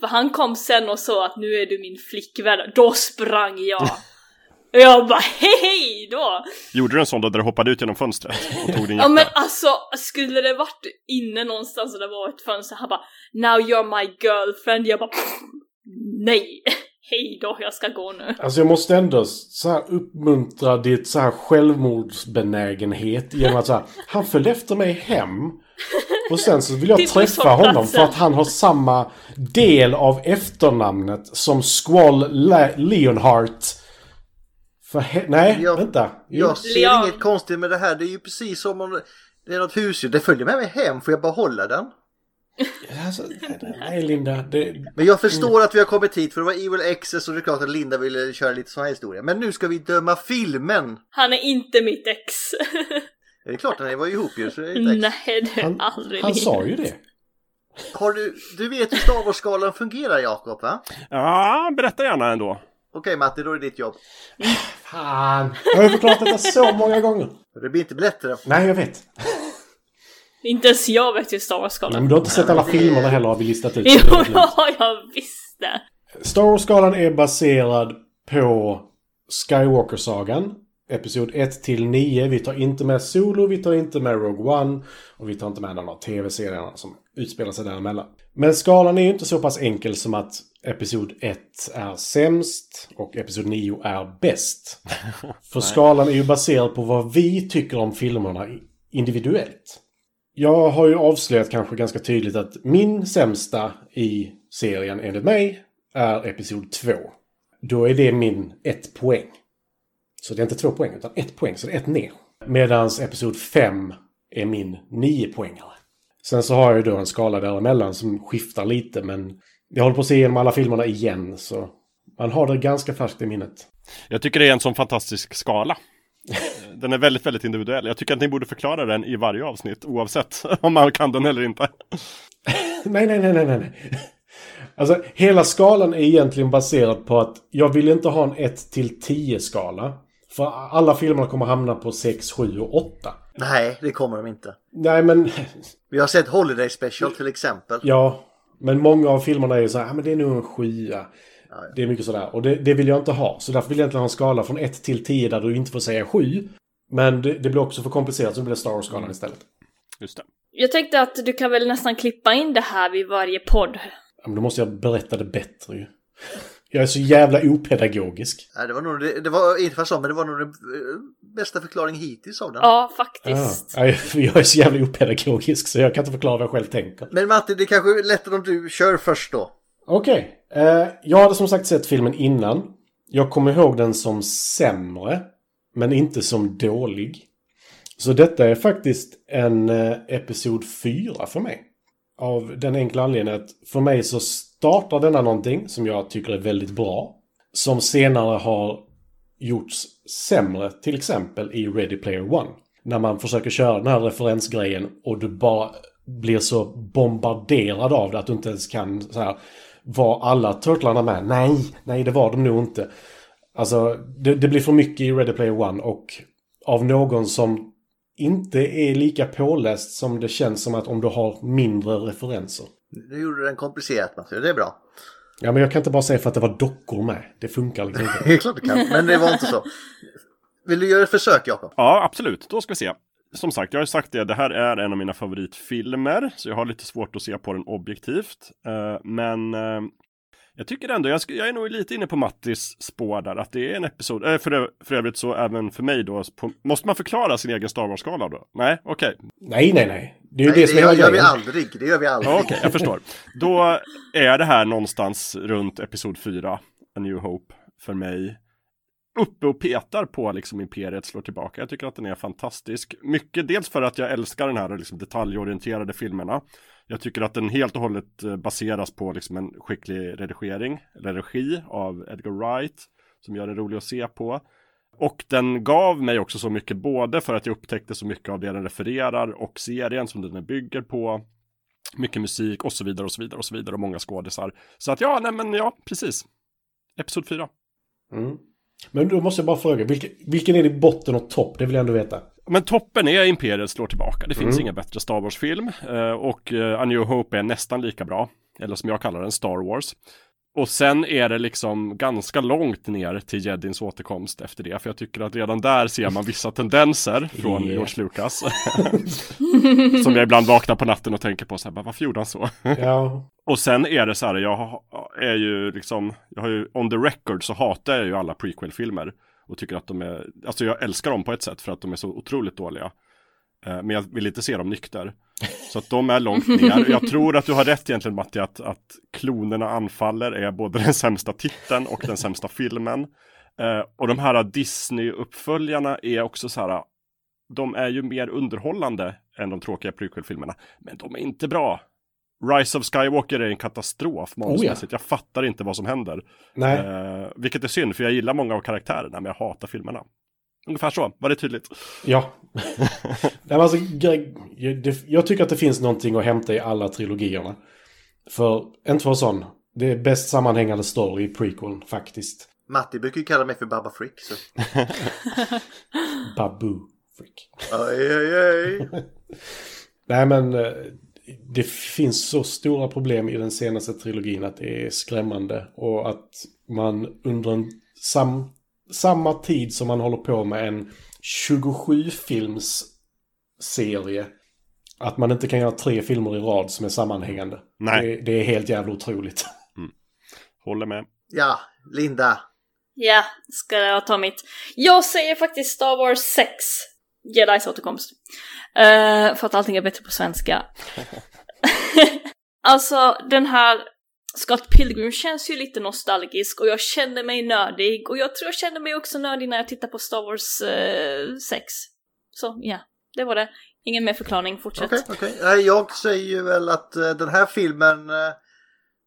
För han kom sen och sa att nu är du min flickvän. Då sprang jag! Jag bara hej då! Gjorde du en sån då där du hoppade ut genom fönstret och tog din Ja jacka? men alltså, skulle det varit inne någonstans och det var ett fönster, han bara Now you're my girlfriend, jag bara "Pff, Nej! Hej då, jag ska gå nu. Alltså jag måste ändå så här uppmuntra ditt så här självmordsbenägenhet genom att så här, han följde efter mig hem. Och sen så vill jag träffa honom för att han har samma del av efternamnet som Squall Le- Leonhardt. För he- nej, Jag- vänta. Jo. Jag ser Leon. inget konstigt med det här. Det är ju precis som om det är något husdjur. Det följer med mig hem. Får jag behålla den? Alltså, nej Linda, det, Men jag förstår att vi har kommit hit för det var Evil Access och det är klart att Linda ville köra lite sån här historia. Men nu ska vi döma filmen. Han är inte mitt ex. Det är klart ni var ihop ju så det är ett ex. Nej, det är han, aldrig han livet. sa ju det. Har du, du vet hur Star Wars-skalan fungerar Jakob va? Ja, berätta gärna ändå. Okej Matti, då är det ditt jobb. Fan, jag har ju förklarat detta så många gånger. Det blir inte lättare. Nej, jag vet. Inte ens jag vet hur Star Wars ska Nej, men du har inte sett alla filmerna heller har vi listat ut. Jo, ja, jag visste. Star Wars-skalan är baserad på Skywalker-sagan. Episod 1 till 9. Vi tar inte med Solo, vi tar inte med Rogue One och vi tar inte med någon av tv-serierna som utspelar sig däremellan. Men skalan är ju inte så pass enkel som att Episod 1 är sämst och Episod 9 är bäst. För skalan är ju baserad på vad vi tycker om filmerna individuellt. Jag har ju avslöjat kanske ganska tydligt att min sämsta i serien enligt mig är Episod 2. Då är det min ett poäng. Så det är inte två poäng utan ett poäng, så det är ett ner. Medans Episod 5 är min nio poängare. Sen så har jag ju då en skala däremellan som skiftar lite men jag håller på att se igenom alla filmerna igen så man har det ganska färskt i minnet. Jag tycker det är en sån fantastisk skala. Den är väldigt, väldigt individuell. Jag tycker att ni borde förklara den i varje avsnitt oavsett om man kan den eller inte. nej, nej, nej, nej, nej. Alltså, hela skalan är egentligen baserad på att jag vill inte ha en 1 till 10 skala. För alla filmerna kommer hamna på 6, 7 och 8. Nej, det kommer de inte. Nej, men... Vi har sett Holiday Special till exempel. Ja, men många av filmerna är ju så här, "Ah, men det är nog en sjua. Det är mycket sådär. Och det, det vill jag inte ha. Så därför vill jag egentligen ha en skala från 1 till 10 där du inte får säga 7. Men det, det blir också för komplicerat så det blir Star Wars-skalan istället. Just det. Jag tänkte att du kan väl nästan klippa in det här vid varje podd. Ja, men då måste jag berätta det bättre ju. Jag är så jävla opedagogisk. Nej, det var nog, det, det var inte så, men det var nog den eh, bästa förklaringen hittills av den. Ja, faktiskt. Ja, jag är så jävla opedagogisk så jag kan inte förklara vad jag själv tänker. Men Matti, det kanske är lättare om du kör först då. Okej. Eh, jag hade som sagt sett filmen innan. Jag kommer ihåg den som sämre. Men inte som dålig. Så detta är faktiskt en eh, Episod 4 för mig. Av den enkla anledningen att för mig så startar denna någonting som jag tycker är väldigt bra. Som senare har gjorts sämre, till exempel i Ready Player One. När man försöker köra den här referensgrejen och du bara blir så bombarderad av det att du inte ens kan så här var alla turtlarna med? Nej, nej det var de nog inte. Alltså det, det blir för mycket i Ready Player One och av någon som inte är lika påläst som det känns som att om du har mindre referenser. Nu gjorde den komplicerat Matti, det är bra. Ja, men jag kan inte bara säga för att det var dockor med. Det funkar liksom inte. Det är klart du kan, men det var inte så. Vill du göra ett försök Jakob? Ja, absolut. Då ska vi se. Som sagt, jag har ju sagt det, det här är en av mina favoritfilmer, så jag har lite svårt att se på den objektivt. Eh, men eh, jag tycker ändå, jag, är nog lite inne på Mattis spår där, att det är en episod, eh, för, övrigt så även för mig då, på, måste man förklara sin egen Star Wars-skala då? Nej, okej. Nej, nej, nej. Det är Nej, det som det hela gör vi aldrig, det gör vi aldrig. Ja, Okej, jag förstår. Då är det här någonstans runt Episod 4, A New Hope, för mig. Uppe och petar på liksom Imperiet slår tillbaka. Jag tycker att den är fantastisk. Mycket dels för att jag älskar den här liksom, detaljorienterade filmerna. Jag tycker att den helt och hållet eh, baseras på liksom, en skicklig redigering, eller regi av Edgar Wright. Som gör den rolig att se på. Och den gav mig också så mycket, både för att jag upptäckte så mycket av det den refererar och serien som den bygger på. Mycket musik och så vidare och så vidare och så vidare och många skådisar. Så att ja, nej men ja, precis. Episod 4. Mm. Men då måste jag bara fråga, vilken, vilken är din botten och topp? Det vill jag ändå veta. Men toppen är Imperiet slår tillbaka. Det finns Mm. ingen bättre Star Wars-film. Eh, och eh, A New Hope är nästan lika bra. Eller som jag kallar den, Star Wars. Och sen är det liksom ganska långt ner till Jedins återkomst efter det. För jag tycker att redan där ser man vissa tendenser från. George Lucas. som jag ibland vaknar på natten och tänker på så här, varför gjorde han så? Ja. Och sen är det så här, jag är ju liksom, jag har ju on the record så hatar jag ju alla prequel-filmer. Och tycker att de är, alltså jag älskar dem på ett sätt för att de är så otroligt dåliga. Eh, Men jag vill inte se dem nykter. Så att de är långt ner. Jag tror att du har rätt egentligen Matti, att, att klonerna anfaller är både den sämsta titeln och den sämsta filmen. Eh, och de här Disney-uppföljarna är också så här, de är ju mer underhållande än de tråkiga prequel-filmerna. Men de är inte bra. Rise of Skywalker är en katastrof manusmässigt. Jag fattar inte vad som händer. Nej. Eh, vilket är synd, för jag gillar många av karaktärerna, men jag hatar filmerna. Ungefär så, var det tydligt? Ja. Nej, alltså, jag- tycker att det finns någonting att hämta i alla trilogierna. För, inte för sån, det är bäst sammanhängande story i prequeln faktiskt. Matti brukar ju kalla mig för Baba Frick. Så. Babu freak. Oj, oj, oj. Nej men eh, det finns så stora problem i den senaste trilogin att det är skrämmande. Och att man under en sam, samma tid som man håller på med en 27-films serie. Att man inte kan göra tre filmer i rad som är sammanhängande. Nej. Det, det är helt jävla otroligt. Håller med. Ja, Linda. Ja, ska jag ta mitt. Jag säger faktiskt Star Wars 6. Jedis återkomst. Eh, för att allting är bättre på svenska. alltså den här Scott Pilgrim känns ju lite nostalgisk och jag kände mig nördig och jag tror jag kände mig också nördig när jag tittade på Star Wars eh, 6. Så ja, det var det. Ingen mer förklaring, fortsätt. Okej. Nej, Jag säger ju väl att eh, den här filmen eh,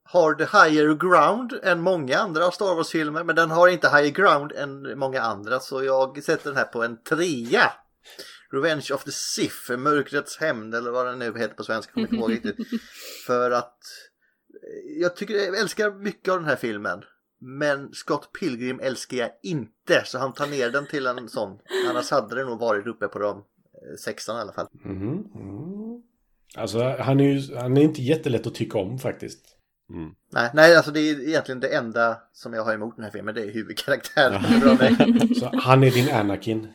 har the higher ground än många andra Star Wars-filmer. Men den har inte higher ground än många andra. Så jag sätter den här på en trea. Revenge of the Sith, Mörkrets hämnd eller vad den nu heter på svenska. Kommer inte ihåg riktigt. För att jag tycker jag älskar mycket av den här filmen. Men Scott Pilgrim älskar jag inte. Så han tar ner den till en sån. Annars hade det nog varit uppe på de eh, sexan i alla fall. Mhm, mm. Alltså, han är ju han är inte jättelätt att tycka om faktiskt. Nej, nej, alltså det är egentligen det enda som jag har emot den här filmen. Det är huvudkaraktären. Så han är din Anakin.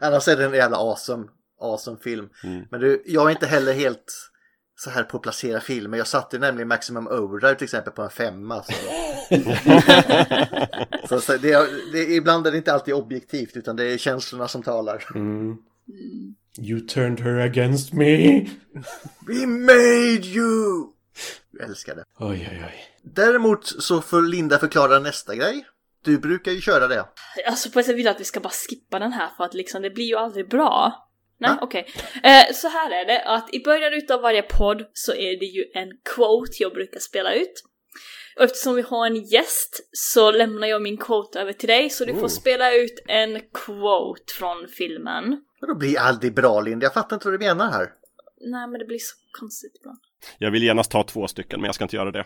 Annars är det en jävla awesome, awesome film. Men du, jag är inte heller helt så här på att placera filmer. Jag satte nämligen Maximum Overdrive till exempel på en femma. Så, så, så det, är- det, är- ibland är det inte alltid objektivt utan det är känslorna som talar. Mm. You turned her against me. We made you! Jag älskar det. Oj, oj, oj. Däremot så får Linda förklara nästa grej. Du brukar ju köra det. Alltså på ett sätt vill jag att vi ska bara skippa den här för att liksom det blir ju aldrig bra. Nej, okej. Eh, så här är det att i början utav varje podd så är det ju en quote jag brukar spela ut. Och eftersom vi har en gäst så lämnar jag min quote över till dig så du får Oh. spela ut en quote från filmen. Men då blir aldrig bra Linda. Jag fattar inte vad du menar här. Nej men det blir så konstigt ibland. Jag vill genast ta två stycken, men jag ska inte göra det.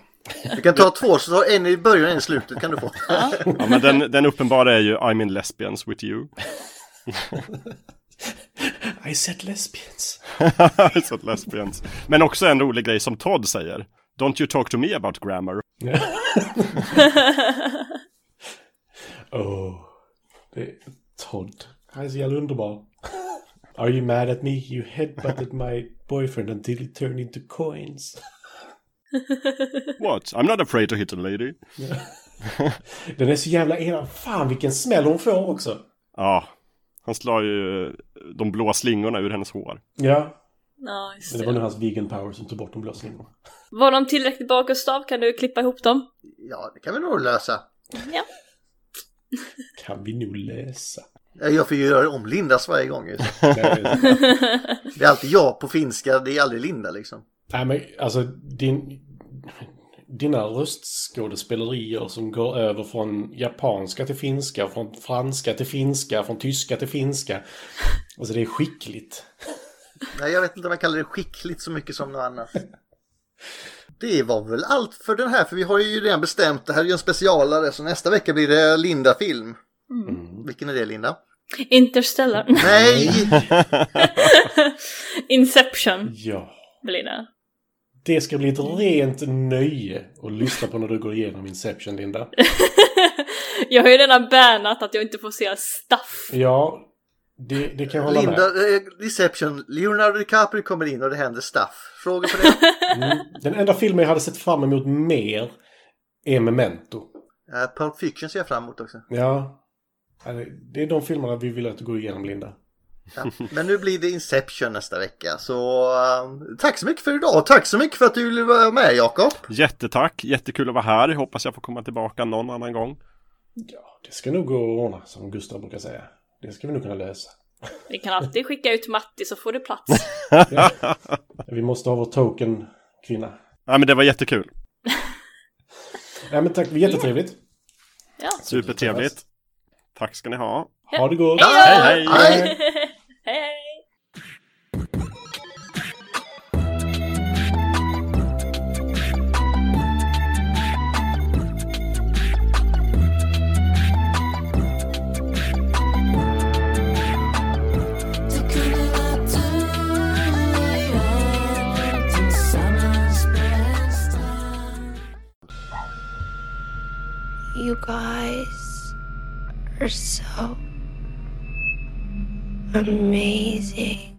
Du kan ta två, så ta en i början och en i slutet kan du få. Ja, men den, den uppenbara är ju I'm in lesbians with you. I said lesbians. I said lesbians. Men också en rolig grej som Todd säger. Don't you talk to me about grammar. oh. Det är Todd. Han är så jävla underbar. Are you mad at me? You headbutted my boyfriend until he turned into coins. What? I'm not afraid to hit a lady. Den är så jävla ena. Fan vilken smäll hon får också. Ja, han slår ju de blå slingorna ur hennes hår. Ja. Ja, just Men det var nog hans vegan power som tog bort de blå slingorna. Var de tillräckligt bra Gustav? Kan du klippa ihop dem? Ja, det kan vi nog lösa. Ja. Kan vi nog läsa. Ja, Jag får ju göra om Lindas varje gång. Det är alltid jag på finska, det är aldrig Linda liksom. Nej men alltså din... Dina röstskådespelerier som går över från japanska till finska, från franska till finska, från tyska till finska. Alltså det är skickligt. Nej, jag vet inte om jag kallar det skickligt så mycket som något annat. Det var väl allt för den här, för vi har ju redan bestämt, det här är ju en specialare, så nästa vecka blir det Linda-film. Vilken är det Linda? Interstellar. Nej! Inception Ja. blir det. Det ska bli ett rent nöje att lyssna på när du går igenom Inception, Linda. Jag har ju redan bannat att jag inte får se stuff. Ja, det, det kan jag hålla Linda, med. eh, Deception, Leonardo DiCaprio kommer in och det händer stuff. Frågor på det? Mm. Den enda filmen jag hade sett fram emot mer är Memento. Uh, Pulp Fiction ser jag fram emot också. Ja. Det är de filmerna vi vill att du går igenom, Linda. Ja. Men nu blir det Inception nästa vecka, så eh, tack så mycket för idag. Tack så mycket för att du ville vara med Jakob. Jättetack, jättekul att vara här. Hoppas jag får komma tillbaka någon annan gång. Det ska nog gå att ordna, som Gustav brukar säga. Det ska vi nog kunna lösa. Vi kan alltid skicka ut Matti så får du plats. Ja. Vi måste ha vår token, kvinna. Ja, men det var jättekul. Ja, men tack, jättetrevligt. Ja. Supertrevligt. Tack ska ni ha. Ha det gott. Hej, hej! Hej! You guys are so amazing.